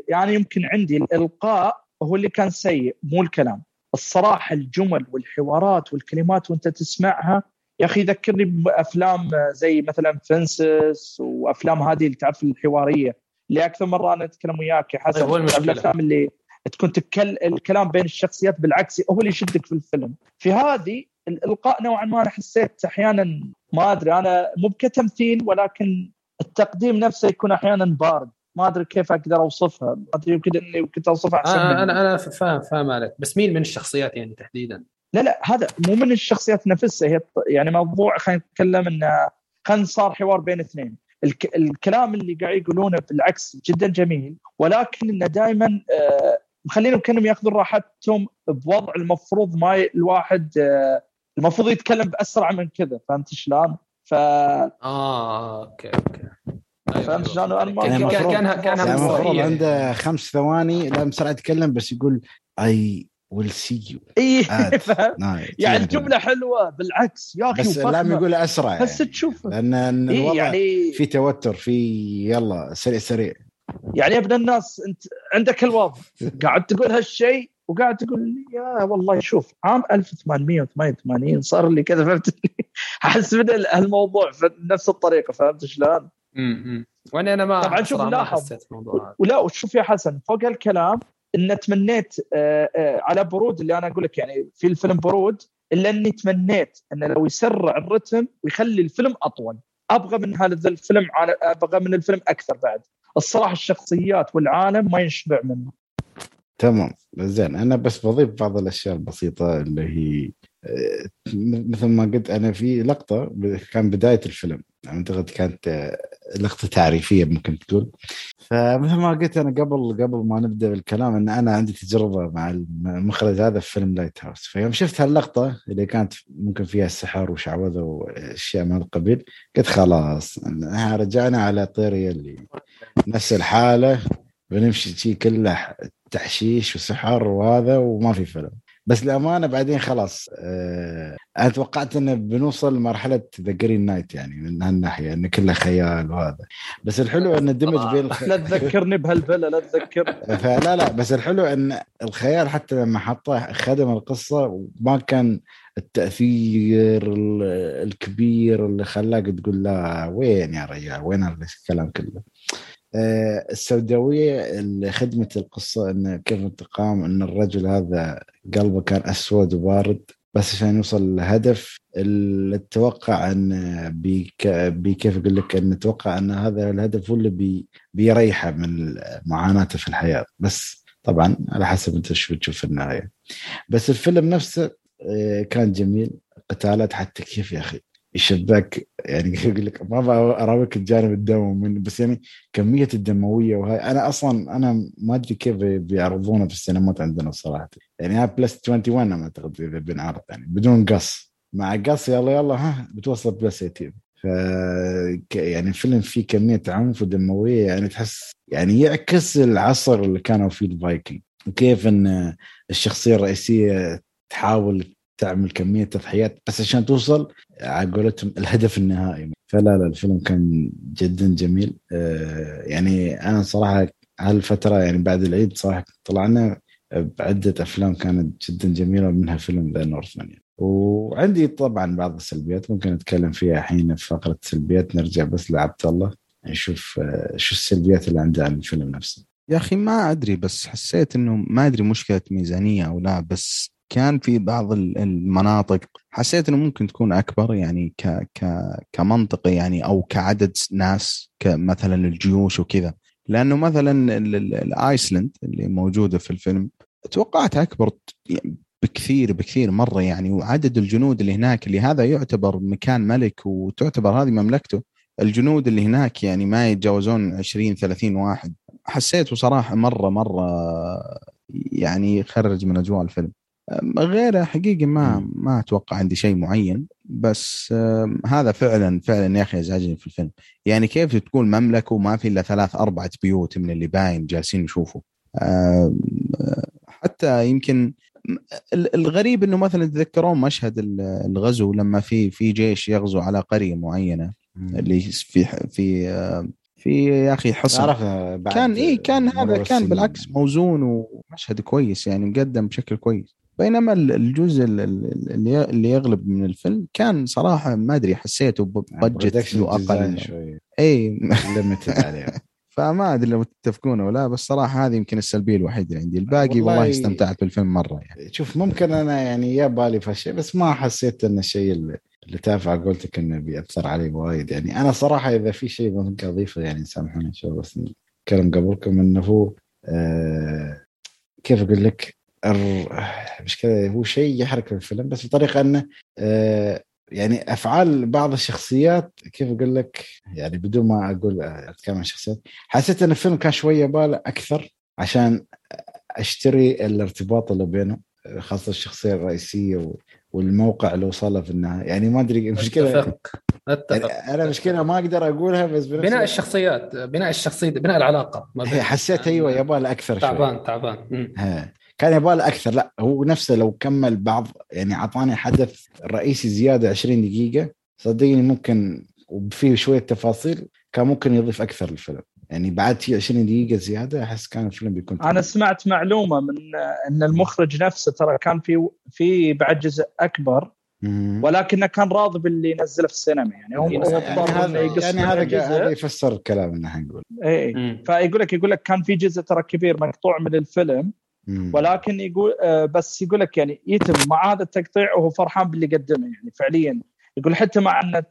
Speaker 3: يعني يمكن عندي الإلقاء هو اللي كان سيء مو الكلام. الصراحة الجمل والحوارات والكلمات وأنت تسمعها يا أخي ذكرني بأفلام زي مثلا فنسس وأفلام هذه اللي تعرف الحوارية. اللي أكثر مرة أنا أتكلم وياك يا حسن
Speaker 2: طيب
Speaker 3: الأفلام اللي تكون تكل الكلام بين الشخصيات بالعكس هو اللي يشدك في الفيلم. في هذه الإلقاء نوعا ما أنا حسيت أحيانا ما أدري أنا مو كتمثيل ولكن التقديم نفسه يكون أحيانا بارد. ما أدري كيف أقدر أوصفها. ما أدري يمكن إني كنت أوصفها
Speaker 2: أحسن أنا أنا, أنا فاهم فاهم عليك. بس مين من الشخصيات يعني تحديدا؟
Speaker 3: لا لا هذا مو من الشخصيات نفسها. هي يعني موضوع خلينا نتكلم انه كان صار حوار بين اثنين. الك... الكلام اللي قاعد يقولونه بالعكس جدا جميل ولكن إنه دائما آه مخلينهم كأنهم ياخذون راحتهم بوضع المفروض ما الواحد آه، المفروض يتكلم بأسرع من كذا فهمت شلون؟ ف
Speaker 2: آه أوكي أوكي.
Speaker 3: أيوة فهمت شلون؟
Speaker 1: أنا ما كان كان كان يعني المفروض عنده خمس ثواني لا بسرعة يتكلم بس يقول I will see you
Speaker 3: اي يعني الجملة حلوة بالعكس يا أخي
Speaker 1: بس لازم يقول أسرع
Speaker 3: بس يعني. تشوف
Speaker 1: لأن الوضع يعني في توتر في يلا سريع سريع.
Speaker 3: يعني يا ابن الناس انت عندك الوضع قاعد تقول هالشيء وقاعد تقول يا والله شوف عام 1888 صار لي كذا فهمت؟ [laughs] أحس من الموضوع نفس الطريقة فهمت شلون؟
Speaker 2: وأنا أنا ما
Speaker 3: طبعا شوف لاحظ. ولا وشوف يا حسن فوق الكلام ان تمنيت آه، آه، على برود اللي أنا أقول لك يعني في الفيلم برود إلا إني تمنيت إنه لو يسرع الرتم ويخلي الفيلم أطول. أبغى من هذا الفيلم أبغى من الفيلم أكثر بعد. الصراحة الشخصيات والعالم ما ينشبع منه.
Speaker 1: تمام. زين أنا بس بضيف بعض الأشياء البسيطة اللي هي آه، مثل ما قلت أنا في لقطة كان بداية الفيلم. أعتقد كانت لقطة تعريفية ممكن تقول. فمثل ما قلت أنا قبل قبل ما نبدأ بالكلام إن أنا عندي تجربة مع المخرج هذا في فيلم Lighthouse فيوم شفت هاللقطة اللي كانت ممكن فيها السحر وشعوذة وأشياء من القبيل قلت خلاص رجعنا على طيري اللي نفس الحالة بنمشي شيء كله تحشيش وسحر وهذا وما في فيلم. بس للأمانة بعدين خلاص آه أنا توقعت إنه بنوصل لمرحلة The Green Knight يعني من هالناحية انه كله خيال وهذا. بس الحلو انه دمج بين
Speaker 3: الخ... لا تذكرني بهالفيلا لا تذكر [laughs]
Speaker 1: فلا لا بس الحلو إن الخيال حتى لما حطه خدم القصة وما كان التأثير الكبير اللي خلاك تقول لا وين يا رجال؟ وين الكلام كله؟ آه، السوداوية اللي خدمت القصة انه كيف انتقام إن الرجل هذا قلبه كان أسود وبارد بس عشان يوصل اللي أتوقع إن بيك كيف أقول لك إن أتوقع إن هذا الهدف هو اللي بي بيريحه من معاناته في الحياة. بس طبعا على حسب أنت شو بتشوف في النهاية. بس الفيلم نفسه آه، كان جميل. قتالات حتى كيف يا أخي. الشباك يعني [laughs] يقول لك ما أراويك الجانب الدموي منه بس يعني كمية الدموية وهاي. أنا أصلا أنا ما أدري كيف بيعرضونه في السينمات عندنا الصراحه يعني هاي plus 21 أنا أعتقد إذا بنعرض يعني بدون قص. مع قص يلا يلا ها بتوصل plus 18 ف يعني الفيلم فيه كمية عنف ودموية يعني تحس يعني يعكس العصر اللي كانوا فيه الفايكنج. وكيف إن الشخصية الرئيسية تحاول تعمل كمية تضحيات بس عشان توصل على قولتهم الهدف النهائي. فلا لا الفيلم كان جدا جميل. آه، يعني أنا صراحة هالفترة يعني بعد العيد صراحة طلعنا بعدة أفلام كانت جدا جميلة منها فيلم ذا نورثمان يعني. وعندي طبعا بعض السلبيات ممكن نتكلم فيها الحين في فقرة السلبيات نرجع بس لعبد الله نشوف آه، شو السلبيات اللي عنده عن الفيلم نفسه.
Speaker 4: يا أخي ما أدري بس حسيت إنه ما أدري مشكلة ميزانية أو لا بس كان في بعض المناطق حسيت إنه ممكن تكون أكبر يعني ك ك كمنطقة يعني أو كعدد ناس كمثلا الجيوش وكذا. لأنه مثلا الايسلند اللي موجودة في الفيلم توقعت أكبر بكثير بكثير مرة يعني. وعدد الجنود اللي هناك اللي هذا يعتبر مكان ملك وتعتبر هذه مملكته الجنود اللي هناك يعني ما يتجاوزون 20 30 واحد. حسيته صراحة مرة مرة يعني يخرج من أجواء الفيلم. غيره حقيقي ما ما أتوقع عندي شيء معين بس هذا فعلا فعلا يا أخي ازعجني في الفيلم. يعني كيف تكون مملكة وما في إلا ثلاث أربعة بيوت من اللي باين جالسين يشوفوا؟ حتى يمكن الغريب إنه مثلا تذكرون مشهد الغزو لما في في جيش يغزو على قرية معينة اللي في في في يا أخي حصن. كان اي كان هذا كان بالعكس موزون ومشهد كويس يعني مقدم بشكل كويس. بينما الجزء اللي يغلب من الفيلم كان صراحة ما أدري حسيته ببجت أقل.
Speaker 1: شوي. إي. عليه. [laughs]
Speaker 4: فما أدري لو تتفقون ولا لا بس صراحة هذه يمكن السلبية الوحيدة اللي عندي. الباقي والله, والله استمتعت بالفيلم مرة يعني.
Speaker 1: شوف ممكن أنا يعني يا بالي في الشيء بس ما حسيت إن الشيء اللي, اللي تافع قولتك إنه بيأثر علي وايد. يعني أنا صراحة إذا في شيء ممكن أضيفه يعني سامحوني شو بس نتكلم قبلكم إنه هو آه كيف أقول لك؟ مش كذا هو شيء يحرك الفيلم بس بطريقة انه آه يعني أفعال بعض الشخصيات كيف أقول لك؟ يعني بدون ما أقول أتكلم عن الشخصيات حسيت أن الفيلم كان شوية باله أكثر عشان أشتري الارتباط اللي بينهم خاصة الشخصية الرئيسية والموقع اللي وصل في النهاية. يعني ما أدري المشكلة
Speaker 2: أتفق أتفق.
Speaker 1: يعني أنا مشكله ما أقدر أقولها بس
Speaker 2: بناء الشخصيات بناء الشخصية بناء العلاقة
Speaker 1: ما حسيت أيوه يبغى أكثر
Speaker 2: تعبان تعبان.
Speaker 1: كان يبغى أكثر. لا هو نفسه لو كمل بعض يعني أعطاني حدث رئيسي زيادة 20 دقيقة صدقني ممكن وفيه شوية تفاصيل كان ممكن يضيف أكثر للفيلم يعني بعد في 20 دقيقة زيادة أحس كان الفيلم بيكون
Speaker 3: أنا سمعت معلومة من إن المخرج نفسه ترى كان في في بعد جزء أكبر ولكنه كان راضي باللي نزله في السينما. يعني هو
Speaker 1: يعني هذا يعني هذا هذا يفسر كلامنا حنقول
Speaker 3: اي فيقول لك يقول لك كان في جزء ترى كبير مقطوع من الفيلم ولكن يقول آه، بس يقول لك يعني يتم مع هذا التقطيع وهو فرحان باللي قدمه يعني فعليا. يقول حتى مع أن آه،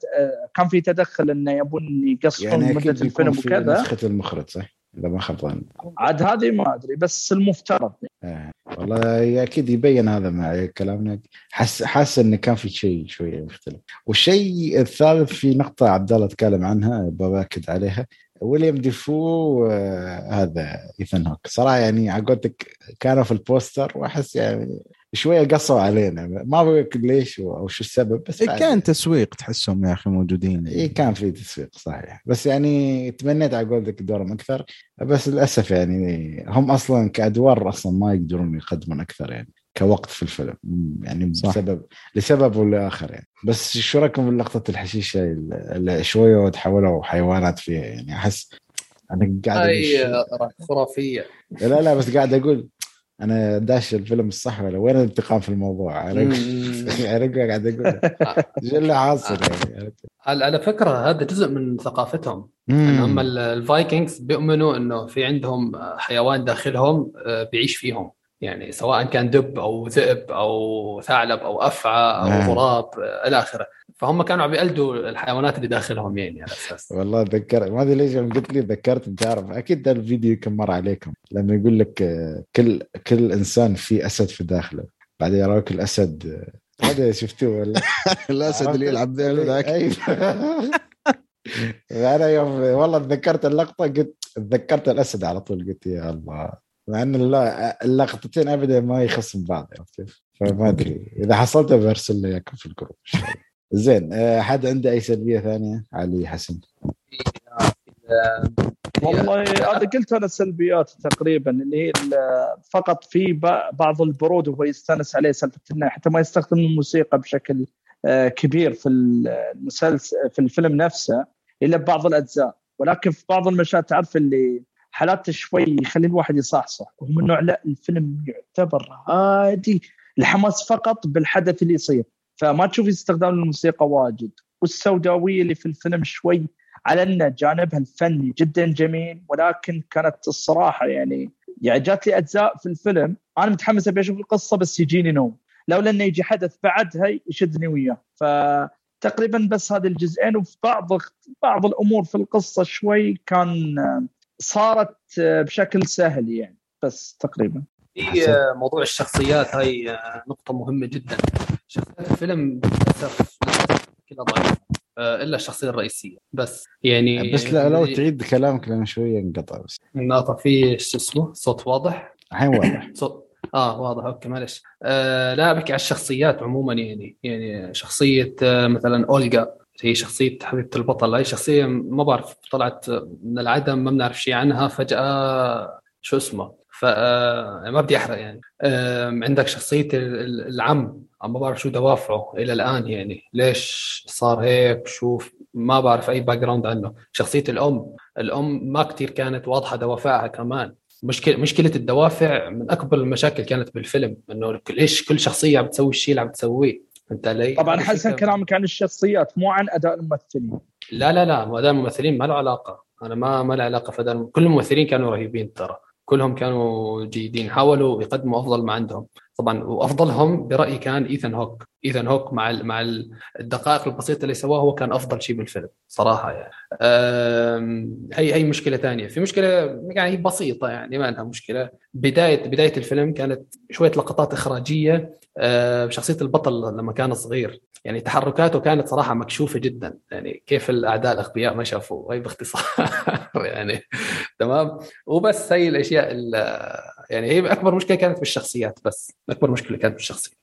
Speaker 3: كان في تدخل إنه يبون يقصرون
Speaker 1: يعني
Speaker 3: مدة الفيلم وكذا.
Speaker 1: نسخة المخرج صح؟ إذا ما خاب ظني
Speaker 3: عاد هذه ما أدري بس المفترض.
Speaker 1: آه. والله أكيد يبين هذا مع كلامنا. حس حاسس انه كان في شيء شوية مختلف. والشيء الثالث في نقطة عبد الله تكلم عنها باكد عليها. ويليام دافو آه هذا ايثن هوك صراحة يعني على قولتك كانوا في البوستر وأحس يعني شوية قصوا علينا. ما بقول ليش أو شو السبب بس
Speaker 4: إيه كان تسويق تحسهم يا أخي موجودين.
Speaker 1: اي كان في تسويق صحيح. بس يعني تمنيت على قولتك دورهم أكثر بس للأسف يعني هم أصلا كأدوار أصلا ما يقدرون يقدمون أكثر يعني. كوقت في الفيلم. يعني صح. بسبب لسبب ولا اخر يعني. بس شو رأيكم بلقطه الحشيشة اللي شوية تحولوا حيوانات فيها يعني؟ أحس
Speaker 2: أنا قاعد اي خرافية.
Speaker 1: لا لا بس قاعد أقول أنا داش الفيلم الصح ولا وين الانتقام في الموضوع؟ عرفت [laughs] قاعد أقول. إيش اللي حاصل يعني؟ [laughs]
Speaker 2: على فكرة هذا جزء من ثقافتهم. هم الفايكنجز بيؤمنوا إنه في عندهم حيوان داخلهم آه، بيعيش فيهم. يعني سواء كان دب أو ذئب أو ثعلب أو أفعى أو نعم. غراب إلى آخره. فهم كانوا عم يقلدوا الحيوانات اللي داخلهم يعني على أساس.
Speaker 1: والله ذكر ما أدري ليش قلت لي ذكرت بتعرف أكيد ده الفيديو كم مر عليكم. لما يقول لك آه، كل كل إنسان في أسد في داخله. بعدين يراك الأسد. آه، هذا شفتوه ولا [laughs]
Speaker 4: الأسد اللي يلعب ذاك.
Speaker 1: أيوه. [laughs] أنا يوم والله تذكرت اللقطة قلت تذكرت الأسد على طول. قلت يا الله. مع إن اللقطتين ابدا ما يخصم بعض عرفت كيف؟ فما أدري إذا حصلت برسل لي إياكم في الجروب زين آه، حد عنده أي سلبية ثانية علي حسن؟
Speaker 3: والله هذا قلت أنا السلبيات تقريبا اللي هي فقط في بعض البرود وهو يستأنس عليه سالفه إنه حتى ما يستخدم الموسيقى بشكل آه، كبير في المسلسل في الفيلم نفسه إلا ببعض الأجزاء ولكن في بعض المشاهد تعرف اللي حالات شوي يخلي الواحد يصحصح ومن نوع لا الفيلم يعتبر هادي الحماس فقط بالحدث اللي يصير. فما تشوف استخدام الموسيقى واجد. والسوداوية اللي في الفيلم شوي على أن جانبها الفني جدا جميل ولكن كانت الصراحة يعني يعني جات لي أجزاء في الفيلم. أنا متحمس أبي أشوف القصة بس يجيني نوم. لولا انه يجي حدث بعدها يشدني وياه. فتقريبا بس هذه الجزئين وفي بعض بعض الأمور في القصة شوي كان صارت بشكل سهل يعني بس تقريبا.
Speaker 2: في موضوع الشخصيات هاي نقطة مهمة جدا. شخصيات الفيلم للأسف كلها ضعيفة إلا الشخصية الرئيسية. بس يعني
Speaker 1: بس لا لو تعيد كلامك لأن شوية انقطع بس.
Speaker 2: انقطع في شو اسمه صوت واضح؟
Speaker 1: الحين واضح. [coughs]
Speaker 2: صوت آه واضح. أوكي معلش آه لا بحكي على الشخصيات عموما يعني يعني شخصية آه مثلا اولجا هي شخصية حبيبة البطل هي شخصية ما بعرف طلعت من العدم ما بنعرف شيء عنها فجأة شو اسمه؟ ف آه، بدي أحرق يعني. عندك شخصية العم ما بعرف شو دوافعه إلى الآن يعني. ليش صار هيك؟ شوف ما بعرف أي background عنه. شخصية الأم الأم ما كثير كانت واضحة دوافعها كمان. مشكلة مشكلة الدوافع من أكبر المشاكل كانت بالفيلم إنه ليش كل شخصية عم تسوي الشيء اللي عم تسويه. فهمت علي؟
Speaker 3: طبعا حسن كلامك عن الشخصيات مو عن أداء الممثلين.
Speaker 2: لا لا لا اداء الممثلين ما له علاقة. أنا ما ما له علاقة في اداء كل الممثلين كانوا رهيبين ترى. كلهم كانوا جيدين حاولوا يقدموا أفضل ما عندهم. طبعا وأفضلهم برأيي كان إيثان هوك. إيثان هوك مع مع الدقائق البسيطة اللي سواه هو كان أفضل شيء بالفيلم صراحة يعني. هي هي مشكلة ثانية. في مشكلة يعني بسيطة يعني ما لها مشكلة. بدايه بداية الفيلم كانت شوية لقطات إخراجية. بشخصية البطل لما كان صغير. يعني تحركاته كانت صراحة مكشوفة جدا. يعني كيف الأعداء الأغبياء ما شافوا هي باختصار [laughs] يعني. تمام؟ وبس هي الأشياء يعني هي أكبر مشكلة كانت بالشخصيات بس. أكبر مشكلة كانت بالشخصيات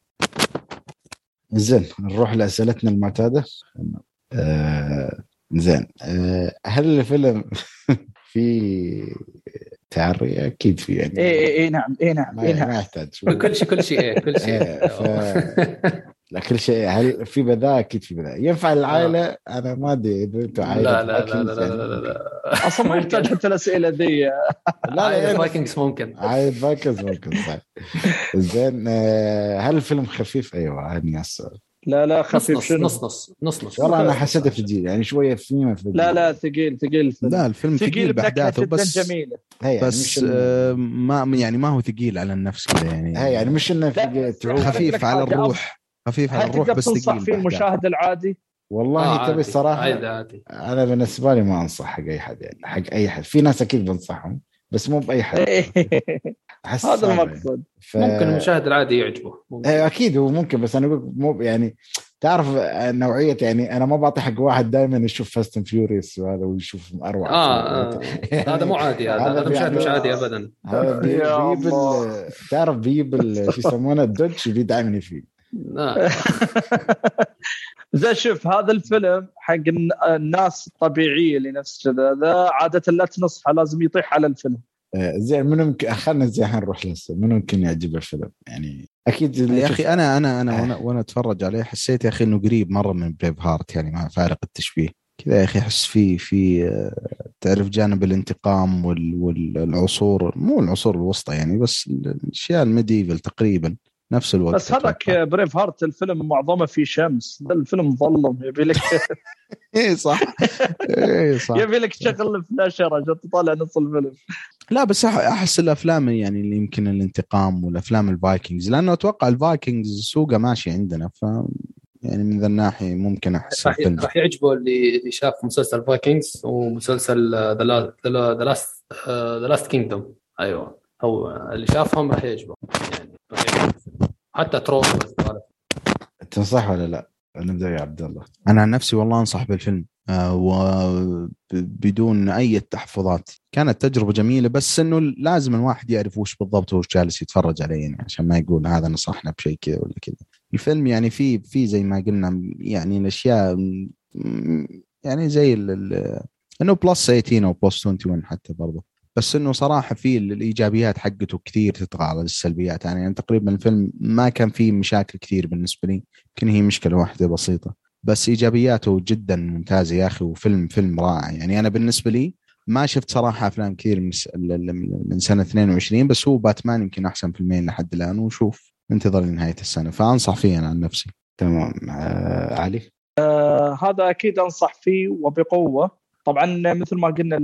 Speaker 1: زين نروح لأسئلتنا المعتادة. آه زين. آه هل الفيلم [laughs] في تعري أكيد في يعني
Speaker 3: اي اي إيه نعم اي نعم
Speaker 1: ما, إيه نعم. ما يحتاج. [laughs]
Speaker 2: كل شيء كل شيء إيه كل شيء.
Speaker 1: إيه ف... لا كل شيء. هل في بذاء؟ أكيد في بذاء. ينفع العائلة؟ آه. أنا ما أدري إذا أنتم
Speaker 2: عائلة لا لا لا, لا, لا, لا,
Speaker 3: لا, أصلا ما يحتاج حتى الأسئلة ذي
Speaker 2: لا لا Vikings ممكن.
Speaker 1: عائلة Vikings ممكن صح. [laughs] زين آه، هل الفيلم خفيف؟ أيوه هني السؤال
Speaker 3: لا لا خفيف
Speaker 2: نص نص نص نص نص
Speaker 1: والله أنا حسيته ثقيل يعني شوية ثقيل
Speaker 3: لا لا ثقيل ثقيل
Speaker 4: لا الفيلم ثقيل باحداثه بس
Speaker 3: جميلة.
Speaker 4: يعني بس آه ما يعني ما هو ثقيل على النفس كذا يعني
Speaker 1: هي يعني مش إنه
Speaker 4: خفيف على الروح خفيف على الروح بس ثقيل
Speaker 3: في المشاهد العادي؟
Speaker 1: والله
Speaker 2: آه
Speaker 1: تبي. الصراحة
Speaker 2: عادي عادي.
Speaker 1: أنا بالنسبة لي ما أنصح حق أي حد يعني حق أي حد. في ناس أكيد بنصحهم بس مو بأي حد. [laughs] أحس
Speaker 3: هذا
Speaker 1: صعب يعني.
Speaker 3: المقصود
Speaker 1: ف...
Speaker 2: ممكن المشاهد العادي يعجبه ممكن.
Speaker 1: إيه، أكيد هو ممكن بس أنا أقول مو يعني تعرف نوعية يعني أنا ما بعطي حق واحد دائما يشوف Fast and Furious وهذا ويشوف أروع
Speaker 2: آه, آه هذا مو عادي هذا
Speaker 1: هذا
Speaker 2: مشاهد مش عادي ابدا
Speaker 1: هذا بيجيب. تعرف بيجيب ال- شو يسمونه ال Dodge بيدعمني فيه
Speaker 2: آه. [laughs]
Speaker 3: زي شوف هذا الفيلم حق الن- الناس الطبيعية اللي نفس كذا ذا عادة لا تنصحه لازم يطيح على الفيلم
Speaker 1: زين منو يمكن خلينا زي نروح لسه منو يمكن يعجبه الفيلم؟ يعني أكيد
Speaker 4: يا أخي أنا أنا أنا
Speaker 1: آه.
Speaker 4: وأنا, وأنا أتفرج عليه حسيت يا أخي إنه قريب مرة من Braveheart يعني مع فارق التشبيه. كذا يا أخي أحس في في آه، تعرف جانب الانتقام وال- والعصور مو العصور الوسطى يعني بس الأشياء ال medieval تقريبا. نفس الوقت
Speaker 3: بس هذاك. Braveheart الفيلم معظمه في شمس. ذا الفيلم مظلم يبي لك [laughs]
Speaker 4: اي صح. اي صح. [laughs]
Speaker 3: يبي لك تشغل ال flasher عشان تطالع نص الفيلم.
Speaker 4: لا بس أحس الأفلام يعني اللي يمكن الانتقام والأفلام ال Vikings لأنه أتوقع ال Vikings سوقه ماشي عندنا ف يعني من ذا الناحية ممكن أحس
Speaker 2: راح يعجبه اللي اللي شاف مسلسل Vikings ومسلسل The The Last The Last Kingdom أيوه. هو اللي شافهم راح يعجبه يعني راح يعجبه. حتى والسوالف.
Speaker 1: تنصح ولا لا؟ نبدا يا عبد الله
Speaker 4: أنا عن نفسي والله أنصح بالفيلم آه، وبدون أي تحفظات كانت تجربة جميلة بس إنه لازم الواحد يعرف وش بالضبط وش جالس يتفرج عليه يعني عشان ما يقول هذا نصحنا بشيء كذا ولا كذا الفيلم يعني في في زي ما قلنا يعني الأشياء يعني زي إنه plus 18 أو plus 21 حتى برضه بس إنه صراحة في ال- الإيجابيات حقته كثير تطغى على السلبيات. يعني, يعني تقريبا الفيلم ما كان فيه مشاكل كثير بالنسبة لي. يمكن هي مشكلة واحدة بسيطة. بس إيجابياته جدا ممتازه يا أخي وفيلم فيلم رائع. يعني أنا بالنسبة لي ما شفت صراحة أفلام كثير من من سنة 22 بس هو باتمان يمكن أحسن فيلمين لحد الآن. وشوف انتظر لنهاية السنة. فأنصح فيه أنا عن نفسي.
Speaker 1: تمام. آه علي؟
Speaker 3: آه هذا أكيد أنصح فيه وبقوة. طبعا مثل ما قلنا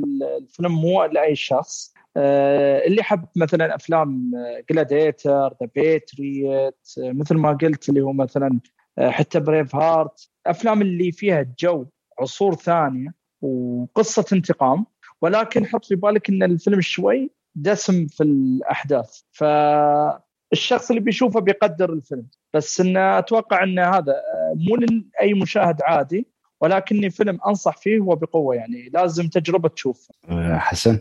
Speaker 3: الفيلم مو لأي شخص. آه اللي حب مثلا أفلام Gladiator The Patriot مثل ما قلت اللي هو مثلا آه، حتى Braveheart أفلام اللي فيها جو عصور ثانية وقصة انتقام. ولكن حط في بالك إن الفيلم شوي دسم في الأحداث. فالشخص اللي بيشوفه بيقدر الفيلم. بس إن أتوقع إن هذا آه، مو لأي مشاهد عادي. ولكني فيلم أنصح فيه وبقوه يعني لازم تجربة تشوف.
Speaker 1: آه حسن.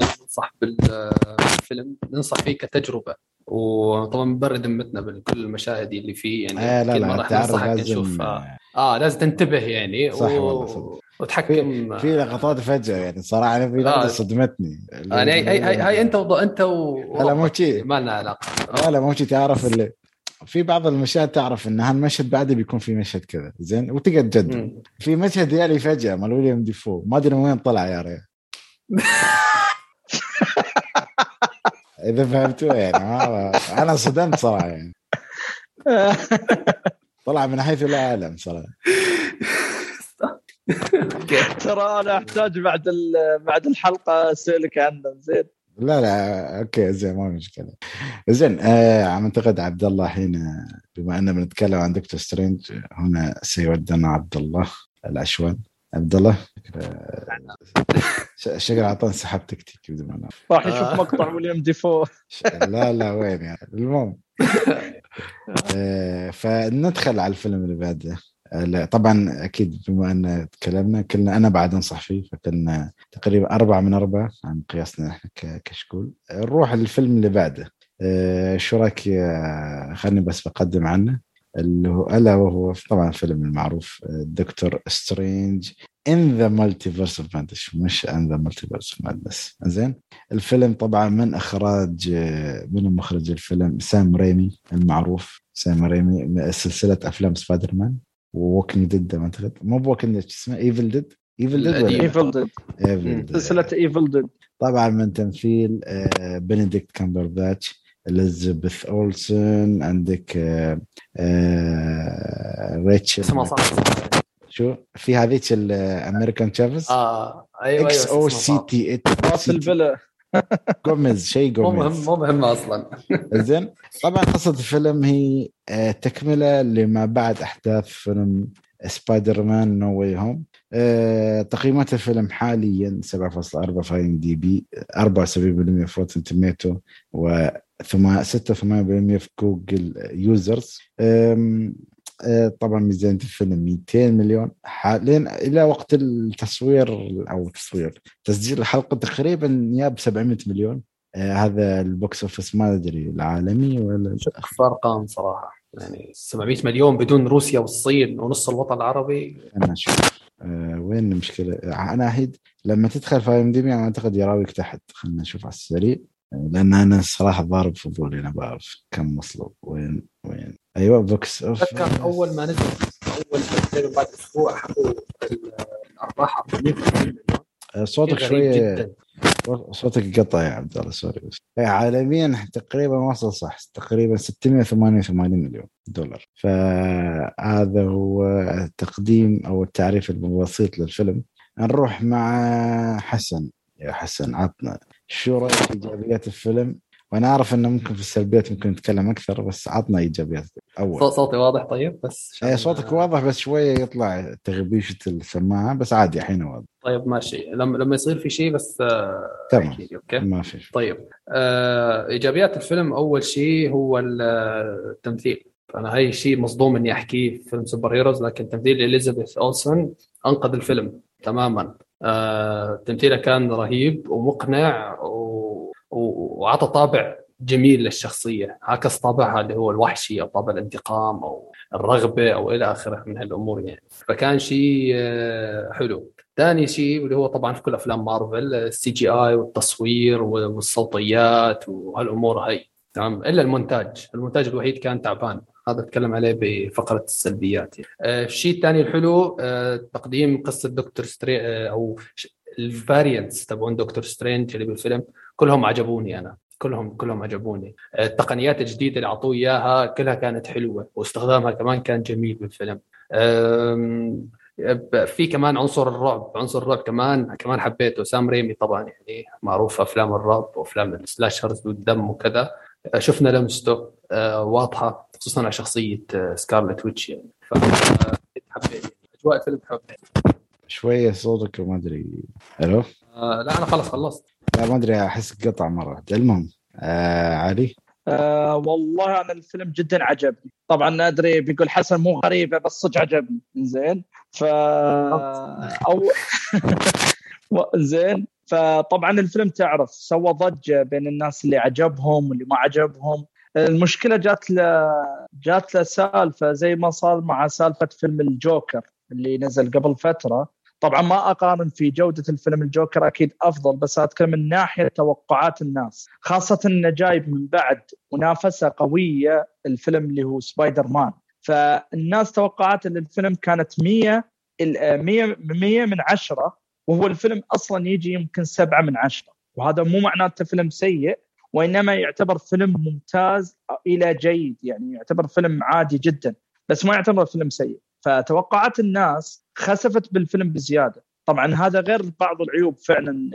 Speaker 2: ننصح بالفيلم ننصح فيه كتجربة. وطبعا نبرد ذمتنا بكل المشاهد اللي فيه يعني
Speaker 1: آه لا
Speaker 2: أكيد ما
Speaker 1: لا
Speaker 2: راح ننصحك
Speaker 1: لازم
Speaker 2: نشوف آه, آه لازم تنتبه يعني.
Speaker 1: صح والله صدق.
Speaker 2: وتحكم.
Speaker 1: في لقطات فجأة يعني صراحة أنا في لقطة
Speaker 2: آه.
Speaker 1: صدمتني.
Speaker 2: يعني هاي هاي هاي, هاي أنت وض... أنت و
Speaker 1: لا مو شي.
Speaker 2: ما لنا علاقة.
Speaker 1: لا لا مو شي تعرف اللي في بعض المشاهد تعرف إن هالمشهد بعده بيكون في مشهد كذا زين؟ وتقعد تجدد
Speaker 2: مم.
Speaker 1: في مشهد يالي فجأة مال ويليام ديفو. ما أدري من وين طلع يا ريال [laughs] إذا فهمتوه يعني أنا صدمت صراحة يعني. طلع من حيث لا أعلم صراحة.
Speaker 3: ترى أنا أحتاج بعد بعد الحلقة أسألك عنه زين؟
Speaker 1: لا لا okay زين ما مشكلة. زين آه عم انتقد عبد الله الحين آه، بما أننا بنتكلم عن دكتور سترينج هنا سيودنا عبد الله العشوان عبد الله آه، [laughs] ش- شكل أعطاني سحب تكتيك بدون ما.
Speaker 3: راح يشوف
Speaker 2: آه.
Speaker 3: مقطع ويليام ديفو [laughs]
Speaker 1: لا لا وين يعني؟ المهم. [laughs] آه، فندخل على الفيلم اللي بعده. طبعا أكيد بما أن تكلمنا كلنا أنا بعد أنصح فيه فكنا تقريبا أربعة من أربعة عن قياسنا إحنا كشكول. آه، نروح للفيلم اللي بعده. آه، شو رأيك خلني بس بقدم عنه اللي هو ألا وهو طبعا الفيلم المعروف آه، دكتور سترينج in the Multiverse of Madness مش in the Multiverse of Madness زين الفيلم طبعا من إخراج آه، من مخرج الفيلم سام ريمي المعروف. سام ريمي سلسلة أفلام سبايدر مان. ووكينج ديد ما أعتقد. مو بوكينج ديد اسمه؟ ايفل ديد ايفل ديد. ولا؟
Speaker 3: ايفل ديد
Speaker 1: ايفل ديد
Speaker 3: سلسلة ايفل ديد
Speaker 1: طبعا من تمثيل آه، بنديكت كامبرباتش اليزابيث اولسون عندك آه، آه، ريتشل
Speaker 2: اسمها صح.
Speaker 1: شو؟ في هذيك الامريكان تشافز
Speaker 2: آه
Speaker 1: أيوه
Speaker 2: إكس
Speaker 1: أيوه
Speaker 2: أو
Speaker 1: سي. تي
Speaker 3: راس الفيلا
Speaker 1: جوميز شيء
Speaker 2: مو
Speaker 1: جوميز.
Speaker 2: مهم مو مهمه أصلا.
Speaker 1: زين. طبعا قصة الفيلم هي آه، تكملة لما بعد أحداث فيلم سبايدر مان No Way Home تقييمات الفيلم حاليا 7.4 في IMDb 74% في Rotten Tomatoes و 86% في Google users طبعا ميزانيه الفيلم 200 مليون. حاليا إلى وقت التصوير أو تصوير تسجيل الحلقة تقريبا جاب 700 مليون. آه، هذا ال box office ما أدري العالمي ولا
Speaker 2: شوف ارقام صراحة. يعني 700 مليون بدون روسيا والصين ونص الوطن العربي.
Speaker 1: أنا أشوف أه وين المشكلة؟ أنا احيد لما تدخل في IMDb أعتقد يراويك تحت. خلينا نشوف على السريع. لأن أنا الصراحه ضارب فضولي أنا بعرف كم مصلوب وين وين. أيوه box
Speaker 2: office اتذكر أول ما نزل أول تقريبا بعد أسبوع حققوا الأرباح
Speaker 1: صوتك شوية صوتك قطع يا عبد الله سوري بس. إيه، عالميا تقريبا وصل صح تقريبا 688 مليون دولار. فهذا هو التقديم أو التعريف البسيط للفيلم. نروح مع حسن يا حسن عطنا شو رايك في إيجابيات الفيلم. وأنا أعرف إنه ممكن في السلبيات ممكن نتكلم أكثر بس عطنا إيجابيات.
Speaker 2: أول. صوتي واضح طيب؟ بس
Speaker 1: إيه صوتك واضح بس شوية يطلع تغبيشة السماعة بس عادي الحين واضح.
Speaker 2: طيب ماشي. لما لما يصير في شيء بس
Speaker 1: آه، تمام. okay؟
Speaker 2: ما في طيب آه إيجابيات الفيلم أول شيء هو التمثيل. أنا هاي شيء مصدوم إني أحكيه في فيلم superheroes لكن تمثيل إليزابيث أولسون أنقذ الفيلم تماما. آه تمثيله كان رهيب ومقنع و... وعطى طابع جميل للشخصية. عكس طابعها اللي هو الوحشي أو طابع الانتقام أو الرغبة أو إلى آخره من هالأمور يعني. فكان شيء آه، حلو. ثاني شيء اللي هو طبعا في كل أفلام مارفل ال CGI والتصوير والصوتيات وهالأمور هاي. تمام؟ إلا المونتاج. المونتاج الوحيد كان تعبان. هذا أتكلم عليه بفقرة السلبيات يعني. آه الشيء الثاني الحلو آه تقديم قصة دكتور سترينج أو ال variants تبعون دكتور سترينج اللي بالفيلم. كلهم عجبوني أنا. كلهم كلهم عجبوني. التقنيات الجديدة اللي أعطوه إياها كلها كانت حلوة واستخدامها كمان كان جميل بالفيلم في كمان عنصر الرعب عنصر الرعب كمان كمان حبيته. سام ريمي طبعا يعني معروف أفلام الرعب وأفلام ال slashers والدم وكذا. شفنا لمسته آه، واضحة خصوصا على شخصية سكارلت ويتش يعني. فحبيت أجواء الفيلم حبيت.
Speaker 1: شوية صوتك ما أدري. ألو؟
Speaker 2: آه لا أنا خلاص خلصت.
Speaker 1: لا ما أدري أحس قطع مرة. المهم آه علي؟
Speaker 3: آه والله أنا الفيلم جدا عجبني. طبعا أدري بيقول حسن مو غريبه بس صدق عجبني. زين ف أو [laughs] زين فطبعا الفيلم تعرف سوى ضجة بين الناس اللي عجبهم واللي ما عجبهم. المشكلة جات له جات له سالفه زي ما صار مع سالفة فيلم الجوكر اللي نزل قبل فترة. طبعا ما أقارن في جودة الفيلم الجوكر أكيد أفضل بس اتكلم من ناحية توقعات الناس خاصة إنه جايب من بعد منافسة قوية الفيلم اللي هو سبايدر مان فالناس توقعات إن الفيلم كانت 100 100 100 من 10 وهو الفيلم أصلا يجي يمكن 7 من 10 وهذا مو معناته فيلم سيء وإنما يعتبر فيلم ممتاز إلى جيد يعني يعتبر فيلم عادي جدا بس ما يعتبر فيلم سيء. فتوقعات الناس خسفت بالفيلم بزيادة. طبعا هذا غير بعض العيوب فعلا.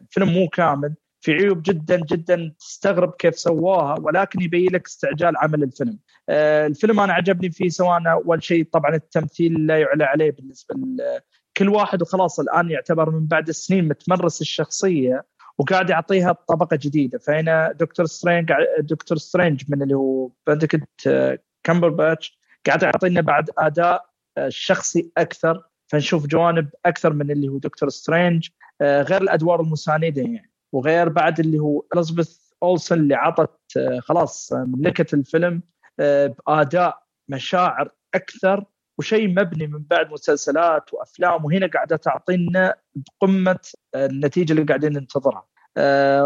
Speaker 3: الفيلم مو كامل. في عيوب جدا جدا تستغرب كيف سواها ولكن يبين لك استعجال عمل الفيلم. آه، الفيلم أنا عجبني فيه سواء أول شيء طبعا التمثيل لا يعلى عليه بالنسبة كل واحد وخلاص الآن يعتبر من بعد السنين متمرس الشخصية وقاعد يعطيها طبقة جديدة. فهنا دكتور سترينج دكتور سترينج من اللي هو بندكت كامبر باتش قاعد يعطينا بعد أداء آه، شخصي أكثر فنشوف جوانب أكثر من اللي هو دكتور سترينج آه، غير الأدوار المساندة يعني وغير بعد اللي هو إليزابيث أولسون اللي عطت آه، خلاص ملكه الفيلم بأداء مشاعر أكثر وشيء مبني من بعد مسلسلات وأفلام وهنا قاعدة تعطينا بقمة النتيجة اللي قاعدين ننتظرها.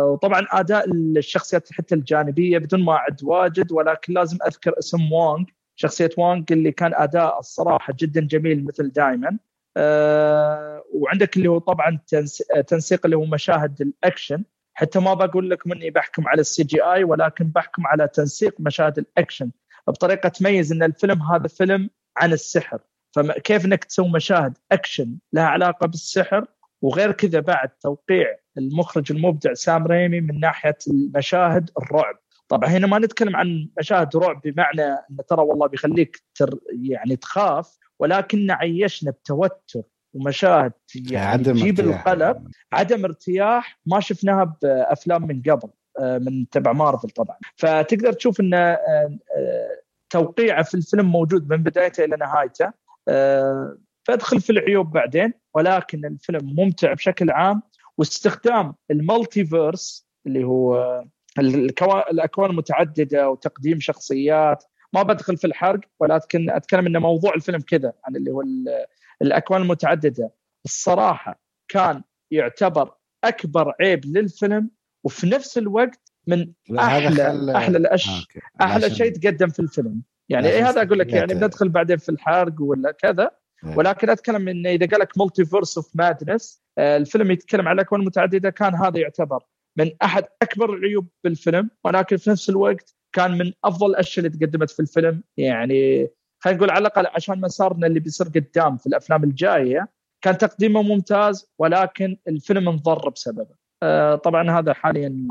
Speaker 3: وطبعا أداء الشخصيات حتى الجانبية بدون ما أعد واجد ولكن لازم أذكر اسم وونغ شخصية وانج اللي كان أداء الصراحة جدا جميل مثل دائما أه وعندك اللي هو طبعا تنسيق اللي هو مشاهد الأكشن. حتى ما بقول لك مني بحكم على ال CGI ولكن بحكم على تنسيق مشاهد الأكشن. بطريقة تميز إن الفيلم هذا فيلم عن السحر. فكيف إنك تسوي مشاهد أكشن لها علاقة بالسحر؟ وغير كذا بعد توقيع المخرج المبدع سام ريمي من ناحية المشاهد الرعب. طبعا هنا ما نتكلم عن مشاهد رعب بمعنى إنه ترى والله بيخليك تر يعني تخاف ولكن عيشنا بتوتر ومشاهد يعني تجيب القلب عدم ارتياح ما شفناها بأفلام من قبل آه، من تبع مارفل طبعا. فتقدر تشوف ان آه، آه، توقيعه في الفيلم موجود من بدايته إلى نهايته فادخل في العيوب بعدين ولكن الفيلم ممتع بشكل عام واستخدام المالتيفيرس اللي هو الأكوان المتعدده وتقديم شخصيات. ما بدخل في الحرق ولكن أتكلم ان موضوع الفيلم كذا عن اللي هو الأكوان المتعددة. الصراحة كان يعتبر أكبر عيب للفيلم وفي نفس الوقت من أحلى أحلى الاشياء آه، أحلى شيء تقدم في الفيلم. يعني إيه هذا أقول لك يعني بندخل بعدين في الحرق ولا كذا. إيه. ولكن أتكلم انه إذا قال لك Multiverse of Madness الفيلم يتكلم عن الأكوان المتعددة كان هذا يعتبر من أحد أكبر العيوب بالفيلم ولكن في نفس الوقت كان من أفضل الأشياء اللي تقدمت في الفيلم. يعني خلينا نقول على الأقل عشان مسارنا اللي بيصير قدام في الأفلام الجاية كان تقديمه ممتاز ولكن الفيلم انضر بسببه. آه طبعا هذا حاليا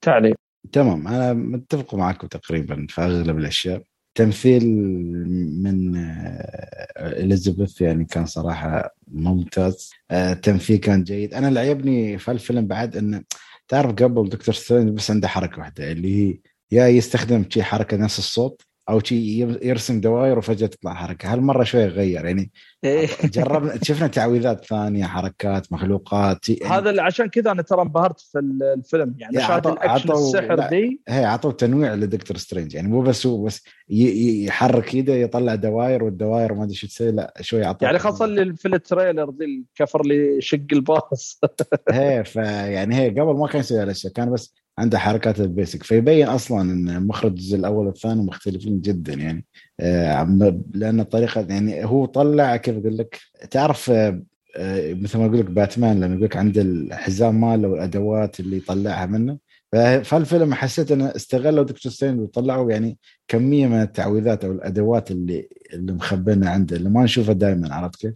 Speaker 3: تعليق.
Speaker 1: تمام أنا متفق معك تقريبا في أغلب الأشياء. تمثيل من آه، إليزابيث يعني كان صراحة ممتاز. التمثيل آه، كان جيد. أنا اللي عجبني في الفيلم بعد انه تعرف قبل دكتور سترينج بس عنده حركة واحدة اللي هي يا يستخدم شي حركة نفس الصوت أو شيء يرسم دوائر وفجأة تطلع حركة. هالمرة شوي غير. يعني إيه. [laughs] جربنا شفنا تعويذات ثانية حركات مخلوقات
Speaker 3: يعني هذا اللي عشان كذا أنا ترى انبهرت في الفيلم. يعني مشاهد الأكشن السحر دي.
Speaker 1: هي عطوا تنويع لدكتور سترينج. يعني مو بس هو بس يحرك يده يطلع دوائر والدوائر ما أدري شو تسوي. لا شوي عطوا
Speaker 3: يعني خاصة اللي في ال trailer ذي الكفر اللي شق الباص. [laughs]
Speaker 1: هي فيعني هي قبل ما كان يسوي هالأشياء كان بس عنده حركات ال basic. فيبين أصلا إن مخرج الجزء الأول والثاني مختلفين جدا يعني. آه، لأن الطريقة يعني هو طلع كيف أقول لك؟ تعرف آه، آه، مثل ما أقول لك باتمان لما يقول لك عنده الحزام ماله والأدوات اللي يطلعها منه. فالفيلم حسيت إنه استغلوا دكتور سترينج وطلعوا يعني كمية من التعويذات أو الأدوات اللي اللي مخبينها عنده اللي ما نشوفها دائما عرفت كيف؟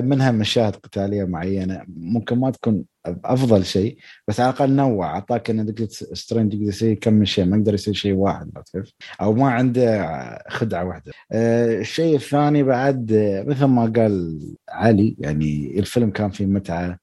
Speaker 1: منها مشاهد قتالية معينة ممكن ما تكون أفضل شيء بس على الأقل نوع. أعطاك إن سترينج يقدر يسوي كم من شيء ما يقدر يسوي شيء واحد؟ أو ما عنده خدعة واحدة. أه الشيء الثاني بعد مثل ما قال علي يعني الفيلم كان فيه متعة.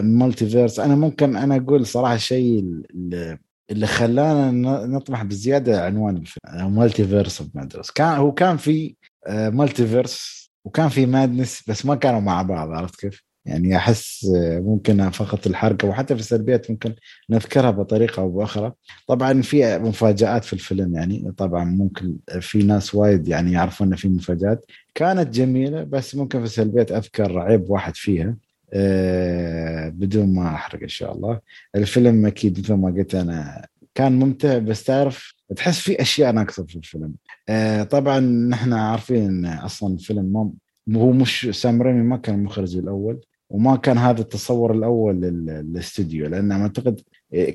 Speaker 1: Multiverse أنا ممكن أنا أقول صراحة الشيء اللي اللي خلانا نطمح بزيادة عنوان الفيلم. Multiverse of كان هو كان في multiverse وكان في madness بس ما كانوا مع بعض عرفت كيف؟ يعني أحس ممكن فقط الحركة وحتى في السلبيات ممكن نذكرها بطريقة أو بأخرى. طبعا في مفاجآت في الفيلم يعني طبعا ممكن في ناس وايد يعني يعرفون في مفاجآت. كانت جميلة بس ممكن في السلبيات أذكر عيب واحد فيها أه بدون ما أحرق إن شاء الله. الفيلم أكيد مثل ما قلت أنا كان ممتع بس تعرف تحس في أشياء ناقصة في الفيلم. أه طبعا نحن عارفين أصلا الفيلم ما هو مش سام ريمي ما كان المخرج الأول وما كان هذا التصور الأول للاستوديو لأن أعتقد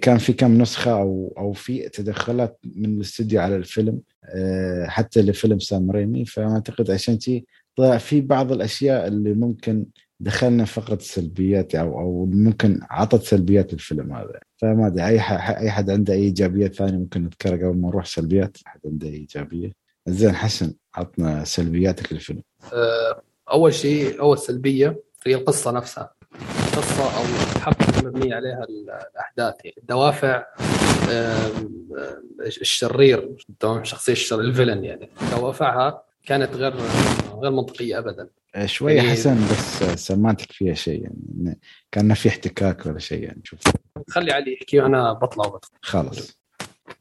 Speaker 1: كان في كم نسخة أو أو في تدخلات من الاستوديو على الفيلم آه، حتى لفيلم سام ريمي. فأعتقد عشان شي طلع في بعض الأشياء اللي ممكن دخلنا فقره السلبيات أو أو ممكن عطت سلبيات الفيلم هذا. فما أدري أي أي حد عنده أي ايجابيات ثانية ممكن نذكرها قبل ما نروح سلبيات؟ احد عنده أي إيجابية؟ زين حسن عطنا سلبياتك للفيلم.
Speaker 2: آه، أول شيء أول سلبية هي القصة نفسها. القصة أو الحبكة المبنية عليها الأحداث يعني الدوافع الشرير شخصية الشر الفيلن يعني. دوافعها كانت غير غير منطقية ابدا.
Speaker 1: شوية يعني حسن بس سمعتك فيها شيء يعني كان في احتكاك ولا شيء يعني شوف.
Speaker 2: خلي علي يحكي وأنا بطلع وبدخل
Speaker 1: خلاص.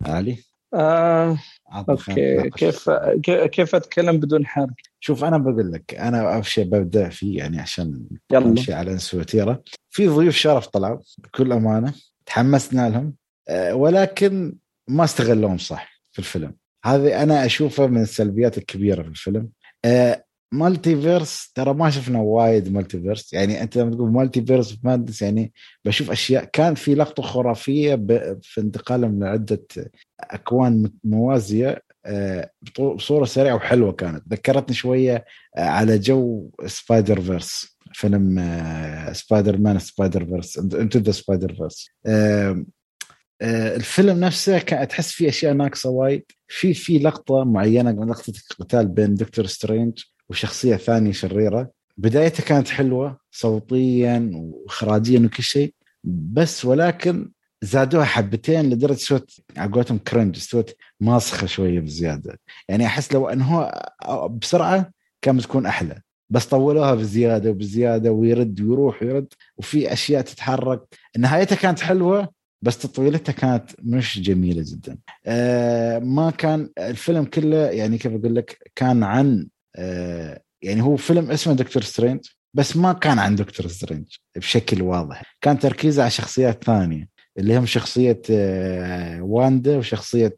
Speaker 1: علي؟
Speaker 3: آه okay. كيف كيف أتكلم بدون حرق؟
Speaker 1: شوف أنا بقول لك أنا أول شيء ببدأ فيه يعني عشان نمشي على وتيره في ضيوف شرف طلعوا بكل أمانة تحمسنا لهم آه، ولكن ما استغلوهم صح في الفيلم. هذه أنا أشوفها من السلبيات الكبيرة في الفيلم. Multiverse ترى ما شفنا وايد multiverse يعني أنت لما تقول multiverse في madness يعني بشوف أشياء. كان في لقطة خرافية في انتقالهم لعده أكوان موازية آه، بصورة سريعة وحلوة كانت. ذكرتني شوية آه، على جو Spider-Verse فيلم سبايدر مان Spider-Verse Into the Spider-Verse الفيلم نفسه تحس فيه أشياء ناقصة وايد. في في لقطة معينة لقطة القتال بين دكتور سترينج وشخصية ثانية شريرة. بدايتها كانت حلوة صوتيا واخراجيا وكل شيء بس ولكن زادوها حبتين لدرجة سوت على قولتهم cringe سوت ماسخة شوية بزيادة. يعني أحس لو انه بسرعة كان بتكون أحلى. بس طولوها بزيادة وبزيادة ويرد ويروح ويرد وفي أشياء تتحرك. نهايتها كانت حلوة بس تطويلتها كانت مش جميلة جدا. آه ما كان الفيلم كله يعني كيف أقول لك كان عن يعني هو فيلم اسمه دكتور سترينج بس ما كان عن دكتور سترينج بشكل واضح. كان تركيزه على شخصيات ثانية اللي هم شخصية آه واندا وشخصية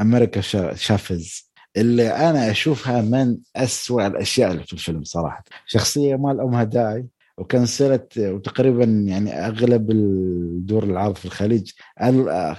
Speaker 1: أمريكا شافيز. اللي أنا أشوفها من أسوأ الأشياء اللي في الفيلم صراحة. شخصية ما لها داعي و cancelled وتقريبا يعني أغلب الدور العرض في الخليج.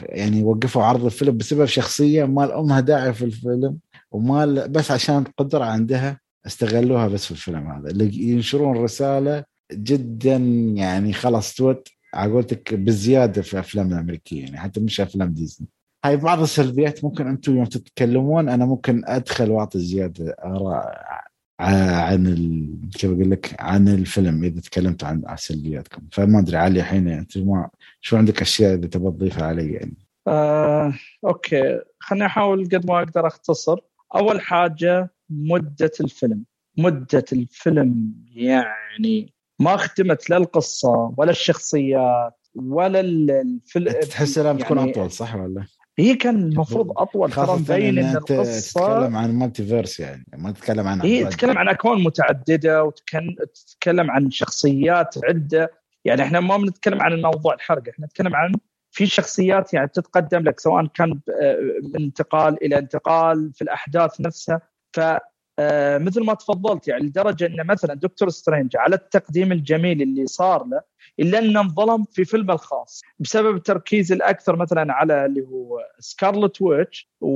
Speaker 1: يعني وقفوا عرض الفيلم بسبب شخصية ما لها داعي في الفيلم. وما بس عشان قدرة عندها استغلوها بس في الفيلم هذا. اللي ينشرون رسالة جدا يعني خلاص توت على قولتك بزيادة في الافلام الأمريكية يعني حتى مش أفلام ديزني. هاي بعض السلبيات ممكن أنتم يوم تتكلمون أنا ممكن أدخل وأعطي زيادة آراء عن ال... كيف أقول لك عن الفيلم إذا تكلمت عن سلبياتكم. فما أدري علي الحين أنت ما شو عندك أشياء إذا تبغى تضيفها علي يعني؟
Speaker 3: آه، okay. خليني أحاول قد ما أقدر أختصر. أول حاجة مدة الفيلم. مدة الفيلم يعني ما خدمت لا القصة ولا الشخصيات ولا الفيلم
Speaker 1: تحس انها بتكون يعني أطول صح ولا؟
Speaker 3: هي كان المفروض أطول
Speaker 1: ترى مبين إن القصة تتكلم عن multiverse يعني ما تتكلم عن
Speaker 3: هي تتكلم عن أكوان متعددة وتتكلم عن شخصيات عدة. يعني إحنا ما بنتكلم عن الموضوع الحرق إحنا نتكلم عن في شخصيات يعني تتقدم لك سواء كان آه، من انتقال إلى انتقال في الأحداث نفسها. ف آه، مثل ما تفضلت يعني لدرجة إن مثلا دكتور سترينج على التقديم الجميل اللي صار له إلا إنه انظلم في فيلمه الخاص. بسبب التركيز الأكثر مثلا على اللي هو سكارلت ويتش و...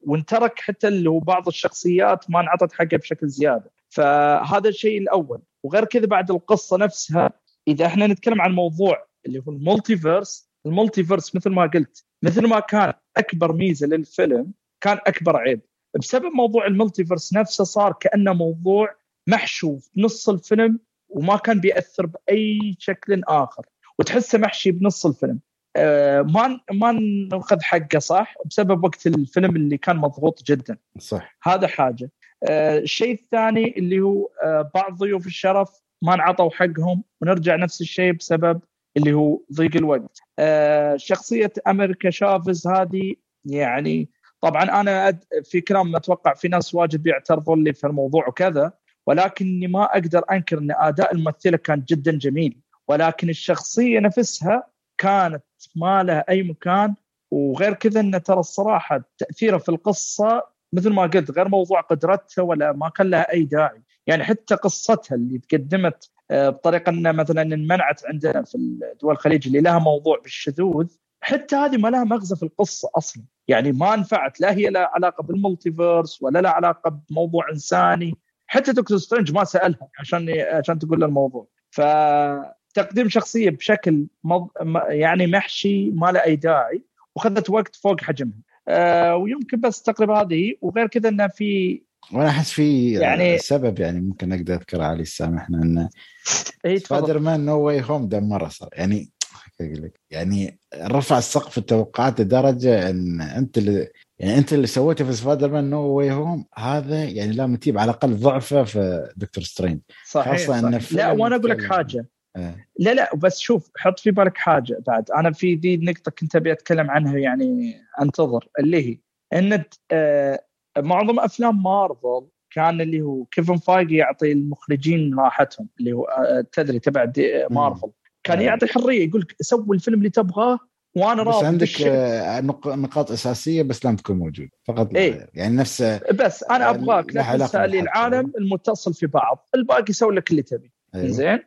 Speaker 3: وانترك حتى اللي هو بعض الشخصيات ما انعطت حقه بشكل زيادة. فهذا الشيء الأول. وغير كذا بعد القصة نفسها إذا إحنا نتكلم عن موضوع اللي هو ال multiverse ال multiverse مثل ما قلت مثل ما كان أكبر ميزة للفيلم كان أكبر عيب. بسبب موضوع ال multiverse نفسه صار كأنه موضوع محشو في نص الفيلم وما كان بيأثر بأي شكل آخر. وتحسه محشي بنص الفيلم. آه ما ما نأخذ حقه صح؟ بسبب وقت الفيلم اللي كان مضغوط جدا.
Speaker 1: صح.
Speaker 3: هذا حاجة. آه الشيء الثاني اللي هو آه بعض ضيوف الشرف ما انعطوا حقهم. ونرجع نفس الشيء بسبب اللي هو ضيق الوقت. آه شخصية أمريكا شافز هذه يعني طبعا أنا في كلام أتوقع في ناس واجد بيعترضون لي في الموضوع وكذا ولكني ما أقدر أنكر أن أداء الممثلة كان جدا جميل ولكن الشخصية نفسها كانت ما لها أي مكان وغير كذا أن ترى الصراحة تاثيره في القصة مثل ما قلت غير موضوع قدرتها ولا ما كان لها أي داعي. يعني حتى قصتها اللي تقدمت بطريقة انها مثلا انمنعت عندنا في دول الخليج اللي لها موضوع بالشذوذ حتى هذه ما لها مغزى في القصة أصلا. يعني ما نفعت لا هي لها علاقة بالمultiverse ولا لها علاقة بموضوع إنساني. حتى دكتور سترينج ما سألها عشان عشان تقول له الموضوع. فتقديم شخصية بشكل مض... يعني محشي ما له أي داعي وخذت وقت فوق حجمها. آه ويمكن بس تقريبا هذه وغير كذا انه في
Speaker 1: وأنا أحس في يعني سبب يعني ممكن أقدر أذكره علي سامحنا إنه Spider-Man No Way Home دمره صار. يعني يعني رفع سقف التوقعات لدرجة إن أنت اللي يعني أنت اللي سويته في Spider-Man No Way Home هذا يعني لا متيب على الأقل ضعفه في دكتور سترينج.
Speaker 3: صحيح, صحيح. إن لا وأنا أقول لك حاجة. آه. لا لا بس شوف حط في بالك حاجة بعد. أنا في ذي النقطه كنت أبي أتكلم عنها يعني أنتظر اللي هي إن آه معظم أفلام مارفل كان اللي هو كيفن فايجي يعطي المخرجين راحتهم اللي هو آه تدري تبع مارفل. كان يعطي حرية يقول لك سوي الفيلم اللي تبغاه وأنا راضي
Speaker 1: بس عندك آه، نقاط أساسية بس لازم تكون موجودة فقط
Speaker 3: إيه؟
Speaker 1: يعني نفس
Speaker 3: بس أنا أبغاك لي العالم المتصل في بعض. الباقي يسوي لك اللي تبي. أيوه. زين؟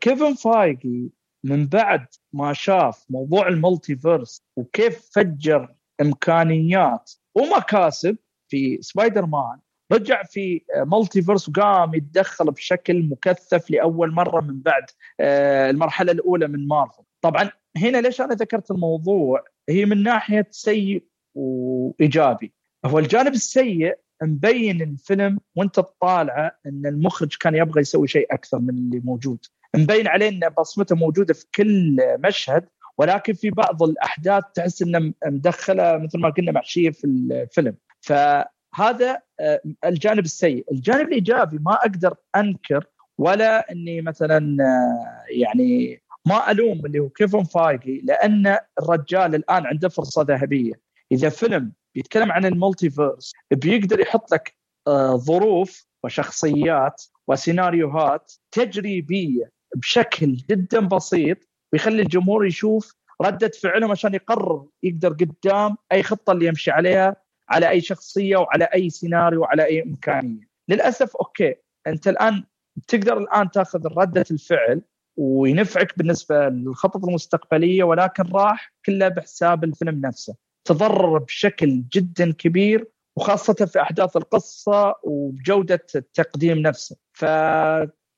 Speaker 3: كيفن فايجي من بعد ما شاف موضوع ال Multiverse وكيف فجر إمكانيات ومكاسب في سبايدر مان رجع في Multiverse وقام يتدخل بشكل مكثف لأول مرة من بعد آه، المرحلة الأولى من مارفل. طبعا هنا ليش أنا ذكرت الموضوع؟ هي من ناحية سيء وإيجابي. هو الجانب السيء مبين الفيلم وأنت تطالعه إن المخرج كان يبغى يسوي شيء أكثر من اللي موجود. مبين عليه إن بصمته موجودة في كل مشهد ولكن في بعض الأحداث تحس إنه مدخلة مثل ما قلنا محشية في الفيلم. فهذا آه، الجانب السيء. الجانب الإيجابي ما أقدر أنكر ولا إني مثلا آه، يعني ما ألوم اللي هو كيفن فايجي لأن الرجال الآن عنده فرصة ذهبية. إذا فيلم بيتكلم عن ال Multiverse بيقدر يحط لك آه، ظروف وشخصيات وسيناريوهات تجريبية بشكل جدا بسيط ويخلي الجمهور يشوف ردة فعلهم عشان يقرر يقدر قدام أي خطة اللي يمشي عليها. على أي شخصية وعلى أي سيناريو وعلى أي إمكانية. للأسف okay أنت الآن تقدر الآن تأخذ ردة الفعل وينفعك بالنسبة للخطط المستقبلية ولكن راح كله بحساب الفيلم نفسه. تضرر بشكل جدا كبير وخاصة في أحداث القصة وبجوده التقديم نفسه. ف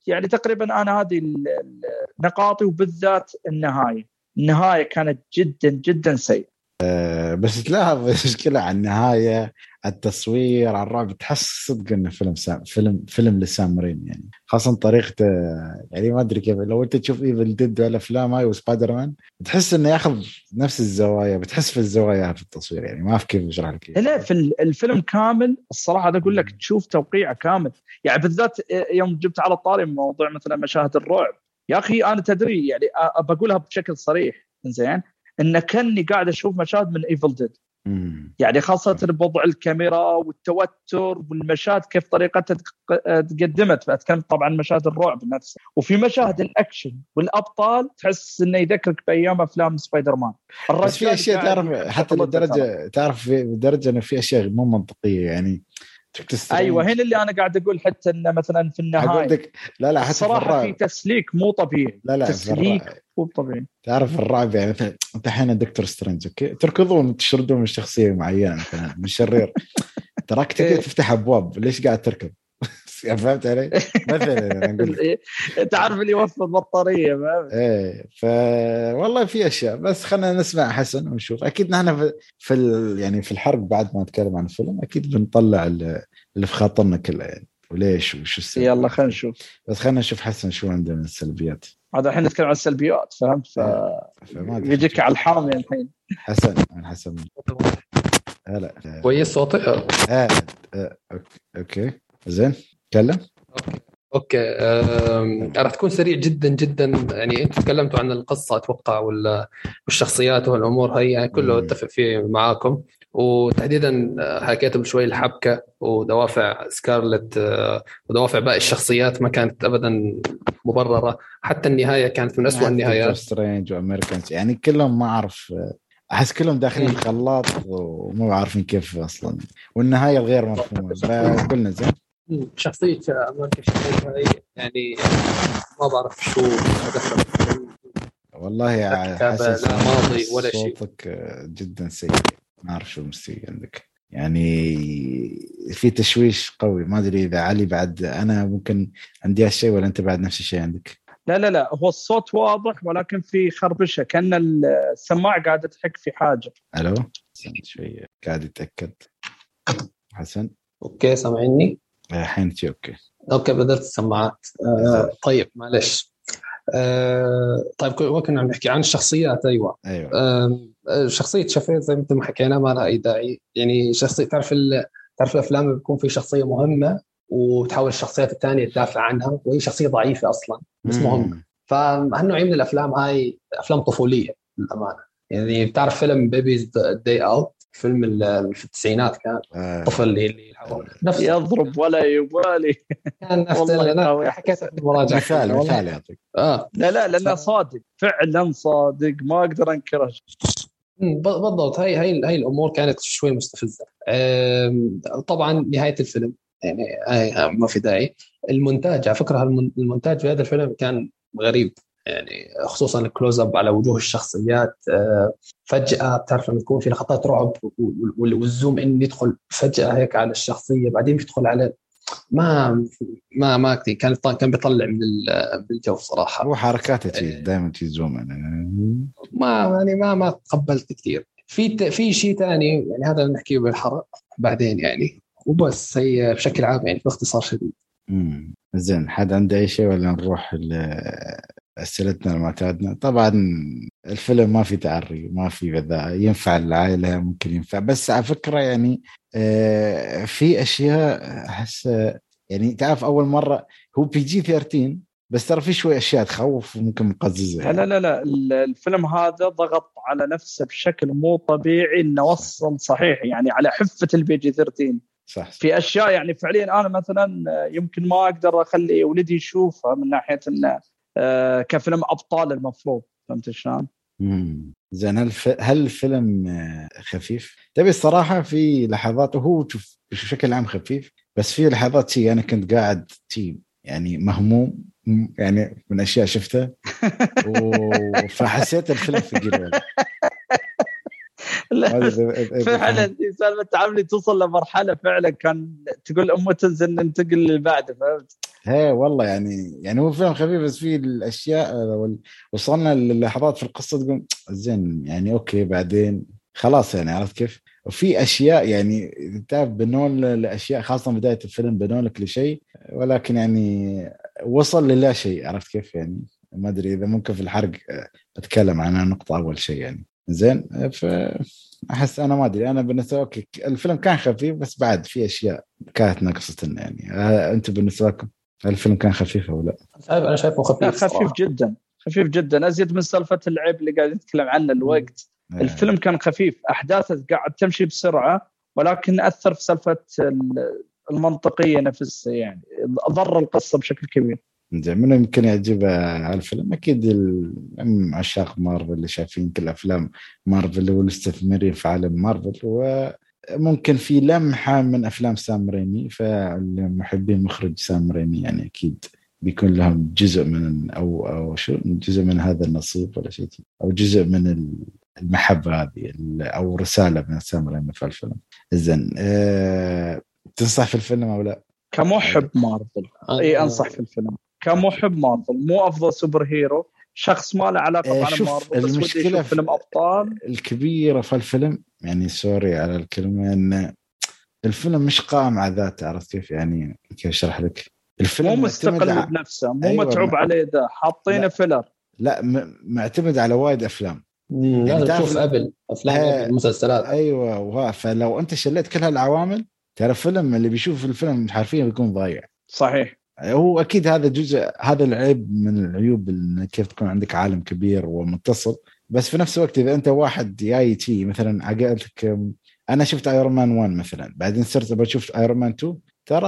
Speaker 3: يعني تقريبا أنا هذه نقاطي وبالذات النهاية النهاية كانت جدا جدا
Speaker 1: سيئة بس تلاحظ مشكله على النهاية التصوير على الرعب تحس صدق إنه فيلم سام فيلم فيلم لسام ريمي يعني. خاصة طريقته يعني ما أدري كيف لو أنت تشوف Evil Dead والأفلام هاي وسبايدر مان تحس إنه ياخذ نفس الزوايا بتحس في الزوايا في التصوير يعني. ما في كيف اشرح لك
Speaker 3: لا في الفيلم كامل الصراحة هذا أقول لك تشوف توقيعه كامل. يعني بالذات يوم جبت على الطاري موضوع مثلا مشاهد الرعب. يا أخي أنا تدري يعني بقولها بشكل صريح زين إن كأني قاعد أشوف مشاهد من Evil Dead يعني خاصة بوضع الكاميرا والتوتر والمشاهد كيف طريقتها تقدمت. اتكلم طبعا مشاهد الرعب نفسها وفي مشاهد الأكشن والأبطال تحس إنه يذكرك بأيام أفلام سبايدر مان
Speaker 1: بس في أشياء تعرف حتى لدرجه تعرف لدرجة إنه في أشياء مو منطقية. يعني
Speaker 3: أيوه هنا اللي أنا قاعد أقول حتى انه مثلا في النهاية.
Speaker 1: لا لا
Speaker 3: حتى الصراحه في, في تسليك مو طبيعي.
Speaker 1: لا لا
Speaker 3: تسليك مو طبيعي.
Speaker 1: تعرف الرعب يعني مثلا أنت أحيانا دكتور سترينج okay؟ تركضون تشردون من شخصية معينة مثلا من شرير. تراك تقدر إيه. تفتح أبواب ليش قاعد تركض؟ فهمت علي؟ مثلا
Speaker 3: أقول [laughs] تعرف اللي يوفر بطارية
Speaker 1: إيه ف والله في أشياء بس خلينا نسمع حسن ونشوف. أكيد نحن في, في ال... يعني في الحرق بعد ما نتكلم عن الفيلم أكيد بنطلع اللي في خاطرنا كلها يعني. وليش وش
Speaker 3: السبب؟ يلا خلينا نشوف.
Speaker 1: بس خلينا نشوف حسن شو عنده من السلبيات.
Speaker 3: هذا الحين نتكلم عن السلبيات فهمت؟ ف يجيك على الحامي الحين.
Speaker 1: حسن من حسن. لا
Speaker 2: لا. كويس صوتي؟
Speaker 1: آه. آه. okay. زين. تكلم؟
Speaker 2: أوكي. أوكي. راح تكون سريع جدا جدا. يعني أنتم تكلمتوا عن القصة أتوقع والشخصيات والأمور هي يعني كله أتفق فيه معاكم. وتحديدا آه، حكيتم شوي الحبكة ودوافع سكارلت آه، ودوافع باقي الشخصيات ما كانت ابدا مبررة. حتى النهاية كانت من اسوء النهايات.
Speaker 1: سترينج وامريكانز يعني كلهم ما أعرف آه، أحس كلهم داخلين خلاط ومو عارفين كيف أصلا. والنهاية الغير مفهومة. [laughs] قلنا زين.
Speaker 2: شخصية مارك هاي يعني ما بعرف شو
Speaker 1: والله يا
Speaker 2: ماضي ولا
Speaker 1: شيء. صوتك جدا سيء. ما أعرف شو المستوى عندك. يعني في تشويش قوي. ما أدري إذا علي بعد أنا ممكن عندي هالشيء ولا أنت بعد نفس الشيء عندك؟
Speaker 3: لا لا لا. هو الصوت واضح ولكن في خربشة كأن السماعه قاعدة تحك في حاجة.
Speaker 1: ألو؟ شوية. قاعد يتأكد. حسن؟
Speaker 2: أوكي سامعيني؟
Speaker 1: الحين أوكي.
Speaker 2: أوكي بدلت السماعات. آه طيب معلش آه طيب كنا عم نحكي عن الشخصيات؟ أيوه.
Speaker 1: أيوه.
Speaker 2: آه شخصية شافيز زي مثل ما حكينا ما لها أي داعي. يعني شخصية تعرف تعرف الأفلام بيكون في شخصية مهمة وتحاول الشخصيات الثانية تدافع عنها وهي شخصية ضعيفة أصلا بس مهمة. فهالنوعية من الأفلام هاي أفلام طفولية للأمانة. يعني بتعرف فيلم بيبيز داي أوت فيلم في التسعينات كان. آه. طفل اللي
Speaker 3: نفس يضرب ولا يبالي.
Speaker 2: كان نفس أنا حكيت المراجعة.
Speaker 1: مثال مثال يعطيك.
Speaker 3: آه. لا لا لأنه صادق. فعلا صادق. ما أقدر أنكره.
Speaker 2: بالضبط. هاي هاي هاي الأمور كانت شوي مستفزة. طبعا نهاية الفيلم. يعني ما في داعي. المونتاج على فكرة المونتاج في هذا الفيلم كان غريب. يعني خصوصا ال close up على وجوه الشخصيات آه، فجأة بتعرف لما يكون في لقطات رعب وال zoom in يدخل فجأة هيك على الشخصية بعدين بيدخل على ما ما ما كان كان بيطلع من الجو صراحة.
Speaker 1: هو حركاته آه. دائما تجي zoom
Speaker 2: ما يعني ما ما تقبلت كثير في في شيء ثاني يعني هذا نحكيه بالحرق بعدين يعني وبس هي بشكل عام يعني باختصار شديد.
Speaker 1: امم زين حد عنده أي شيء ولا نروح أسئلتنا المعتادنا طبعا الفيلم ما في تعري ما في بذاء. ينفع العائلة ممكن ينفع. بس على فكرة يعني آه، في أشياء أحس يعني تعرف أول مرة هو بي جي 13 بس ترى في شوي أشياء تخوف وممكن مقززة.
Speaker 3: يعني. لا لا لا. الفيلم هذا ضغط على نفسه بشكل مو طبيعي إنه وصل صحيح. يعني على حفة ال PG 13 صح في أشياء يعني فعليا أنا مثلا يمكن ما أقدر أخلي ولدي يشوفها من ناحية إنه آه، كفيلم أبطال المفروض فهمت شلون؟
Speaker 1: زين هل هل الفيلم آه، خفيف؟ تبي الصراحة في لحظات وهو بشكل عام خفيف بس في لحظات شي أنا كنت قاعد شي يعني مهموم يعني من أشياء شفتها [laughs] فحسيت الفيلم ثقيل
Speaker 3: فعلا سالفة تعاملي توصل لمرحلة فعلا كان تقول أمه تنزل ننتقل اللي بعده فهمت؟
Speaker 1: إيه والله يعني يعني هو فيلم خفيف بس فيه الأشياء وصلنا للحظات في القصة تقول زين يعني أوكي بعدين خلاص يعني عرفت كيف؟ وفي أشياء يعني تعرف بنون الاشياء خاصة بداية الفيلم بنون لك لشيء ولكن يعني وصل للا شيء عرفت كيف يعني ما أدري إذا ممكن في الحرق أتكلم عن النقطه أول شيء يعني زين ف أحس أنا ما أدري أنا بالنسبة أوكي الفيلم كان خفيف بس بعد في أشياء كانت ناقصتنا يعني. أنت بالنسبة لكم هل الفيلم كان خفيف أو لا؟
Speaker 2: أنا شايفه خفيف
Speaker 3: خفيف جدا خفيف جدا. أزيد من سالفة العيب اللي قاعد نتكلم عنه الوقت. آه. الفيلم كان خفيف أحداثه قاعد تمشي بسرعة ولكن أثر في سالفة المنطقية نفسها يعني ضر القصة بشكل كبير.
Speaker 1: زين من يمكن يعجبه الفيلم أكيد عشاق مارفل اللي شايفين كل أفلام مارفل والمستثمرين في عالم مارفل وممكن في لمحة من أفلام سام ريمي فالمحبين مخرج سام ريمي يعني أكيد بيكون لهم جزء من أو أو شو؟ جزء من هذا النصيب ولا شيء أو جزء من المحبة هذه أو رسالة من سام ريمي في الفيلم. زين أه تنصح في الفيلم أو لا؟
Speaker 3: كمحب مارفل. اي أنصح في الفيلم. كمحب مارفل مو أفضل super hero شخص ما له علاقة
Speaker 1: بعالم إيه، مارفل بس المشكلة في فيلم أبطال. الكبيرة في الفيلم يعني sorry على الكلمة إن الفيلم مش قائم على ذاته عرفت كيف؟ يعني كيف أشرح لك.
Speaker 3: الفيلم مو مستقل بنفسه مو أيوة متعوب عليه ذا حاطينه filler.
Speaker 1: لا معتمد على وايد أفلام.
Speaker 2: يعني تشوف قبل أفلام مسلسلات.
Speaker 1: أيوه فلو أنت شليت كل هالعوامل ترى الفيلم اللي بيشوف الفيلم حرفيا بيكون ضايع.
Speaker 3: صحيح.
Speaker 1: هو أكيد هذا جزء هذا العيب من العيوب كيف تكون عندك عالم كبير ومتصل. بس في نفس الوقت إذا أنت واحد جاي تي مثلا عقلتك أنا شفت ايرون مان 1 مثلا بعدين صرت بشوف ايرون مان 2 ترى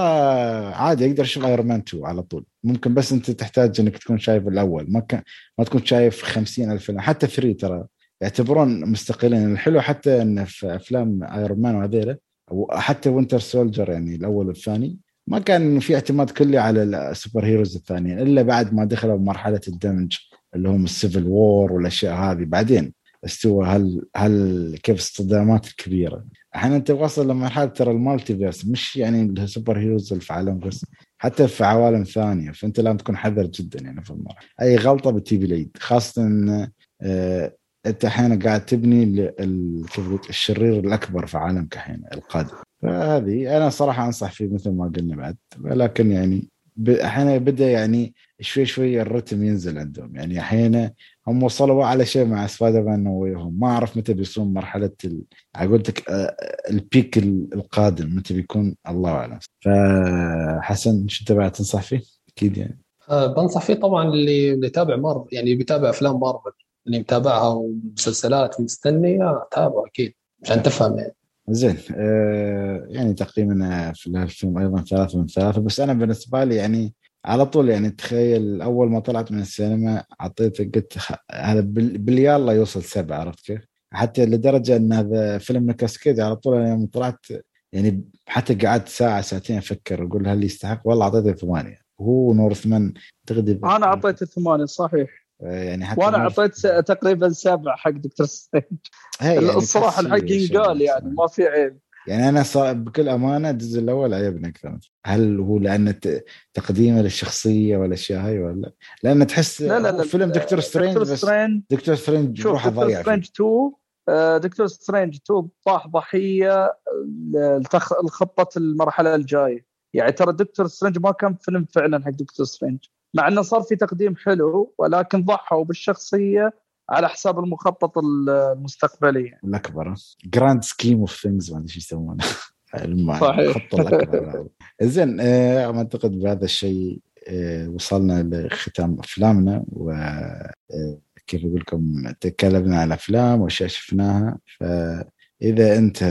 Speaker 1: عادي أقدر أشوف ايرون مان 2 على طول. ممكن بس أنت تحتاج إنك تكون شايف الأول ما كان ما تكون شايف 50 ألف فيلم حتى 3 ترى يعتبرون مستقلين. الحلو حتى إن في أفلام ايرون مان وهذيلا وحتى Winter Soldier يعني الأول والثاني ما كان في اعتماد كلي على ال super heroes الثانيين إلا بعد ما دخلوا بمرحلة الدمج اللي هم ال Civil War والأشياء هذه. بعدين استوى هل هل كيف الصدامات الكبيره إحنا أنت واصل لمرحلة ترى ال multiverse مش يعني ال super heroes اللي في عالم بس حتى في عوالم ثانية. فأنت لازم تكون حذر جدا يعني في المرحلة. أي غلطة بتجيب العيد خاصة ان آه، أنت أحيانا قاعد تبني الشرير الأكبر في عالمك الحين القادم. فهذه أنا صراحة أنصح فيه مثل ما قلنا بعد. ولكن يعني أحيانا بدا يعني شوي شوي الرتم ينزل عندهم. يعني أحيانا هم وصلوا على شيء مع سبايدر مان وياهم. ما أعرف متى بيوصلون مرحلة ال... قلت لك آه، البيك القادم متى بيكون الله أعلم. فحسن شو تبع تنصح فيه؟ أكيد يعني.
Speaker 2: أه بنصح فيه طبعا اللي يتابع مارفل يعني بيتابع أفلام مارفل. اللي متابعها ومسلسلات مستني تابعه أكيد عشان تفهم يعني.
Speaker 1: زين آه يعني تقييمنا في الفيلم أيضا ثلاثة من ثلاثة بس أنا بالنسبة لي يعني على طول يعني تخيل أول ما طلعت من السينما اعطيته قلت هذا باليلا يوصل سبعة عرفت كيف؟ حتى لدرجة إن هذا فيلم نكاسكيد على طول يوم طلعت يعني حتى قعدت ساعة ساعتين أفكر أقول هل يستحق؟ والله أعطيته ثمانية. هو نورثمان
Speaker 3: تغدي أنا أعطيته ثمانية صحيح. يعني حتى وأنا أعطيت تقريبا سبع حق دكتور سترينج يعني الصراحة الحق ينقال يعني ما في عيب.
Speaker 1: يعني أنا صار بكل أمانة الجزء الأول عجبني أكثر. هل هو لأن تقديمه للشخصية والأشياء هاي ولا لأن تحس لا لا لا فيلم دكتور سترينج دكتور سترينج دكتور سترينج
Speaker 3: روحه ضايع دكتور سترينج 2 آه، دكتور سترينج 2 طاح ضحية لخطه المرحلة الجاية. يعني ترى دكتور سترينج ما كان فيلم فعلا حق دكتور سترينج. مع إنه صار في تقديم حلو ولكن ضحوا بالشخصية على حساب المخطط المستقبلي
Speaker 1: الأكبر. grand scheme of things ما أدري إيش يسمونه. [laughs] صحيح. الخط الأكبر. زين آه، أعتقد بهذا الشيء آه، وصلنا لختام أفلامنا و آه، كيف أقول لكم تكلمنا عن الافلام واشياء شفناها فإذا أنت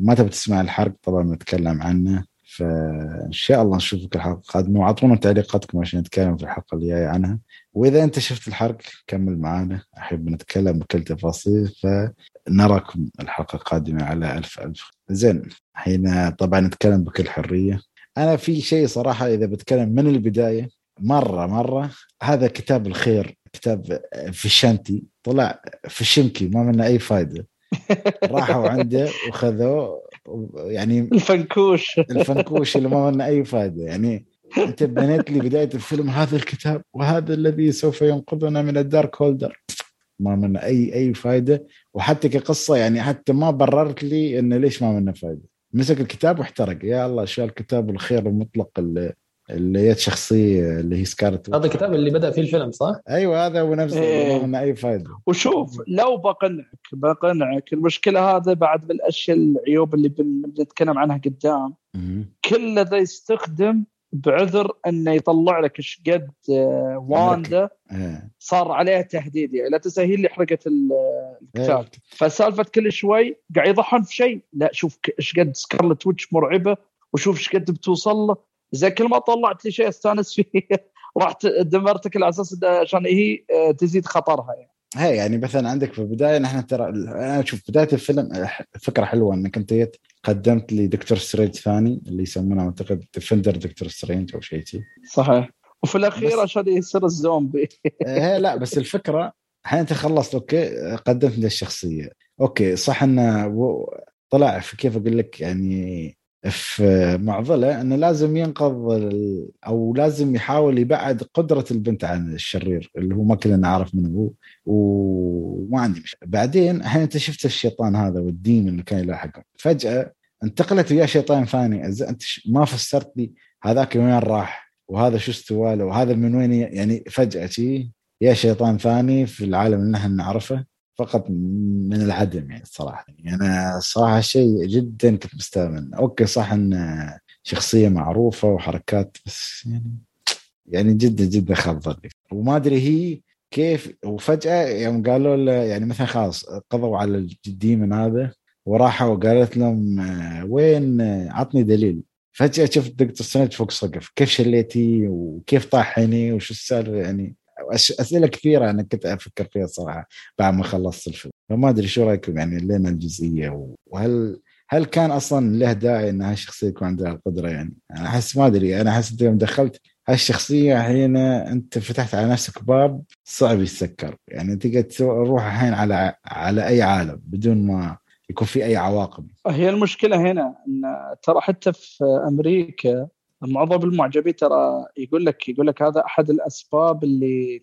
Speaker 1: ما تبي تسمع الحرق طبعا نتكلم عنه. فان شاء الله نشوفك الحلقة القادمة وأعطونا تعليقاتكم عشان نتكلم في الحلقة الجاية عنها. وإذا أنت شفت الحرق كمل معنا. أحب نتكلم بكل تفاصيل فنراكم الحلقة القادمة على ألف ألف. زين الحين طبعا نتكلم بكل حرية. أنا في شيء صراحة إذا بتكلم من البداية مرة مرة هذا كتاب الخير كتاب في الشنتي طلع في الشنكي ما منه أي فائده راحوا عنده وخذوه يعني
Speaker 3: الفنكوش.
Speaker 1: الفنكوش اللي ما منه أي فائده يعني أنت بنيت لي بداية الفيلم هذا الكتاب وهذا الذي سوف ينقذنا من الدارك هولدر. ما منه أي أي فائده وحتى كقصة يعني حتى ما بررت لي انه ليش ما منه فائده مسك الكتاب واحترق. يا الله شو الكتاب الخير المطلق اللي اللي هي شخصيه اللي هي Scarlet
Speaker 2: هذا الكتاب اللي بدأ فيه الفيلم صح؟
Speaker 1: أيوه هذا هو نفسه إيه. ما أي فائده
Speaker 3: وشوف لو بقنعك بقنعك المشكلة هذا بعد من الأشياء العيوب اللي بنتكلم عنها قدام كل ذا يستخدم بعذر إنه يطلع لك إيش قد آه، واندا إيه. صار عليها تهديد يعني لا تنسى هي اللي حرقت الكتاب إيه. فسالفة كل شوي قاعد يضحون في شيء لا شوف إيش قد Scarlet Witch مرعبة وشوف إيش قد بتوصل له زي كل ما طلعت لي شيء أستانس فيه [laughs] رحت دمرتك على أساس عشان هي آه، تزيد خطرها يعني.
Speaker 1: هي يعني مثلا عندك في البداية نحن ترى أنا أشوف بداية الفيلم فكرة حلوة إنك أنت جيت قدمت لي دكتور سترينج ثاني اللي يسمونه أعتقد Defender دكتور سترينج أو شيء
Speaker 3: صحيح. وفي الأخير عشان يصير الزومبي. [laughs]
Speaker 1: هي لا بس الفكرة الحين أنت خلصت okay قدمت لي الشخصيه أوكي صح إنه طلع في كيف أقول لك يعني في معضلة إنه لازم ينقذ أو لازم يحاول يبعد قدرة البنت عن الشرير اللي هو ما كلنا نعرف من هو وما عندي مشكلة. بعدين الحين أنت شفت الشيطان هذا والدين اللي كان يلاحقه. فجأة انتقلت وياه شيطان ثاني. أنت ما فسرت لي هذاك وين راح وهذا شو استوى وهذا من وين يعني فجأة يا شيطان ثاني في العالم اللي نحن نعرفه. فقط من العدم يعني الصراحة. يعني أنا صراحة شيء جدا كنت مستاء أوكي صح إن شخصية معروفة وحركات بس يعني يعني جدا جدا خضر وما أدري هي كيف وفجأة يوم قالوا له يعني مثلا خلاص قضوا على الديمن هذا وراحوا وقالت لهم وين عطني دليل. فجأة شفت دكتور سند فوق سقف كيف شليتي وكيف طاحني وشو السالفة؟ يعني أسئلة كثيرة أنا كنت أفكر فيها صراحة بعد ما خلصت الفيلم. فما أدري شو رأيكم يعني لين الجزئية وهل هل كان أصلا له داعي إن هالشخصيه يكون عندها القدرة يعني؟ أنا أحس ما أدري. أنا أحس أنت يوم دخلت هالشخصيه الحين أنت فتحت على نفسك باب صعب يتسكر. يعني تقدر تروح الحين على على أي عالم بدون ما يكون في أي عواقب.
Speaker 3: هي المشكلة هنا إن ترى حتى في أمريكا معظم المعجبين ترى يقول لك يقول لك هذا أحد الأسباب اللي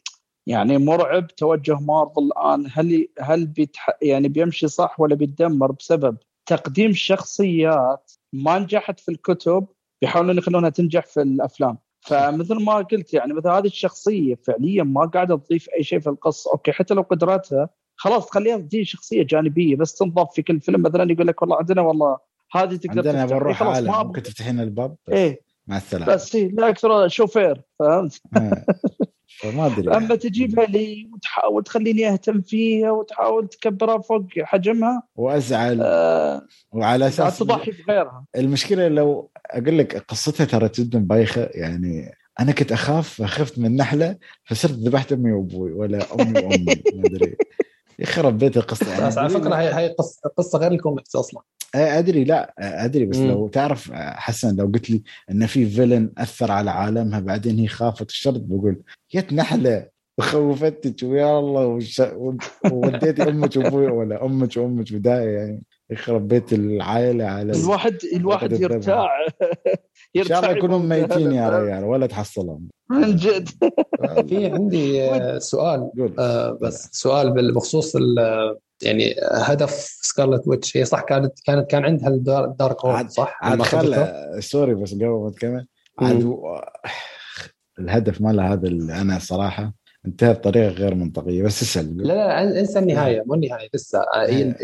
Speaker 3: يعني مرعب توجه مارفل الآن. هل هل بيتح يعني بيمشي صح ولا بيتدمر بسبب تقديم شخصيات ما نجحت في الكتب بيحاولون يخلونها تنجح في الأفلام. فمثل ما قلت يعني مثل هذه الشخصية فعليا ما قاعدة تضيف أي شيء في القصة. أوكي حتى لو قدراتها خلاص تخليها تجي شخصية جانبية بس تنضاف في كل فيلم. مثلا يقول لك والله عندنا والله هذه تقدر
Speaker 1: عندنا بنروح عالم. ممكن تفتحين الباب.
Speaker 3: إيه. مع السلامة. بس هي لا أكثر شوفير فهمت؟
Speaker 1: إيه. فما أدري.
Speaker 3: أما تجيبها لي وتحاول تخليني أهتم فيها وتحاول تكبرها فوق حجمها
Speaker 1: وأزعل. آه وعلى أساس
Speaker 3: تضحي في غيرها
Speaker 1: المشكلة لو أقول لك قصتها ترى جدا بايخة يعني أنا كنت أخاف خفت من نحلة فصرت ذبحت أمي وأبوي ولا أمي وأمي ما أدري. يخرب بيت القصة.
Speaker 2: يعني على فكرة هي هي قصه غير الكوميكس أصلا.
Speaker 1: إيه، أدري لا أدري بس مم. لو تعرف حسن لو قلت لي إن في فيلن أثر على عالمها بعدين هي خافت الشرط بقول يت نحلة وخوفتك ويا الله وش... ووديتي أمك وأبوي ولا أمك وأمك بداية يعني يخرب بيت العائلة على
Speaker 3: الواحد الواحد يرتاع. [laughs]
Speaker 1: إن شاء الله يكونون ميتين يا ريال ولا تحصلهم.
Speaker 3: من جد.
Speaker 2: في عندي [laughs] سؤال. آه بس سؤال بخصوص يعني هدف Scarlet Witch هي صح كانت كانت كان عندها ال Darkhold صح؟
Speaker 1: عاد خل sorry بس قبل ما تكمل عاد الهدف مالها هذا اللي أنا صراحة انتهى بطريقة غير منطقية بس اسأل.
Speaker 2: لا لا انسى النهاية مو النهاية لسه. هي إيه.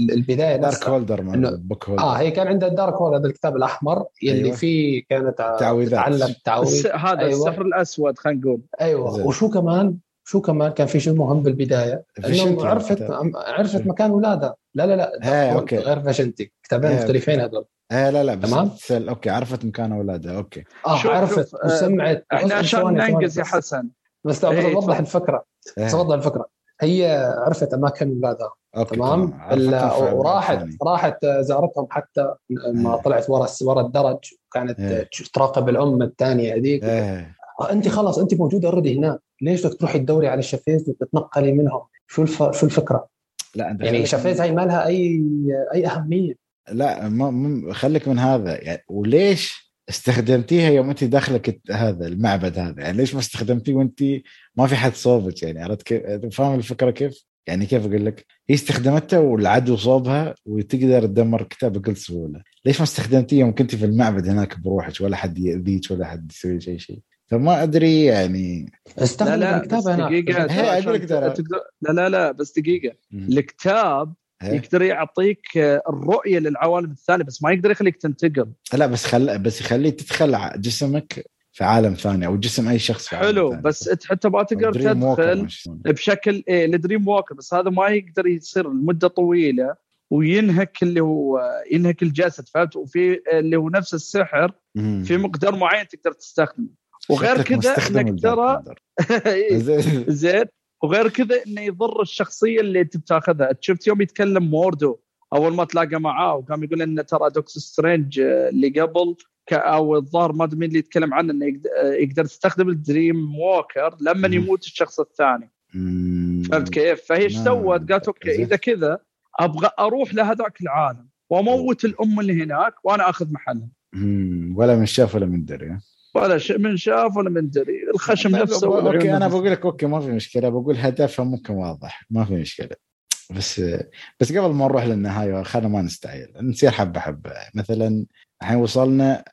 Speaker 2: البداية
Speaker 1: dark holder book
Speaker 2: holder آه هي كان عندها ال dark holder هذا الكتاب الأحمر اللي أيوة. فيه كانت تعلم
Speaker 3: تعويذ هذا أيوة. السحر الأسود خلينا نقول.
Speaker 2: أيوه. زي. وشو كمان؟ شو كمان؟ كان في شيء مهم بالبداية؟ انه عرفت عرفت مكان اولادها لا لا لا
Speaker 1: هي okay.
Speaker 2: غير Vishanti كتابين مختلفين هذول.
Speaker 1: إيه لا لا بس تمام؟ okay عرفت مكان اولادها okay.
Speaker 2: آه عرفت آه، وسمعت.
Speaker 3: إحنا عشان ننجز يا حسن.
Speaker 2: بس إيه اوضح الفكرة. بس اوضح الفكرة. هي عرفت أماكن اولادها تمام؟ وراحت راحت زارتهم حتى ما طلعت ورا ورا الدرج وكانت تراقب الأم الثانية هذيك. أنت خلاص أنت موجوده already هناك ليش بدك تروحي تدوري على تشافيز وتتنقلي منهم؟ شو الف... شو الفكرة؟ لا أنت يعني تشافيز هاي ما لها اي أي أهمية؟
Speaker 1: لا ما خليك من هذا. يعني وليش استخدمتيها يوم انت داخلك هذا المعبد هذا يعني ليش ما استخدمتيه وانت؟ ما في حد صوبك يعني عرفت كيف؟ فاهم الفكرة كيف؟ يعني كيف أقول لك؟ هي استخدمتها والعدو صوبها وتقدر تدمر الكتاب بكل سهولة، ليش ما استخدمتيه يوم كنت في المعبد هناك بروحك؟ ولا حد يأذيك ولا حد يسوي شيء شيء؟ فما أدري يعني.
Speaker 2: استخدم لا لا الكتاب
Speaker 3: هنا دقيقة لا لا بس دقيقة. الكتاب يقدر يعطيك الرؤية للعوالم الثانية بس ما يقدر يخليك تنتقل
Speaker 1: لا بس خل بس يخليك تدخل جسمك في عالم ثاني أو جسم أي شخص في
Speaker 3: حلو ثاني. بس أنت حتى ما تقدر تدخل بشكل إيه الدريم ووكر بس هذا ما يقدر يصير لمدة طويلة وينهك اللي هو ينهك الجسد فهمت؟ وفي اللي هو نفس السحر في مقدار معين تقدر تستخدمه. وغير كذا إنك ترى [laughs] زين؟ وغير كذا إنه يضر الشخصية اللي أنت بتاخذها. شفت يوم يتكلم موردو أول ما تلاقى معاه وقام يقول إنه ترى دكتور سترينج آه، اللي قبل أو الظاهر ما أدري مين اللي يتكلم عنه إنه آه، يقدر يستخدم ال dream walker لما يموت الشخص الثاني. فهمت كيف؟ فهي إيش سوت؟ قالت أوكي إذا كذا أبغى أروح لهذاك العالم وأموت الأم اللي هناك وأنا آخذ محلها.
Speaker 1: ولا من شاف ولا من دري
Speaker 3: ولا من شاف ولا من دري. الخشم نفسه
Speaker 1: أوكي أنا بقول لك أوكي ما في مشكلة. بقول هدفها ممكن واضح ما في مشكلة. بس بس قبل ما نروح للنهاية خلينا ما نستعيل. نصير حبة حبة. مثلا الحين وصلنا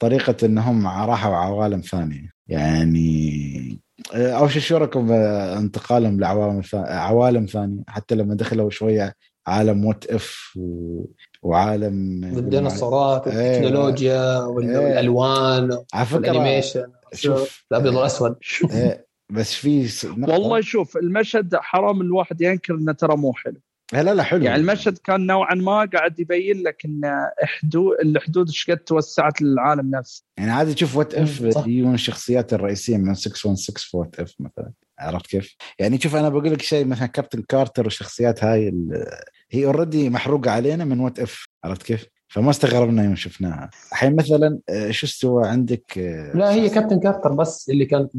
Speaker 1: طريقة إنهم راحوا عوالم ثانية. يعني أول شيء شو رايكم انتقالهم لعوالم عوالم ثانية؟ حتى لما دخلوا شوية عالم What If و... وعالم
Speaker 2: الديناصورات والتكنولوجيا والألوان وال animation. شوف الأبيض والأسود.
Speaker 1: إيه، بس في
Speaker 3: والله شوف المشهد حرام الواحد ينكر إنه ترى مو حلو.
Speaker 1: لا لا حلو.
Speaker 3: يعني المشهد كان نوعا ما قاعد يبين لك إن حدود الحدود إيش قد توسعت للعالم نفسه.
Speaker 1: يعني عادي تشوف What If يجون الشخصيات الرئيسية من 616 في What If مثلا. عرفت كيف؟ يعني شوف أنا بقول لك شيء مثلا كابتن كارتر والشخصيات هاي هي already محروقة علينا من What If عرفت كيف؟ فما استغربنا يوم شفناها. الحين مثلا آه، شو استوى عندك؟
Speaker 2: آه، لا هي كابتن كارتر بس اللي كانت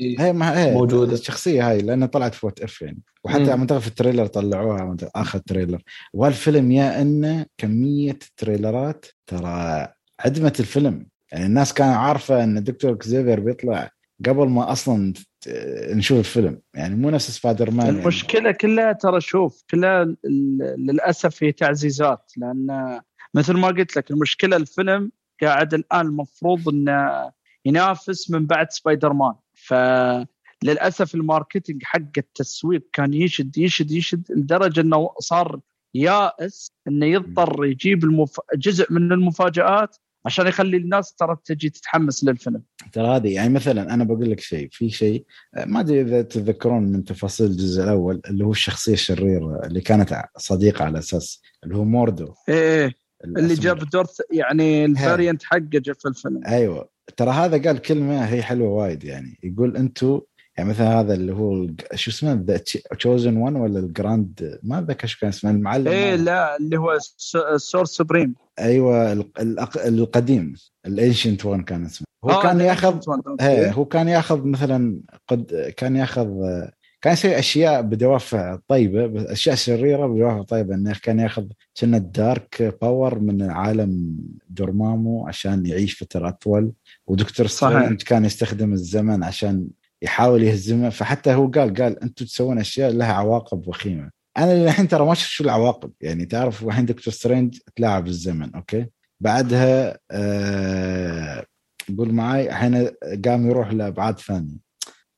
Speaker 1: هي ما هي موجودة. الشخصية هاي لأنها طلعت في What If يعني. وحتى منطقه في ال trailer طلعوها آخر trailer. والفيلم يا إنه كمية تريلرات ترى عدمت الفيلم. يعني الناس كانت عارفة إن دكتور كزيفير بيطلع قبل ما أصلا نشوف الفيلم يعني مو نفس سبايدر مان
Speaker 3: يعني. المشكلة يعني. كلها ترى شوف كلها للأسف هي تعزيزات لأن مثل ما قلت لك المشكلة الفيلم قاعد الآن المفروض إنه ينافس من بعد سبايدر مان فللاسف ال marketing حق التسويق كان يشد يشد يشد لدرجة إنه صار يائس إنه يضطر يجيب المف... جزء من المفاجآت عشان يخلي الناس ترى تجي تتحمس للفيلم.
Speaker 1: ترى هذه يعني مثلا أنا بقول لك شيء في شيء ما أدري إذا تتذكرون من تفاصيل الجزء الأول اللي هو الشخصية الشريرة اللي كانت صديقة على أساس اللي هو موردو.
Speaker 3: إيه, إيه. اللي جاب دور يعني ال variant حقه جاء في الفيلم.
Speaker 1: أيوه. ترى هذا قال كلمة هي حلوة وايد يعني. يقول أنتم يعني مثلا هذا اللي هو شو اسمه the chosen one ولا ال grand ما أتذكر شو كان اسمه المعلم
Speaker 3: إيه لا اللي هو ال Sorcerer
Speaker 1: Supreme أيوه القديم ال Ancient One كان اسمه. هو آه كان ياخذ إيه هو كان ياخذ مثلا قد كان ياخذ كان يسوي أشياء بدوافع طيبة بس أشياء شريره بدوافع طيبة. إنه كان ياخذ كنا ال dark power من عالم دورمامو عشان يعيش فترة أطول. ودكتور سترينج كان يستخدم الزمن عشان يحاول يهزمه فحتى هو قال قال أنتم تسوون أشياء لها عواقب وخيمة. أنا الحين ترى ما شوف العواقب. يعني تعرف الحين دكتور سترينج تلاعب الزمن أوكي؟ بعدها آه معي الحين قام يروح لأبعاد ثانية.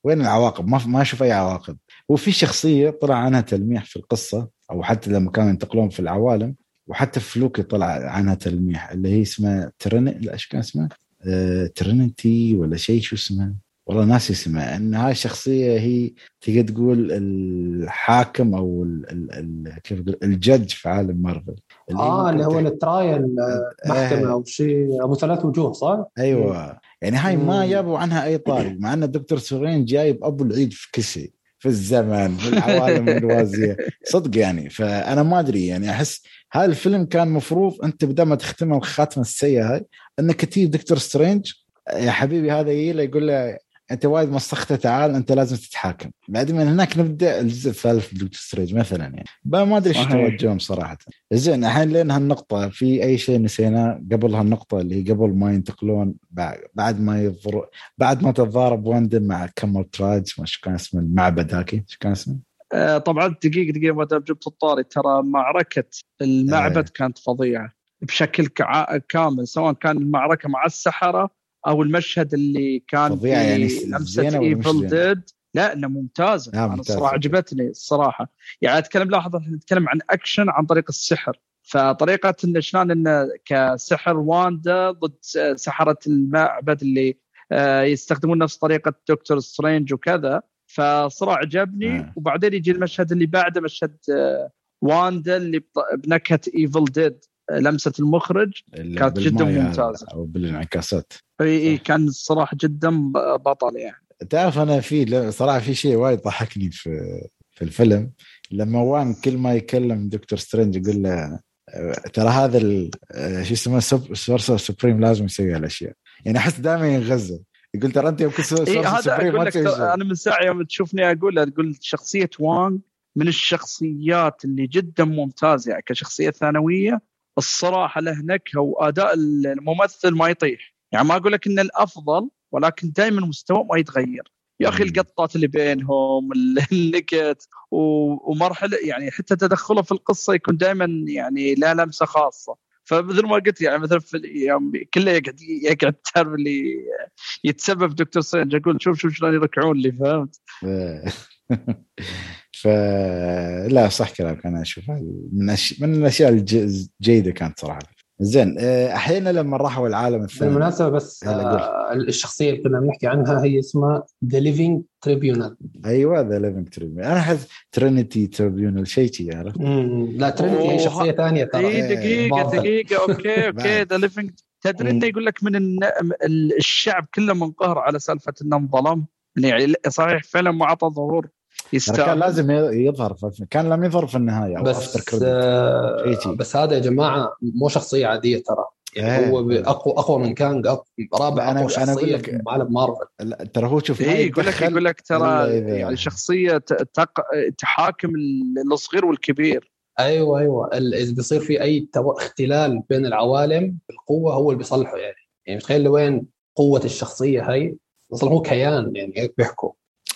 Speaker 1: وين العواقب؟ ما ما أشوف أي عواقب. وفي شخصية طلع عنها تلميح في القصة أو حتى لما كانوا ينتقلون في العوالم وحتى في لوكي طلع عنها تلميح اللي هي اسمها ترن لا إيش كان اسمها؟ ترينيتي ولا شيء شو اسمه؟ والله ناسي اسمها إن هاي الشخصيه هي تقدر تقول الحاكم أو ال ال ال كيف ال judge في عالم مارفل.
Speaker 2: اللي آه اللي هو ال trial آه، محكمة أو شيء ابو ثلاث وجوه صح؟
Speaker 1: أيوه. يعني هاي ما جابوا عنها أي طاري مع إن الدكتور سترينج جايب أبو العيد في كل شيء في الزمن في العوالم الموازيه [laughs] صدق يعني. فأنا ما أدري يعني أحس هذا الفيلم كان مفروض أنت بدل ما تختمه الخاتمة السيئة هاي انك تجيب دكتور سترينج يا حبيبي هذا يجي يقول له أنت وايد مسخته تعال أنت لازم تتحاكم. بعدين من هناك نبدأ الجزء الثالث دكتور سترينج مثلا يعني. ما أدري إيش توجههم صراحة. زين الحين لين هالنقطة في أي شيء نسيناه قبل هالنقطة اللي هي قبل ما ينتقلون بعد ما يضر بعد ما تتضارب واندا مع كامار تاج ما شو كان اسمه المعبد هاكي؟ شو كان اسمه؟
Speaker 3: آه طبعا دقيقه دقيقة ما جبت الطاري ترى معركة المعبد آه. كانت فظيعة بشكل كامل سواء كان المعركه مع السحرة أو المشهد اللي كان
Speaker 1: في يعني
Speaker 3: لمسة Evil Dead لا انه ممتازة.
Speaker 1: أنا ممتاز.
Speaker 3: الصراحه عجبتني الصراحه يعني أتكلم لاحظ نتكلم عن أكشن عن طريق السحر. فطريقة انه شلون انه كسحر واندا ضد سحرة المعبد اللي آه، يستخدمون نفس طريقة دكتور سترينج وكذا. فصراحة عجبني. آه. وبعدين يجي المشهد اللي بعده مشهد آه، واندا اللي بنكهة Evil Dead لمسة المخرج كانت جدا ممتازة.
Speaker 1: أو بالانعكاسات.
Speaker 3: إي إي كان الصراحه جدا بطل يعني.
Speaker 1: تعرف أنا في صراحة في شيء وايد ضحكني في في الفيلم. لما وان كل ما يكلم دكتور سترينج يقول له ترى هذا شو اسمه sorcerer supreme لازم يسوي هالأشياء. يعني أحس دائما ينغزل. يقول ترى أنت يمكن
Speaker 3: إيه supreme ما تسوي أنا من ساعة يوم تشوفني أقول أقول شخصية وان من الشخصيات اللي جدا ممتازة يعني كشخصية ثانوية الصراحة له نكهه واداء الممثل ما يطيح. يعني ما أقول لك انه الأفضل ولكن دائما مستواه ما يتغير. يا أخي القطات اللي بينهم النكت [laughs] ومرحله يعني حتى تدخله في القصة يكون دائما يعني له لمسة خاصة. فمثل ما قلت يعني مثلا في يوم كله يقعد يقعد تعرف اللي يتسبب دكتور سينج. أقول شوف شوف شلون يركعون لي فهمت؟ [laughs]
Speaker 1: فلا صح كلامك. أنا اشوفها من أش... من الأشياء الجيدة كانت صراحة. زين آه، أحيانا لما راحوا العالم
Speaker 2: الثاني بالمناسبة بس آه الشخصية اللي كنا بنحكي عنها هي اسمها The Living Tribunal
Speaker 1: أيوه The Living Tribunal أنا أحس Trinity Tribunal شيء شيء عرفت؟
Speaker 2: لا Trinity هي شخصية ثانية
Speaker 3: ترى. إيه، دقيقة دقيقة okay [laughs] okay. The Living تدري انه يقول لك من الشعب كله منقهر على سالفة انه انظلم يعني صحيح فعلا ما اعطى ظهور.
Speaker 1: يستاهل كان لازم يظهر في كان لم يظهر في
Speaker 2: النهاية بس آه بس هذا يا جماعة مو شخصية عادية ترى. يعني هو اقوى أقوى من كانج رابع أنا أنا أقول لك عالم مارفل.
Speaker 1: ترى هو شوف
Speaker 3: إيه يقول لك يقول لك ترى يعني شخصيه تق... تحاكم الصغير والكبير.
Speaker 2: أيوه أيوه. إذا بيصير في أي اختلال بين العوالم بالقوة هو اللي بيصلحه يعني. يعني تخيل لوين قوة الشخصية هي أصلا هو كيان يعني هيك بيحكوا.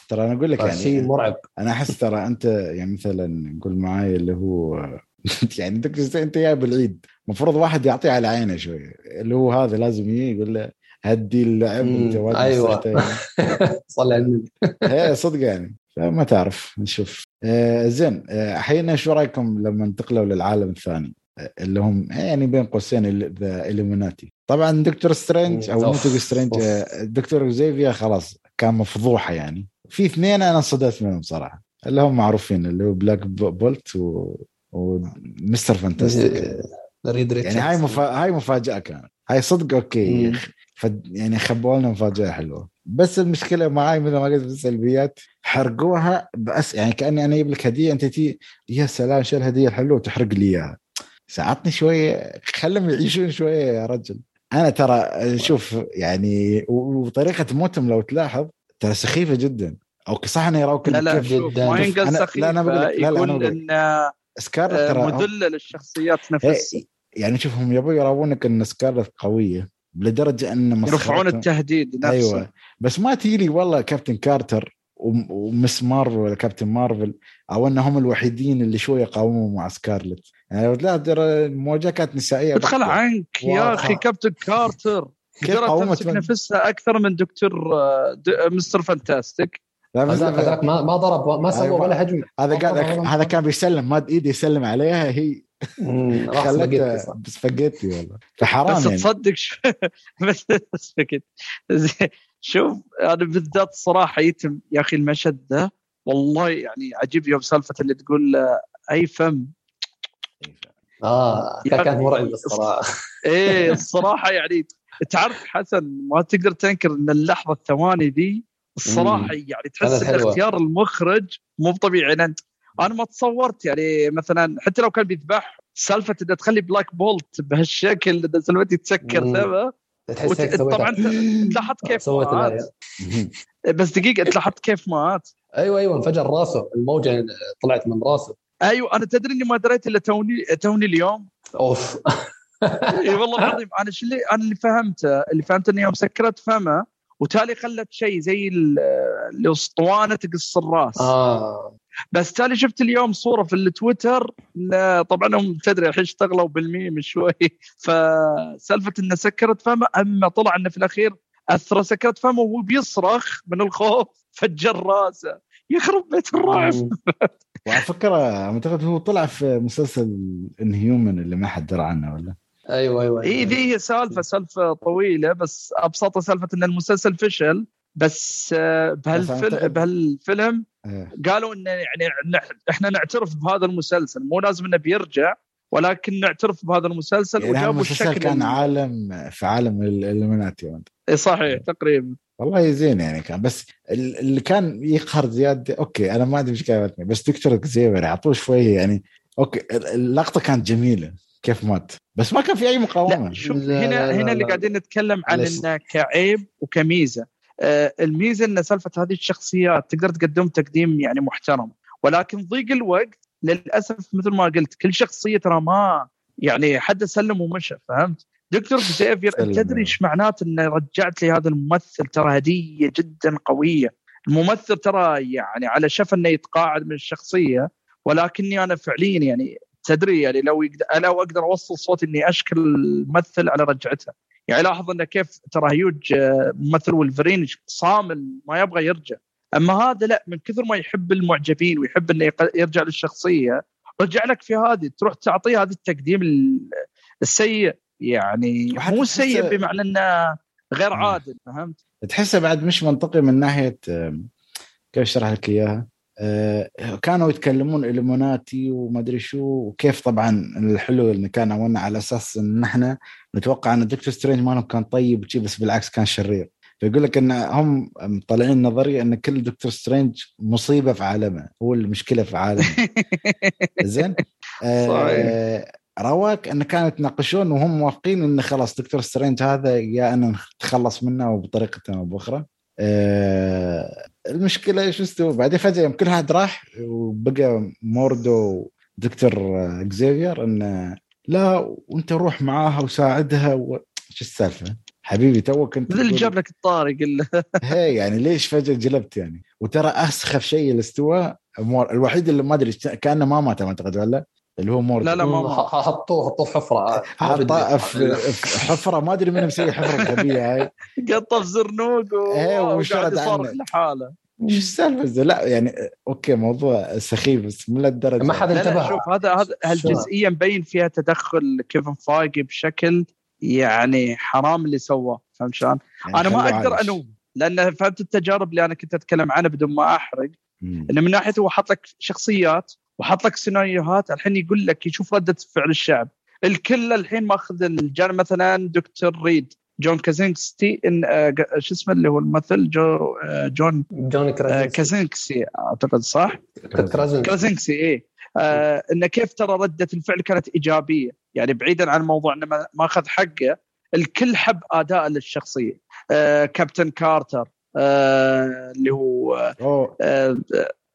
Speaker 1: ترى أنا أقول لك يعني
Speaker 2: شيء مرعب.
Speaker 1: أنا أحس ترى أنت يعني مثلا قول معي اللي هو [laughs] يعني أنت أنت جايب العيد المفروض واحد يعطيه على عينه شوية اللي هو هذا لازم يجي يقول له هدي اللعب انت
Speaker 2: أيوه. [laughs] صلي على النبي. [laughs]
Speaker 1: إيه صدق يعني. فما تعرف نشوف. آه زين آه الحين شو رأيكم لما انتقلوا للعالم الثاني؟ آه، اللي هم يعني بين قوسين the Illuminati طبعا دكتور سترينج أو مو دكتور سترينج دكتور Xavier خلاص كان مفضوحة يعني. في اثنين أنا انصدمت منهم صراحة. اللي هم معروفين اللي هو Black Bolt و... و Mister Fantastic يعني هاي مفا... هاي مفاجأة كانت. هاي صدق okay ف... يعني خبوا لنا مفاجأة حلوة. بس المشكلة معاي مثل ما قلت بالسلبيات حرقوها بس يعني كأني أنا أجيب لك هدية أنت تي يا سلام شو الهديه الحلوة وتحرق لي إياها. ساعدني شوية خلهم يعيشون شوية يا رجل. أنا ترى شوف يعني وطريقة موتهم لو تلاحظ ترى سخيفة جدا. أو صح انه يراوك
Speaker 3: لا لا جدا؟ ما ينقل سخيفه لا أنا بقول لا لا يقول إن Scarlet ترى مذلة للشخصيات نفسها.
Speaker 1: يعني شوف هم يبغوا يراونك إن Scarlet قوية لدرجة إن
Speaker 3: يرفعون التهديد نفسه. أيوه.
Speaker 1: بس ما تجي والله Captain Carter و Ms. Marvel ولا Captain Marvel أو انهم الوحيدين اللي شوية قاوموا مع Scarlet يعني لا ترى كانت نسائية
Speaker 3: ادخل عنك يا أخي Captain Carter. قدرت تمسك نفسها أكثر من دكتور آه، Mister Fantastic.
Speaker 2: هذاك ما ما ضرب ما سوى. ولا هجمة.
Speaker 1: هذا قال هذا كان بيسلم ماد ايده يسلم عليها هي خلتها سباجيتي والله. فحرام
Speaker 3: بس يعني. تصدق شو [laughs] بس سباجيتي. شوف أنا بالذات صراحة يتم يا أخي المشهد ده والله يعني عجيب يوم سالفة اللي تقول أي فم.
Speaker 2: آه كان مرعب الصراحة.
Speaker 3: إيه الصراحة يعني تعرف حسن ما تقدر تنكر إن اللحظة الثواني دي الصراحة يعني تحس إن اختيار المخرج مو طبيعي أنا ما تصورت يعني مثلا حتى لو كان بيذبح سالفة إنه تخلي Black Bolt بهالشكل سالفة تسكر ثمه طبعا لاحظت كيف مات بس دقيقة أنت لاحظت كيف مات
Speaker 2: أيوه أيوه انفجر راسه. الموجة طلعت من راسه.
Speaker 3: أيوه أنا تدري إني ما دريت إلا توني توني اليوم.
Speaker 2: أوف. [laughs]
Speaker 3: اي والله العظيم أنا شو اللي أنا اللي فهمته اللي فهمت إنه يوم سكرت فمه وتالي خلت شيء زي الاسطوانه تقص الراس.
Speaker 2: آه.
Speaker 3: بس تالي شفت اليوم صورة في التويتر طبعا هم تدري الحين اشتغلوا بالميم شوي فسالفه إنه سكرت فمه أما طلع إنه في الأخير اثر سكرت فمه وهو بيصرخ من الخوف فجر راسه يخرب بيت الرعب.
Speaker 1: وعلى فكرة أعتقد هو طلع في مسلسل انهيومن اللي ما حد درى عنه ولا؟
Speaker 2: أيوه أيوه,
Speaker 3: أيوة. اي ذي هي سالفة سالفة طويلة بس ابسطها سالفة إن المسلسل فشل بس آه، بهالفيلم بهالفيلم إيه. قالوا انه يعني إحنا نعترف بهذا المسلسل. مو لازم إنه بيرجع ولكن نعترف بهذا المسلسل
Speaker 1: يعني وجابوا الشكل كان عالم في عالم الالومناتي
Speaker 3: اي صحيح تقريبا.
Speaker 1: والله زين يعني كان بس اللي كان يقهر زياده okay أنا ما أدري إيش بس دكتور Xavier اعطوه شوية يعني okay اللقطة كانت جميلة. كيف مات. بس ما كان في أي مقاومة.
Speaker 3: لا شوف لا هنا لا هنا اللي قاعدين نتكلم عن إنه كعيب وكميزة. آه الميزة إن سالفة هذه الشخصيات تقدر تقدم تقديم يعني محترم. ولكن ضيق الوقت للأسف مثل ما قلت كل شخصية ترى ما يعني حد سلم ومشى فهمت؟ دكتور زيفير تدري إيش معناته انه رجعت لي هذا الممثل؟ ترى هدية جدا قوية. الممثل ترى يعني على شف إنه يتقاعد من الشخصية ولكني أنا فعليا يعني تدري يعني لو يقدر لو أقدر أوصل صوتي إني أشكل الممثل على رجعته يعني لاحظ انه كيف ترى هيوج آه، ممثل ولفرين صامل ما يبغى يرجع أما هذا لا من كثر ما يحب المعجبين ويحب إنه يرجع للشخصية رجع لك في هذه تروح تعطيه هذا التقديم السيء يعني مو سيء بمعنى إنه غير عادل فهمت؟
Speaker 1: تحسه بعد مش منطقي من ناحية كيف أشرح لك إياها؟ آه، كانوا يتكلمون Illuminati وما أدري شو وكيف طبعا الحلو اللي كان عملنا على أساس إن إحنا نتوقع إن دكتور سترينج ما كان طيب وشي بس بالعكس كان شرير. فيقول لك إن هم طالعين نظرية إن كل دكتور سترينج مصيبة في عالمه هو المشكلة في عالمه. [laughs] زين؟ آه رواك إن كانوا يتناقشون وهم موافقين انه خلاص دكتور سترينج هذا يا إن نتخلص منه بطريقه أو بأخرى. آه المشكلة إيش استوى بعدين فجأة يوم كل هذا راح وبقى موردو دكتور Xavier إنه لا وأنت روح معاها وساعدها و... إيش السالفة؟ حبيبي توك أنت
Speaker 3: اللي جايب لك الطاري [laughs]
Speaker 1: هي يعني ليش فجأة جلبت يعني؟ وترى أسخف شيء اللي استوى الوحيد اللي ما أدري كأنه ما مات أعتقد ولا اللي هو موردو.
Speaker 3: لا لا ما
Speaker 2: حطوه حطوه في حفرة.
Speaker 1: حطوه في حفرة. ما أدري من مسوي حفرة غبية هاي. [laughs]
Speaker 3: قاطه في زرنوق وقاعد يصرخ لحاله.
Speaker 1: إيش السالفة؟ لا يعني okay موضوع سخيف بس من الدرجه
Speaker 3: ما حد انتبه. شوف هذا هذا هالجزئيه مبين فيها تدخل Kevin Feige بشكل يعني حرام اللي سواه؟ فهمت شلون؟ يعني أنا ما أقدر الوم لأن فهمت التجارب اللي أنا كنت أتكلم عنها بدون ما أحرق. انه من ناحية هو حط لك شخصيات وحط لك سيناريوهات الحين يقول لك يشوف ردة فعل الشعب. الكل الحين ماخذ الجانب مثلا دكتور ريد جون كرازينسكي إن آه، شو اسمه اللي هو الممثل؟ جو آه، جون
Speaker 2: جون
Speaker 3: كرازينسكي أعتقد صح؟ كرازينسكي اي آه انه كيف ترى ردة الفعل كانت إيجابية؟ يعني بعيدا عن موضوع إنه ما أخذ حقه الكل حب أداءه للشخصية. آه كابتن كارتر آه اللي هو آه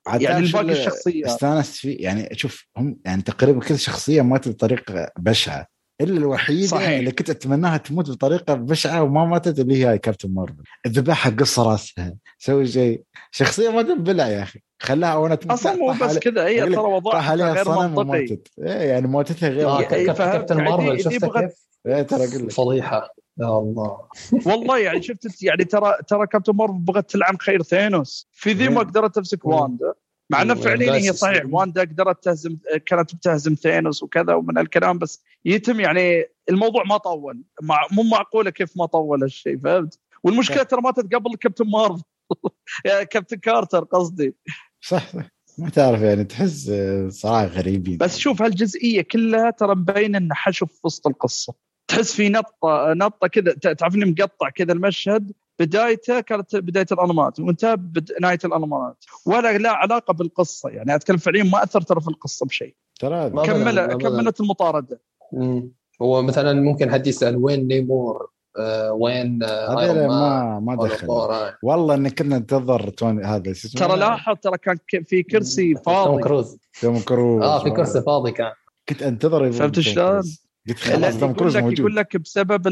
Speaker 3: يعني الباقي الشخصيات
Speaker 1: استانست فيه يعني شوف هم يعني تقريبا كل شخصية ماتت بطريقة بشعة. إلا الوحيدة صحيح. اللي كنت أتمناها تموت بطريقة بشعة وما ماتت اللي هي كابتن مارفل. ذبحها قص راسها. سوي شيء. شخصية ما تنبلع يا أخي. خلاها وأنا
Speaker 3: أصلا مو بس كذا. هي ترى وضعها غير منطقي.
Speaker 1: إيه يعني موتتها غير
Speaker 2: آه كابتن مارفل شفتها كيف؟
Speaker 1: إيه ترى
Speaker 2: فضيحة. يا الله. [laughs]
Speaker 3: والله يعني شفت يعني ترى ترى كابتن مارفل بغت تلعن خير ثينوس. في ذي ما قدرت تمسك واندا. مع إنه فعليا هي صحيح واندا قدرت تهزم كانت بتهزم ثينوس وكذا ومن الكلام بس يتم يعني الموضوع ما طول. مو معقولة كيف ما طول هالشيء فهمت؟ والمشكلة ترى ماتت قبل كابتن مارفل. [laughs] كابتن كارتر قصدي.
Speaker 1: صح. صح ما تعرف يعني تحس صراحة غريبين.
Speaker 3: بس شوف هالجزئية كلها ترى مبين إنه حشو في وسط القصة. تحس في نطه نطه كذا تعرف اني مقطع كذا المشهد؟ بدايته كانت بداية الانمات وانتهى بنهايه الانمات ولا لا علاقة بالقصة يعني أتكلم فعليا ما اثر ترى في القصة بشيء.
Speaker 1: ترى
Speaker 3: كمل كملت المطاردة.
Speaker 2: هو مثلا ممكن حد يسأل وين نيمور؟ آه وين
Speaker 1: آه ما ما دخل. والله انك كنا ننتظر توني هذا
Speaker 3: ترى لاحظ ترى كان في كرسي فاضي.
Speaker 2: توم كروز.
Speaker 1: توم كروز.
Speaker 2: آه في كرسي فاضي كان.
Speaker 1: كنت أنتظر
Speaker 3: فهمت شلون؟
Speaker 1: قلت خلاص كروز
Speaker 3: موجود. يقول لك بسبب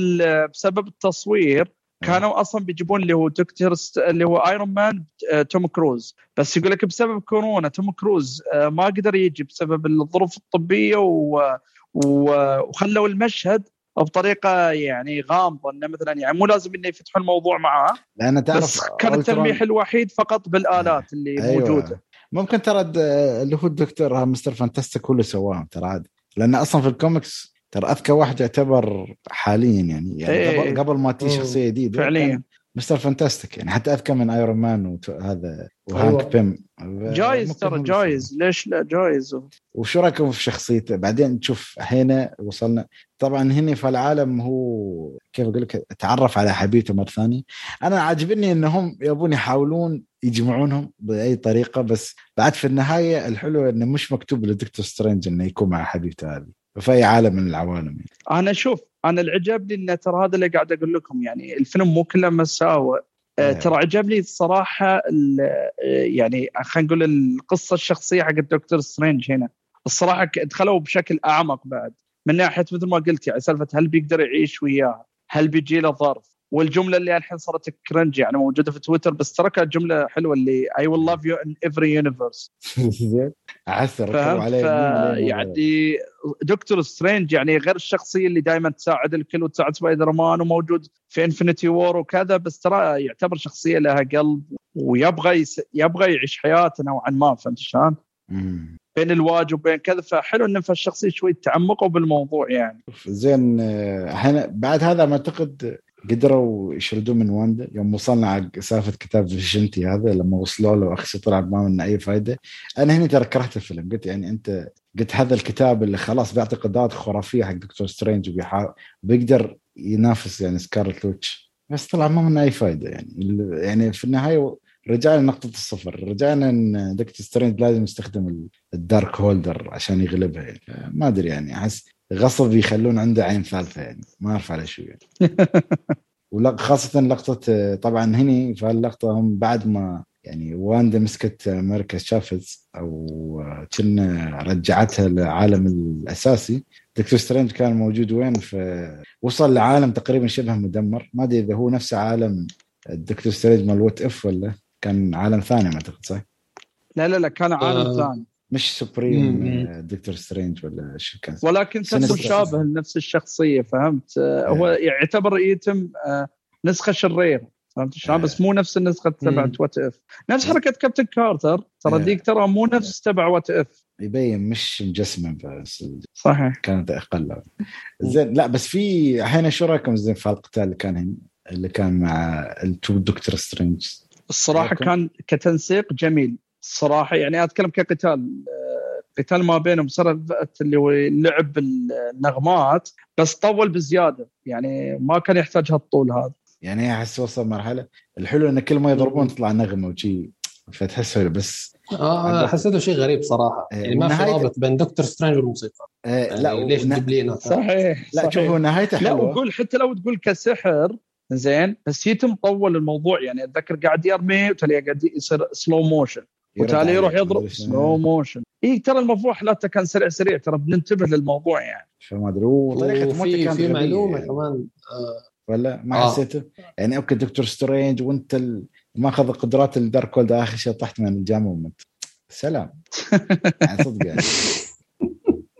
Speaker 3: بسبب التصوير كانوا أصلا بيجيبون اللي هو دكتور اللي هو ايرون مان توم كروز. بس يقول لك بسبب كورونا توم كروز آه، ما قدر يجي بسبب الظروف الطبية و... و... وخلوا المشهد بطريقة يعني غامضة إنه مثلا يعني مو لازم إنه يفتحوا الموضوع معاه
Speaker 1: لأن تعرف
Speaker 3: بس كان التلميح الوحيد فقط بالآلات اللي أيوة. موجودة.
Speaker 1: ممكن ترى اللي هو الدكتور مستر فانتاستيك هو اللي سواهم ترى عادي لأن أصلا في الكوميكس ترى أذكى واحد يعتبر حاليا يعني, يعني إيه قبل, قبل ما تجي شخصية جديدة
Speaker 3: فعليا.
Speaker 1: مستر فانتاستيك يعني حتى أذكى من ايرون مان وهذا وهانك أيوة. بيم.
Speaker 3: جايز ترى جايز. ليش لا؟ جايز.
Speaker 1: وشو رأيكم في شخصيته؟ بعدين تشوف هنا وصلنا. طبعا هنا في العالم هو كيف أقول لك تعرف على حبيبته مرة ثانية. أنا عاجبني إنهم يبون يحاولون يجمعونهم بأي طريقة بس بعد في النهاية الحلو إنه مش مكتوب لدكتور سترينج إنه يكون مع حبيبته هذه. في أي عالم من العوالم يعني.
Speaker 3: أنا شوف أنا اللي عجبني انه ترى هذا اللي قاعد أقول لكم يعني الفيلم مو كله مساوئ آه إيه. ترى عجبني الصراحة آه، يعني خلينا نقول القصة الشخصية حق الدكتور سترينج هنا الصراحة دخلوا بشكل أعمق بعد من ناحية مثل ما قلت يعني سالفة هل بيقدر يعيش وياها؟ هل بيجي له ظرف؟ والجملة اللي الحين صارت cringe يعني موجودة في تويتر بس ترى كانت جملة حلوة اللي I will love you in every universe
Speaker 1: عسر
Speaker 3: عليه يعني دكتور سترينج يعني غير الشخصية اللي دائما تساعد الكل وتساعد سبايدر مان وموجود في Infinity War وكذا بس ترى يعتبر شخصية لها قلب ويبغى يس... يبغى يعيش حياته نوعا ما فهمت شلون؟ بين الواجب وبين كذا فحلو إن الشخصية شوي تعمقوا بالموضوع يعني.
Speaker 1: زين إحنا بعد هذا ما أعتقد قدروا يشردوه من واندا. يوم وصلنا على سالفة كتاب فيشانتي هذا لما وصلوا له واخشى طلع ما منه أي فائده أنا هنا ترى كرهت الفيلم. قلت يعني أنت قلت هذا الكتاب اللي خلاص بيعطي قدرات خرافية حق دكتور سترينج وبيحاول بيقدر ينافس يعني سكارلت ويتش. بس طلع ما منه أي فائده يعني. يعني في النهاية رجعنا نقطة الصفر. رجعنا إن دكتور سترينج لازم يستخدم ال Darkhold عشان يغلبها يعني. ما أدري يعني. أحس غصب يخلون عنده عين ثالثة يعني ما اعرف على شو يعني. [laughs] وخاصة لقطة طبعا هني في هاللقطة هم بعد ما يعني واندا مسكت أمريكا شافيز أو كنا رجعتها للعالم الأساسي. دكتور سترينج كان موجود وين؟ في وصل لعالم تقريبا شبه مدمر. ما أدري إذا هو نفس عالم الدكتور سترينج مال What If ولا؟ كان عالم ثاني ما أعتقد صح؟
Speaker 3: لا لا لا كان عالم آه. ثاني.
Speaker 1: مش Supreme دكتور سترينج ولا شو كان؟
Speaker 3: ولكن تحسه مشابه لنفس الشخصية فهمت؟ آه. هو يعتبر يتم آه، نسخة شريرة فهمت شلون؟ آه. بس مو نفس النسخة تبعت What If نفس حركة كابتن كارتر ترى ديك ترى مو نفس تبع What If
Speaker 1: يبين مش مجسمه بس
Speaker 3: صحيح.
Speaker 1: كانت أقل. زين لا بس في أحيانا شو رأيكم زين في القتال اللي كان هنا اللي كان مع ال two دكتور سترينج
Speaker 3: الصراحة كان كتنسيق جميل. الصراحه يعني أتكلم كقتال قتال ما بينهم صار اللي هو لعب النغمات بس طول بزيادة يعني ما كان يحتاج هالطول هذا.
Speaker 1: يعني أحس وصل مرحلة الحلو إن كل ما يضربون تطلع نغمة وشي فتحس بس.
Speaker 2: آه حسيته شيء غريب صراحة. إيه، يعني ما في رابط بين دكتور سترينج والموسيقى.
Speaker 1: آه يعني لا
Speaker 3: ليش تجيب لي صحيح لا
Speaker 1: شوف هو نهايته حلوة.
Speaker 3: لا وقول حتى لو تقول كسحر زين بس يتم طول الموضوع يعني أتذكر قاعد يرمي وتالي قاعد يصير slow motion وتالي يروح يضرب. slow motion اي ترى الموضوع حالاته كان سريع سريع ترى بننتبه للموضوع يعني.
Speaker 1: فما أدري وطريقه
Speaker 2: موته كانت في معلومة كمان
Speaker 1: آه. ولا ما آه. حسيته؟ يعني أوكي دكتور سترينج وأنت ال... ما أخذ قدرات ال Darkhold آخر شيء طحت من الجامة ومت سلام. [laughs] يعني صدق يعني.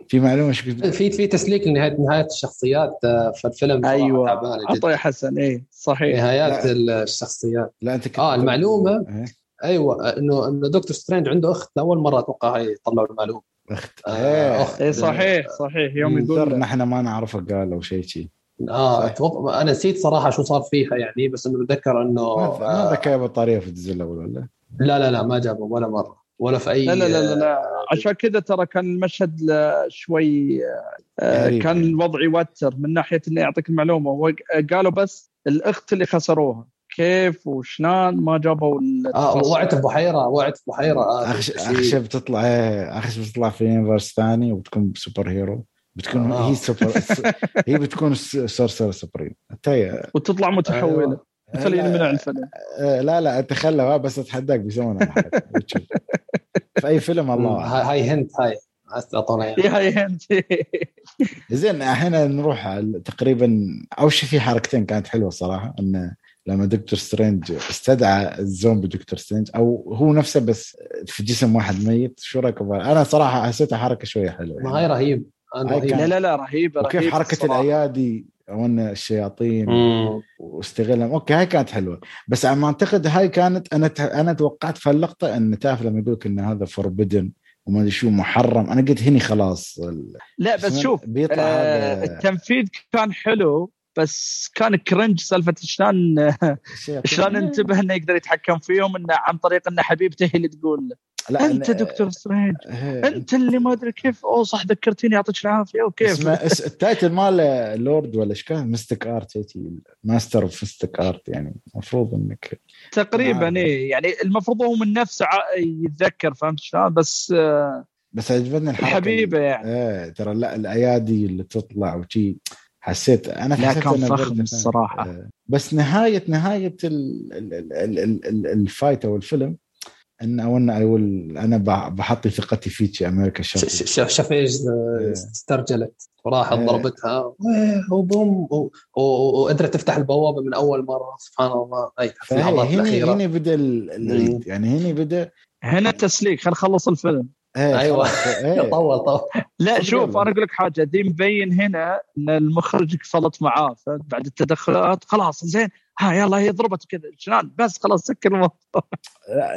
Speaker 1: في معلومة شو
Speaker 2: في في تسليك لنهايه نهاية الشخصيات آه، في الفيلم
Speaker 3: أيوه. عطى حسن اي صحيح.
Speaker 2: نهايات لا. الشخصيات.
Speaker 1: لا أنت
Speaker 2: آه المعلومة إيه. أيوه إنه إنه دكتور سترينج عنده أخت لاول مرة أتوقع هاي طلعوا المعلومة.
Speaker 1: أخت.
Speaker 3: آه إيه. أخت. اي صحيح صحيح. يوم يقول
Speaker 1: نحن ما نعرفه قال أو شيء شيء
Speaker 2: آه أتوقع أنا نسيت صراحة شو صار فيها يعني بس إنه بتذكر إنه
Speaker 1: ما ذكر بطاريه في الجزء الأول ولا؟
Speaker 2: لا لا لا ما جابه ولا مرة ولا في أي
Speaker 3: لا لا لا, لا. عشان كذا ترى كان المشهد شوي آه كان الوضع يوتر من ناحية إنه يعطيك المعلومة. قالوا بس الأخت اللي خسروها. كيف وشلون ما جابوا
Speaker 2: آه وقعت ببحيره وقعت ببحيره
Speaker 1: آه اخشى بتطلع اخشى بتطلع في universe ثاني وبتكون super hero؟ بتكون آه. هي سوبر هي بتكون sorcerer supreme.
Speaker 3: وتطلع متحولة. مثل من الفيلم
Speaker 1: لا لا انت خله بس أتحداك بيسوونها [laughs] في أي فيلم؟ الله
Speaker 2: هاي hint هاي.
Speaker 3: اعطونا هاي hint.
Speaker 1: زين الحين نروح تقريبا أول شيء في حركتين كانت حلوة صراحة انه لما دكتور سترينج استدعى الزومبي دكتور سترينج أو هو نفسه بس في جسم واحد ميت شو رايكم أنا صراحة حسيتها حركة شوية حلوة
Speaker 2: يعني. ما هي رهيب.
Speaker 3: لا لا لا رهيبة
Speaker 1: وكيف حركة الصراحة. الأيادي وان الشياطين واستغلهم. okay هاي كانت حلوة. بس على ما أعتقد هاي كانت أنا أنا توقعت في اللقطه إن تعرف لما يقول لك إن هذا forbidden وما أدري شو محرم أنا قلت هني خلاص
Speaker 3: لا بس شوف بيطلع آه التنفيذ كان حلو بس كان cringe سالفة شلون شلون انتبه إنه يقدر يتحكم فيهم إنه عن طريق ان حبيبته هي اللي تقول لا أنت دكتور سترينج أنت اللي ما أدري كيف أوه صح ذكرتيني يعطيك العافية وكيف
Speaker 1: اسمه ال title مال لورد ولا إيش كان؟ mystic art master of mystic art يعني. المفروض إنك
Speaker 3: تقريبا إيه يعني المفروض هو من نفسه يتذكر فهمت شلون؟ بس
Speaker 1: بس عجبتني
Speaker 3: الحركة الحبيبه يعني.
Speaker 1: إيه ترى لا الأيادي اللي تطلع وشي حسيت أنا
Speaker 3: لا كان فخم الصراحة.
Speaker 1: آه، بس نهاية نهاية الفايت أو الفيلم إن أو إن أنا بحط ثقتي فيك يا أمريكا
Speaker 2: شاف شاف إيش إيه. استرجلت. وراحت. ضربتها. وبوم وقدرت تفتح البوابة من أول مرة. سبحان الله.
Speaker 1: أي الأخيرة. هنا بدأ يعني هنا بدأ
Speaker 3: هنا التسليك خلينا نخلص الفيلم.
Speaker 2: إيه أيوه. إيه. [laughs] طول طول.
Speaker 3: لا شوف أنا أقول لك حاجة. دي مبين هنا إن المخرج قفلت معاه بعد التدخلات خلاص زين. ها يلا هي ضربت كذا. شلون؟ بس خلاص سكر الموضوع.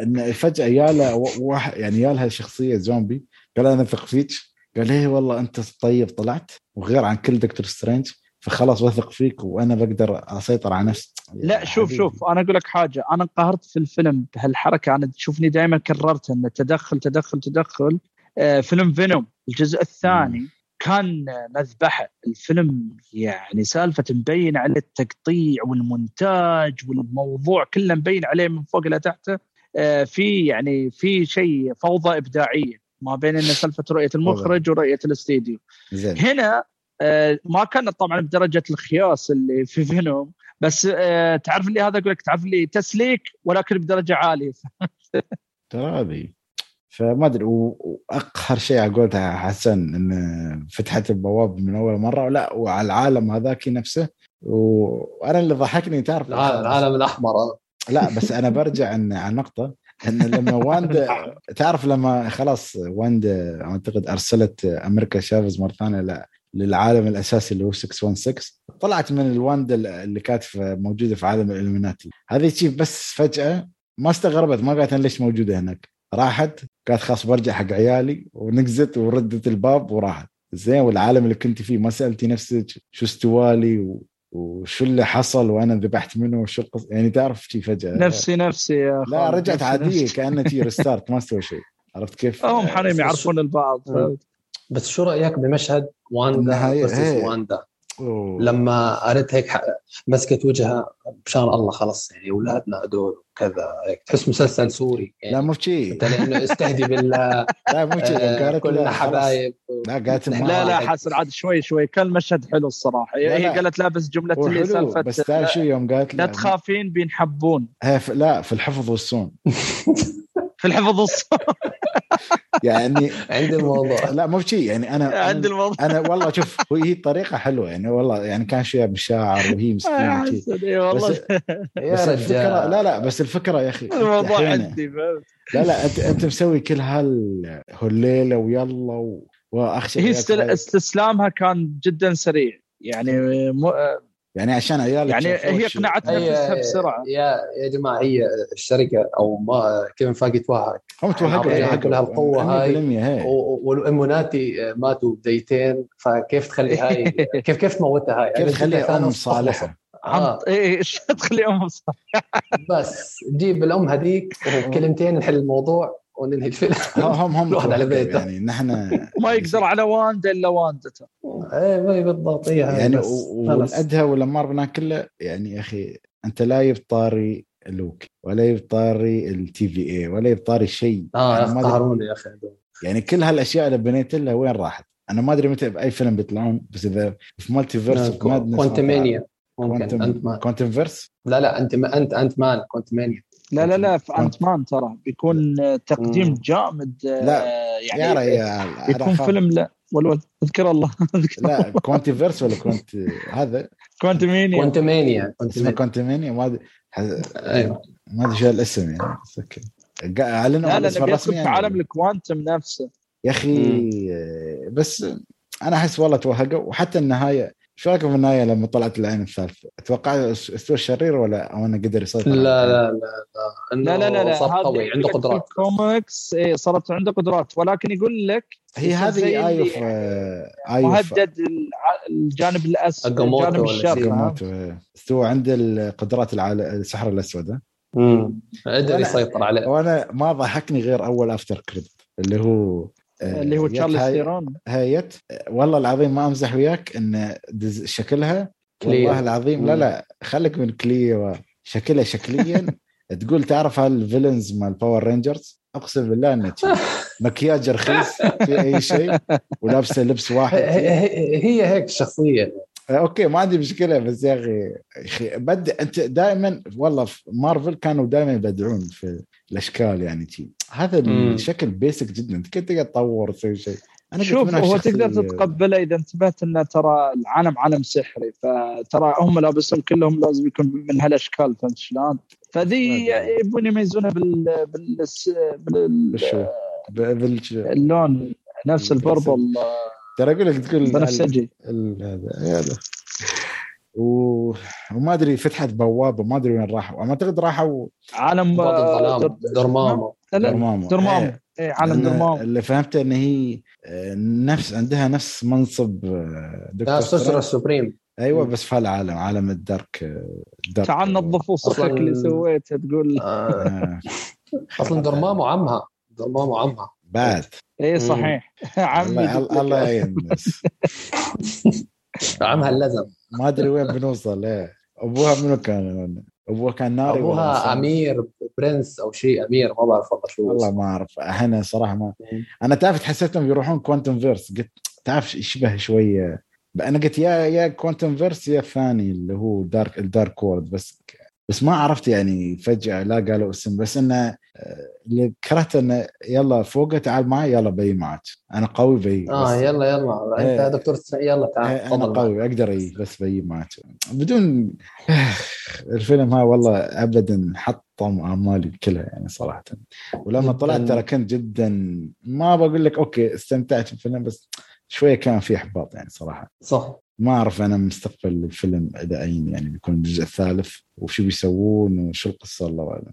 Speaker 1: لا فجأة يالا واحد يعني يالها شخصية زومبي قال أنا اثق فيك. قال إيه والله أنت طيب طلعت وغير عن كل دكتور سترينج. فخلاص وثق فيك وأنا بقدر أسيطر على نفسي.
Speaker 3: لا شوف حبيبي. شوف أنا أقول لك حاجة. أنا انقهرت في الفيلم بهالحركة. أنا تشوفني دائما كررت انه تدخل تدخل تدخل. آه فيلم فينوم. الجزء الثاني م. كان مذبحة. الفيلم يعني سالفة مبين على التقطيع والمونتاج والموضوع كله مبين عليه من فوق إلى تحته. آه في يعني في شيء فوضى إبداعية ما بين إن سالفة رؤية المخرج ورؤية الاستديو. هنا ما كانت طبعا بدرجة الخياس اللي في فينوم بس آه، تعرف اللي هذا أقول لك تعرف اللي تسليك ولكن بدرجة عالية. [laughs]
Speaker 1: ترى فما أدري وأقهر شيء على قولتها حسن إن فتحت البواب من أول مرة لا وعلى العالم هذاك نفسه. وأنا اللي ضحكني تعرف؟
Speaker 2: العالم الأحمر.
Speaker 1: لا بس أنا برجع ان على نقطه إن لما واندا [laughs] تعرف لما خلاص واندا أعتقد أرسلت أمريكا شافز مرة ثانية للعالم الأساسي اللي هو 616 طلعت من الواندا اللي كانت موجودة في عالم الالومناتي هذه تشيف بس فجأة ما استغربت ما قالت ليش موجودة هناك. راحت قالت خلاص برجع حق عيالي ونقزت وردت الباب وراحت. زين والعالم اللي كنت فيه ما سألتي نفسك شو استوالي و... وشو اللي حصل وأنا ذبحت منه وشو القصة يعني تعرف شي فجأة.
Speaker 3: نفسي نفسي يا
Speaker 1: لا رجعت عادية كانها تي ريستارت ما استوى شيء. عرفت كيف؟
Speaker 3: هم حريم يعرفون البعض.
Speaker 2: بس شو رأيك بمشهد واندا
Speaker 1: إيه.
Speaker 2: واندا؟ أوه. لما قالت هيك مسكت وجهها بشان الله خلص يعني أولادنا هدول وكذا هيك تحس مسلسل سوري يعني.
Speaker 1: لا مو شيء
Speaker 2: لأنه استهدي بالله. [laughs]
Speaker 1: لا مو شيء
Speaker 2: آه كلنا حبايب.
Speaker 1: لا قالت
Speaker 3: لا لا حسن عاد شوي شوي. كان مشهد حلو الصراحة. هي قالت لا بس جملة اللي
Speaker 1: سالفة بس تعرف شو يوم قالت
Speaker 3: لا. تخافين بينحبون.
Speaker 1: لا في الحفظ والصون. [laughs]
Speaker 3: في الحفظ والصون. [laughs]
Speaker 1: يعني
Speaker 2: عندي الموضوع.
Speaker 1: لا مو شيء يعني أنا
Speaker 3: عندي الموضوع.
Speaker 1: أنا والله شوف هي طريقه حلوة. يعني والله يعني كان شيء بالشاعر وهي [laughs] مسكينه
Speaker 3: والله.
Speaker 1: بس, [laughs] بس الفكرة لا لا بس الفكرة يا أخي
Speaker 3: الموضوع عندي
Speaker 1: لا لا انت أنت مسوي كل هالليله ويلا. وأخشى
Speaker 3: هي استسلامها كان جدا سريع. يعني.
Speaker 1: يعني عشان عيالك
Speaker 3: يعني هي اقنعت نفسها بسرعة.
Speaker 2: يا يا جماعة هي الشركة أو ما كيفن فاجي توهق
Speaker 1: هم توهقوا
Speaker 2: يعني كل هالقوه هاي. والاموناتي ماتوا بديتين فكيف تخلي هاي؟ كيف كيف تموتها هاي؟
Speaker 1: كيف تخليها أم صالحة؟
Speaker 3: آه. إيه إيش تخلي أم صالحة؟
Speaker 2: بس جيب الأم هذيك [laughs] وكلمتين نحل الموضوع. وننهي الفيلم
Speaker 1: هم هم
Speaker 2: الواحد على بيته.
Speaker 1: يعني نحن [laughs]
Speaker 3: ما يقدر على واندا إلا واندته
Speaker 2: إيه بالضبط
Speaker 1: إيه يعني والأدهى والأمار بنا كله يعني يا أخي أنت لا يبطاري لوك ولا يبطاري التي في اي ولا يبطاري شيء.
Speaker 2: آه يعني قهروني يا أخي
Speaker 1: يعني كل هالأشياء اللي بنيت لها وين راحت؟ أنا ما أدري متى بأي فيلم بيطلعون بس إذا في مالتي فيرس
Speaker 2: كوانتمانيا. ممكن
Speaker 1: أنت مان كوانتم فيرس؟
Speaker 2: لا لا أنت انت أنت مان كوانتمانيا.
Speaker 3: لا لا لا في انت مان ترى بيكون تقديم جامد
Speaker 1: لا
Speaker 3: يعني يا ريال يكون فيلم لا والول أذكر الله [laughs]
Speaker 1: لا كونتي فيرس ولا كونت هذا؟
Speaker 3: كونتمانيا
Speaker 2: كونتمانيا
Speaker 1: اسمه كونتمانيا ما أدري.
Speaker 2: أيوه.
Speaker 1: ما أدري شو الاسم يعني بس أوكي. أعلنوا
Speaker 3: لا لا الرسمي في عالم الكوانتم نفسه.
Speaker 1: يا أخي بس أنا أحس والله توهقوا وحتى النهاية شو رايكم في النهاية لما طلعت العين الثالثه؟ أتوقع أستوى الشرير ولا أو انه قدر يسيطر
Speaker 2: لا لا لا
Speaker 3: لا لا لا لا
Speaker 2: صار قوي عنده قدرات.
Speaker 3: الكوميكس اي صارت عنده قدرات ولكن يقول لك
Speaker 1: هي هذه آي اوف
Speaker 3: مهدد الجانب الاسود الجانب الشر
Speaker 1: أستوى عنده القدرات السحر الأسود
Speaker 2: امم قدر يسيطر عليه.
Speaker 1: وأنا ما ضحكني غير أول افتر كريدت اللي هو
Speaker 3: اللي هو تشارلز ثيرون.
Speaker 1: هايت. والله العظيم ما امزح وياك إن شكلها. والله العظيم لا لا خليك من كلية شكلها شكليا. [laughs] تقول تعرف هالفيلنز مال باور رينجرز أقسم بالله إنه مكياج رخيص في أي شيء. ولابسة لبس واحد
Speaker 2: هي هيك الشخصيه
Speaker 1: أوكي ما عندي مشكلة بس يا أخي أخي بد أنت دائما والله في مارفل كانوا دائما يبدعون في الأشكال يعني تي هذا الشكل بيسك جدا. أنت كنت تقدر تطور تسوي شيء؟
Speaker 3: أنا شوف هو تقدر تتقبله إذا انتبهت إنه ترى العالم عالم سحري. فترى هم لابسهم كلهم لازم يكون من هالأشكال. فهمت شلون؟ فذي يبون يميزونها بال بال بال اللون نفس البربل
Speaker 1: ترى أقول لك تقول
Speaker 3: بنفسجي.
Speaker 1: هذا. و... وما أدري فتحت بوابة ما أدري وين راحوا. ما أعتقد راحوا
Speaker 3: عالم
Speaker 2: درمامو
Speaker 3: درمامو درمامو إيه. عالم درمامو
Speaker 1: اللي فهمته إن هي نفس عندها نفس منصب
Speaker 2: دكتور سوسرا السوبريم.
Speaker 1: أيوه بس في العالم عالم الدارك
Speaker 3: الدارك تعال نظفوا صخك اللي سويته تقول.
Speaker 2: آه. أصلا درمامو عمها درمامو عمها
Speaker 1: بعد.
Speaker 3: اي صحيح. [laughs]
Speaker 1: عمي الله يعين [laughs]
Speaker 2: عمها اللزم
Speaker 1: ما أدري وين بنوصل إيه. أبوها منو كان؟ أبوها كان ناري
Speaker 2: أبوها أمير prince أو شيء أمير ما بعرف والله شو.
Speaker 1: والله ما أعرف. أنا صراحة ما أنا تعرف حسيتهم يروحون quantum verse قلت تعرف يشبه شوية؟ أنا قلت يا يا quantum verse يا الثاني اللي هو dark ال dark world بس بس ما عرفت يعني فجأة لا قالوا اسم. بس إنه اللي كرهت انه يلا فوق تعال معي يلا بي معك. أنا قوي بي
Speaker 2: آه يلا يلا. أنت إيه دكتور يلا تعال
Speaker 1: إيه أنا قوي أقدر أي بس بي معك. بدون الفيلم ها والله ابدا حطم أمالي كلها يعني صراحة. ولما طلعت ترى كنت جدا ما بقول لك أوكي استمتعت بالفيلم بس شوية كان في إحباط يعني صراحة.
Speaker 2: صح.
Speaker 1: ما أعرف أنا مستقبل الفيلم إلى أين يعني بيكون الجزء الثالث وشو بيسوون وشو القصة الله أعلم.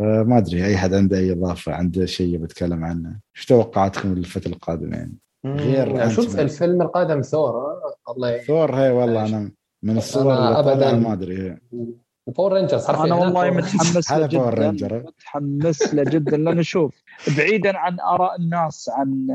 Speaker 1: فما أدري أي حد عنده أي إضافة عنده شيء بيتكلم عنه؟ إيش توقعاتكم للفترة القادمة يعني؟
Speaker 2: غير يعني شوف الفيلم القادم ثور الله
Speaker 1: ثور هي والله أنا من الصور اللي ابدا ما أدري
Speaker 2: Power Rangers
Speaker 3: أنا والله [laughs] متحمس له
Speaker 1: جدا
Speaker 3: ranger. متحمس له جدا. لأن شوف بعيدا عن آراء الناس عن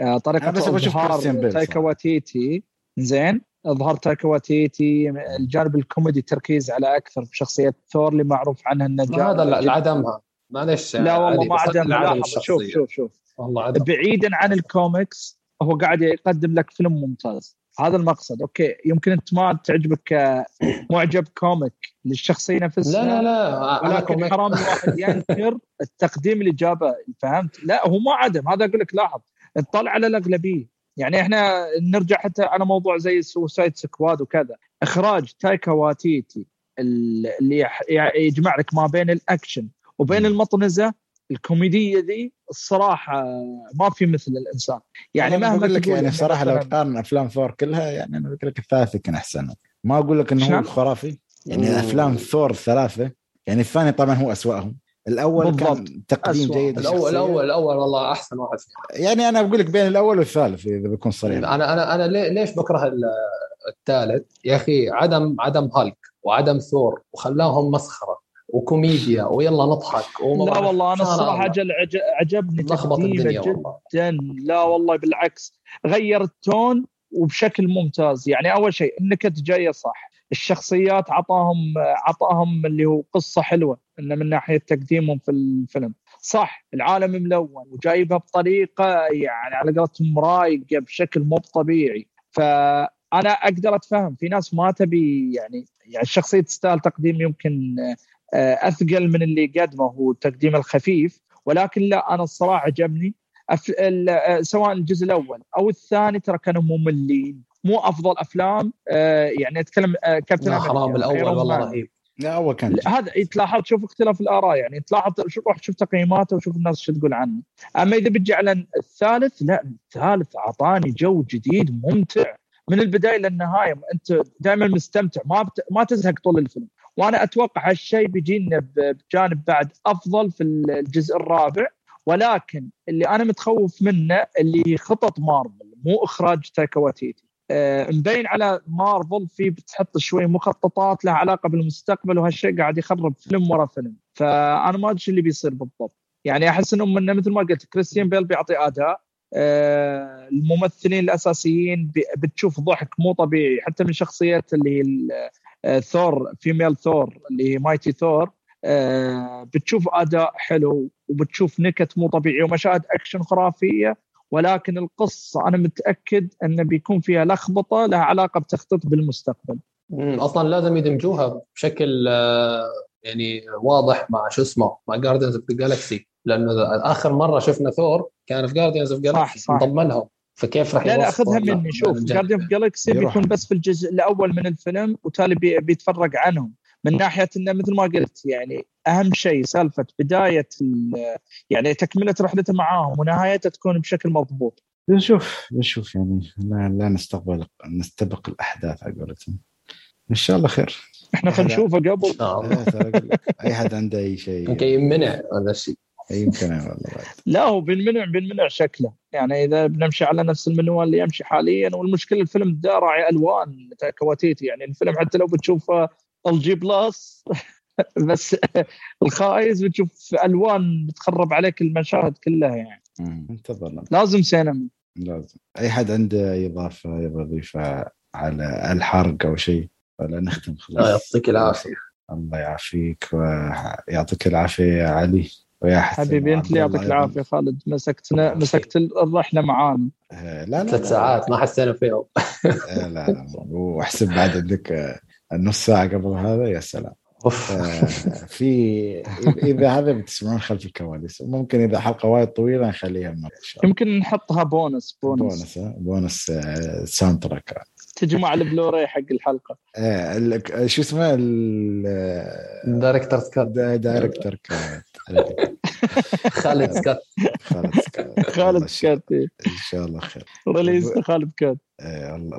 Speaker 3: آه، طريقة
Speaker 1: بس اظهار
Speaker 3: تايكا واتيتي زين؟ اظهار تايكا واتيتي الجانب الكوميدي تركيز على أكثر في شخصيه ثور اللي معروف عنها إنه
Speaker 2: هذا العدمها. معلش
Speaker 3: لا والله ما عدم شوف شوف شوف. والله عدم. بعيدا عن الكوميكس هو قاعد يقدم لك فيلم ممتاز. هذا المقصد. okay يمكن أنت ما تعجبك معجب comic للشخصية نفسها
Speaker 2: لا لا لا
Speaker 3: ولكن حرام [laughs] الواحد ينكر التقديم اللي جابه فهمت؟ لا هو ما عدم. هذا أقول لك لاحظ. اطلع على الأغلبية. يعني إحنا نرجع حتى على موضوع زي Suicide Squad وكذا. إخراج تايكا واتيتي اللي يجمع لك ما بين الأكشن وبين المطنزة الكوميدية دي الصراحة ما في مثل الإنسان. يعني مهما
Speaker 1: أقول لك يعني صراحة لو تقارن أفلام ثور كلها يعني أنا بقول لك الثالث كان أحسن. ما أقول لك إنه هو خرافي يعني. أفلام ثور الثلاثه يعني الثاني طبعا هو أسوأهم. الأول بالضبط. كان تقديم أسوأ.
Speaker 2: جيد. الأول الأول الأول والله أحسن واحد
Speaker 1: يعني أنا بقول لك بين الأول والثالث اذا بكون صريح.
Speaker 2: أنا أنا أنا ليش بكره الثالث؟ يا أخي عدم عدم هالك وعدم ثور وخلاهم مسخرة وكوميديا ويلا نضحك
Speaker 3: لا والله أنا الصراحة عجل عجبني تقديمه جدا. لا والله بالعكس. غير التون وبشكل ممتاز. يعني أول شيء النكت جاية صح. الشخصيات عطاهم عطاهم اللي هو قصة حلوة إنه من ناحية تقديمهم في الفيلم. صح العالم ملون وجايبها بطريقة يعني على قولتهم رايقة بشكل مو طبيعي. فأنا أقدر أتفهم في ناس ما تبي يعني يعني الشخصيه تستاهل تقديم يمكن آه، أثقل من اللي قدمه هو التقديم الخفيف ولكن لا أنا الصراحة عجبني. آه، سواء الجزء الأول أو الثاني ترى كانوا مملين. مو أفضل أفلام آه، يعني أتكلم
Speaker 2: كابتن حرام الأول والله رهيب.
Speaker 1: لا أول كان
Speaker 3: هذا تلاحظ تشوف اختلاف الآراء يعني تلاحظ روح شوف تقييماته وشوف الناس شو تقول عنه. أما إذا بتجي على الثالث لا الثالث أعطاني جو جديد ممتع. من البداية للنهايه أنت دائما مستمتع ما بت... ما تزهق طول الفيلم. وأنا أتوقع هالشيء بيجينا بجانب بعد أفضل في الجزء الرابع. ولكن اللي أنا متخوف منه اللي خطط مارفل مو إخراج تايكا واتيتي. آه مبين على مارفل في بتحط شوي مخططات لها علاقة بالمستقبل وهالشيء قاعد يخرب فيلم ورا فيلم. فأنا ما أدري اللي بيصير بالضبط. يعني أحس انهم من مثل ما قلت كريستيان بيل بيعطي أداء آه الممثلين الأساسيين بتشوف ضحك مو طبيعي. حتى من شخصية اللي هي ثور female ثور اللي هي Mighty Thor بتشوف أداء حلو وبتشوف نكت مو طبيعية ومشاهد أكشن خرافية. ولكن القصة أنا متأكد انه بيكون فيها لخبطة لها علاقة بتخطيط بالمستقبل.
Speaker 2: أصلا لازم يدمجوها بشكل آه، يعني واضح مع شو اسمه مع Guardians of the Galaxy لأنه آخر مرة شفنا ثور كان في Guardians of Galaxy انضم لهم فكيف راح
Speaker 3: لا لا خذها مني شوف جارديان اوف جالكسي بيكون بس في الجزء الأول من الفيلم وتالي بي بيتفرق عنهم. من ناحية إنه مثل ما قلت يعني أهم شيء سالفة بداية يعني تكملة رحلته معاهم ونهايته تكون بشكل مضبوط.
Speaker 1: بنشوف بنشوف يعني لا, لا نستقبل نستبق الأحداث على قولتهم. إن شاء الله خير.
Speaker 3: إحنا خلينا نشوفه قبل.
Speaker 1: أي حد عنده أي شيء
Speaker 2: يمكن يمنع هذا الشيء.
Speaker 1: يمكن والله
Speaker 3: لا هو بنمنع بنمنع شكله يعني إذا بنمشي على نفس المنوال اللي يمشي حاليا والمشكلة الفيلم ده راعي ألوان كواتيتي يعني الفيلم حتى لو بتشوفه الجي بلس. [laughs] بس الخايس بتشوف ألوان بتخرب عليك المشاهد كلها يعني.
Speaker 1: انتظر
Speaker 3: لازم سينما.
Speaker 1: لازم. أي حد عنده إضافة يبغى يضيفها على الحرق أو شيء ولا نختم خلاص.
Speaker 2: يعطيك العافية.
Speaker 1: الله يعافيك ويعطيك العافية يا علي
Speaker 3: ويا حبيبي أنت اللي يعطيك العافية خالد. مسكتنا مسكت الرحلة معانا.
Speaker 2: لا لا ثلاث ساعات ما حسينا فيهم.
Speaker 1: لا لا. وأحسب بعد عندك النص ساعة قبل هذا يا سلام. أوف. في إذا هذا بتسمعون خلف الكواليس ممكن إذا حلقة وايد طويلة نخليها
Speaker 3: إن شاء الله. يمكن نحطها بونس
Speaker 1: بونس. بونس بونس ساوند تراك
Speaker 3: تجي مع البلوراي حق الحلقة.
Speaker 1: إيه شو اسمه؟
Speaker 2: الدايركتر كات
Speaker 1: دايركتر كات
Speaker 2: خالد سكات
Speaker 3: خالد سكات خالد سكات
Speaker 1: إن شاء الله خير.
Speaker 3: ريليز خالد كات
Speaker 1: إيه،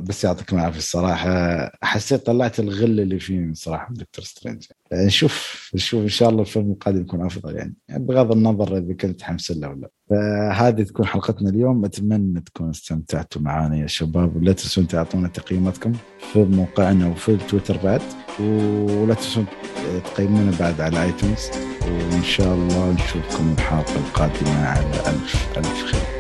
Speaker 1: بس يعطيكم العافية. الصراحة حسيت طلعت الغل اللي فيه صراحة دكتور سترينج. نشوف نشوف إن شاء الله الفيلم القادم يكون أفضل يعني. بغض النظر إذا كنت حمس له ولا فهذه تكون حلقتنا اليوم. أتمنى تكونوا استمتعتوا معنا يا شباب. ولا تنسون تعطونا تقييماتكم في موقعنا وفي التويتر بعد. ولا تنسون تقيمونا بعد على آيتونز. وإن شاء الله نشوفكم الحلقة القادمة على ألف ألف خير.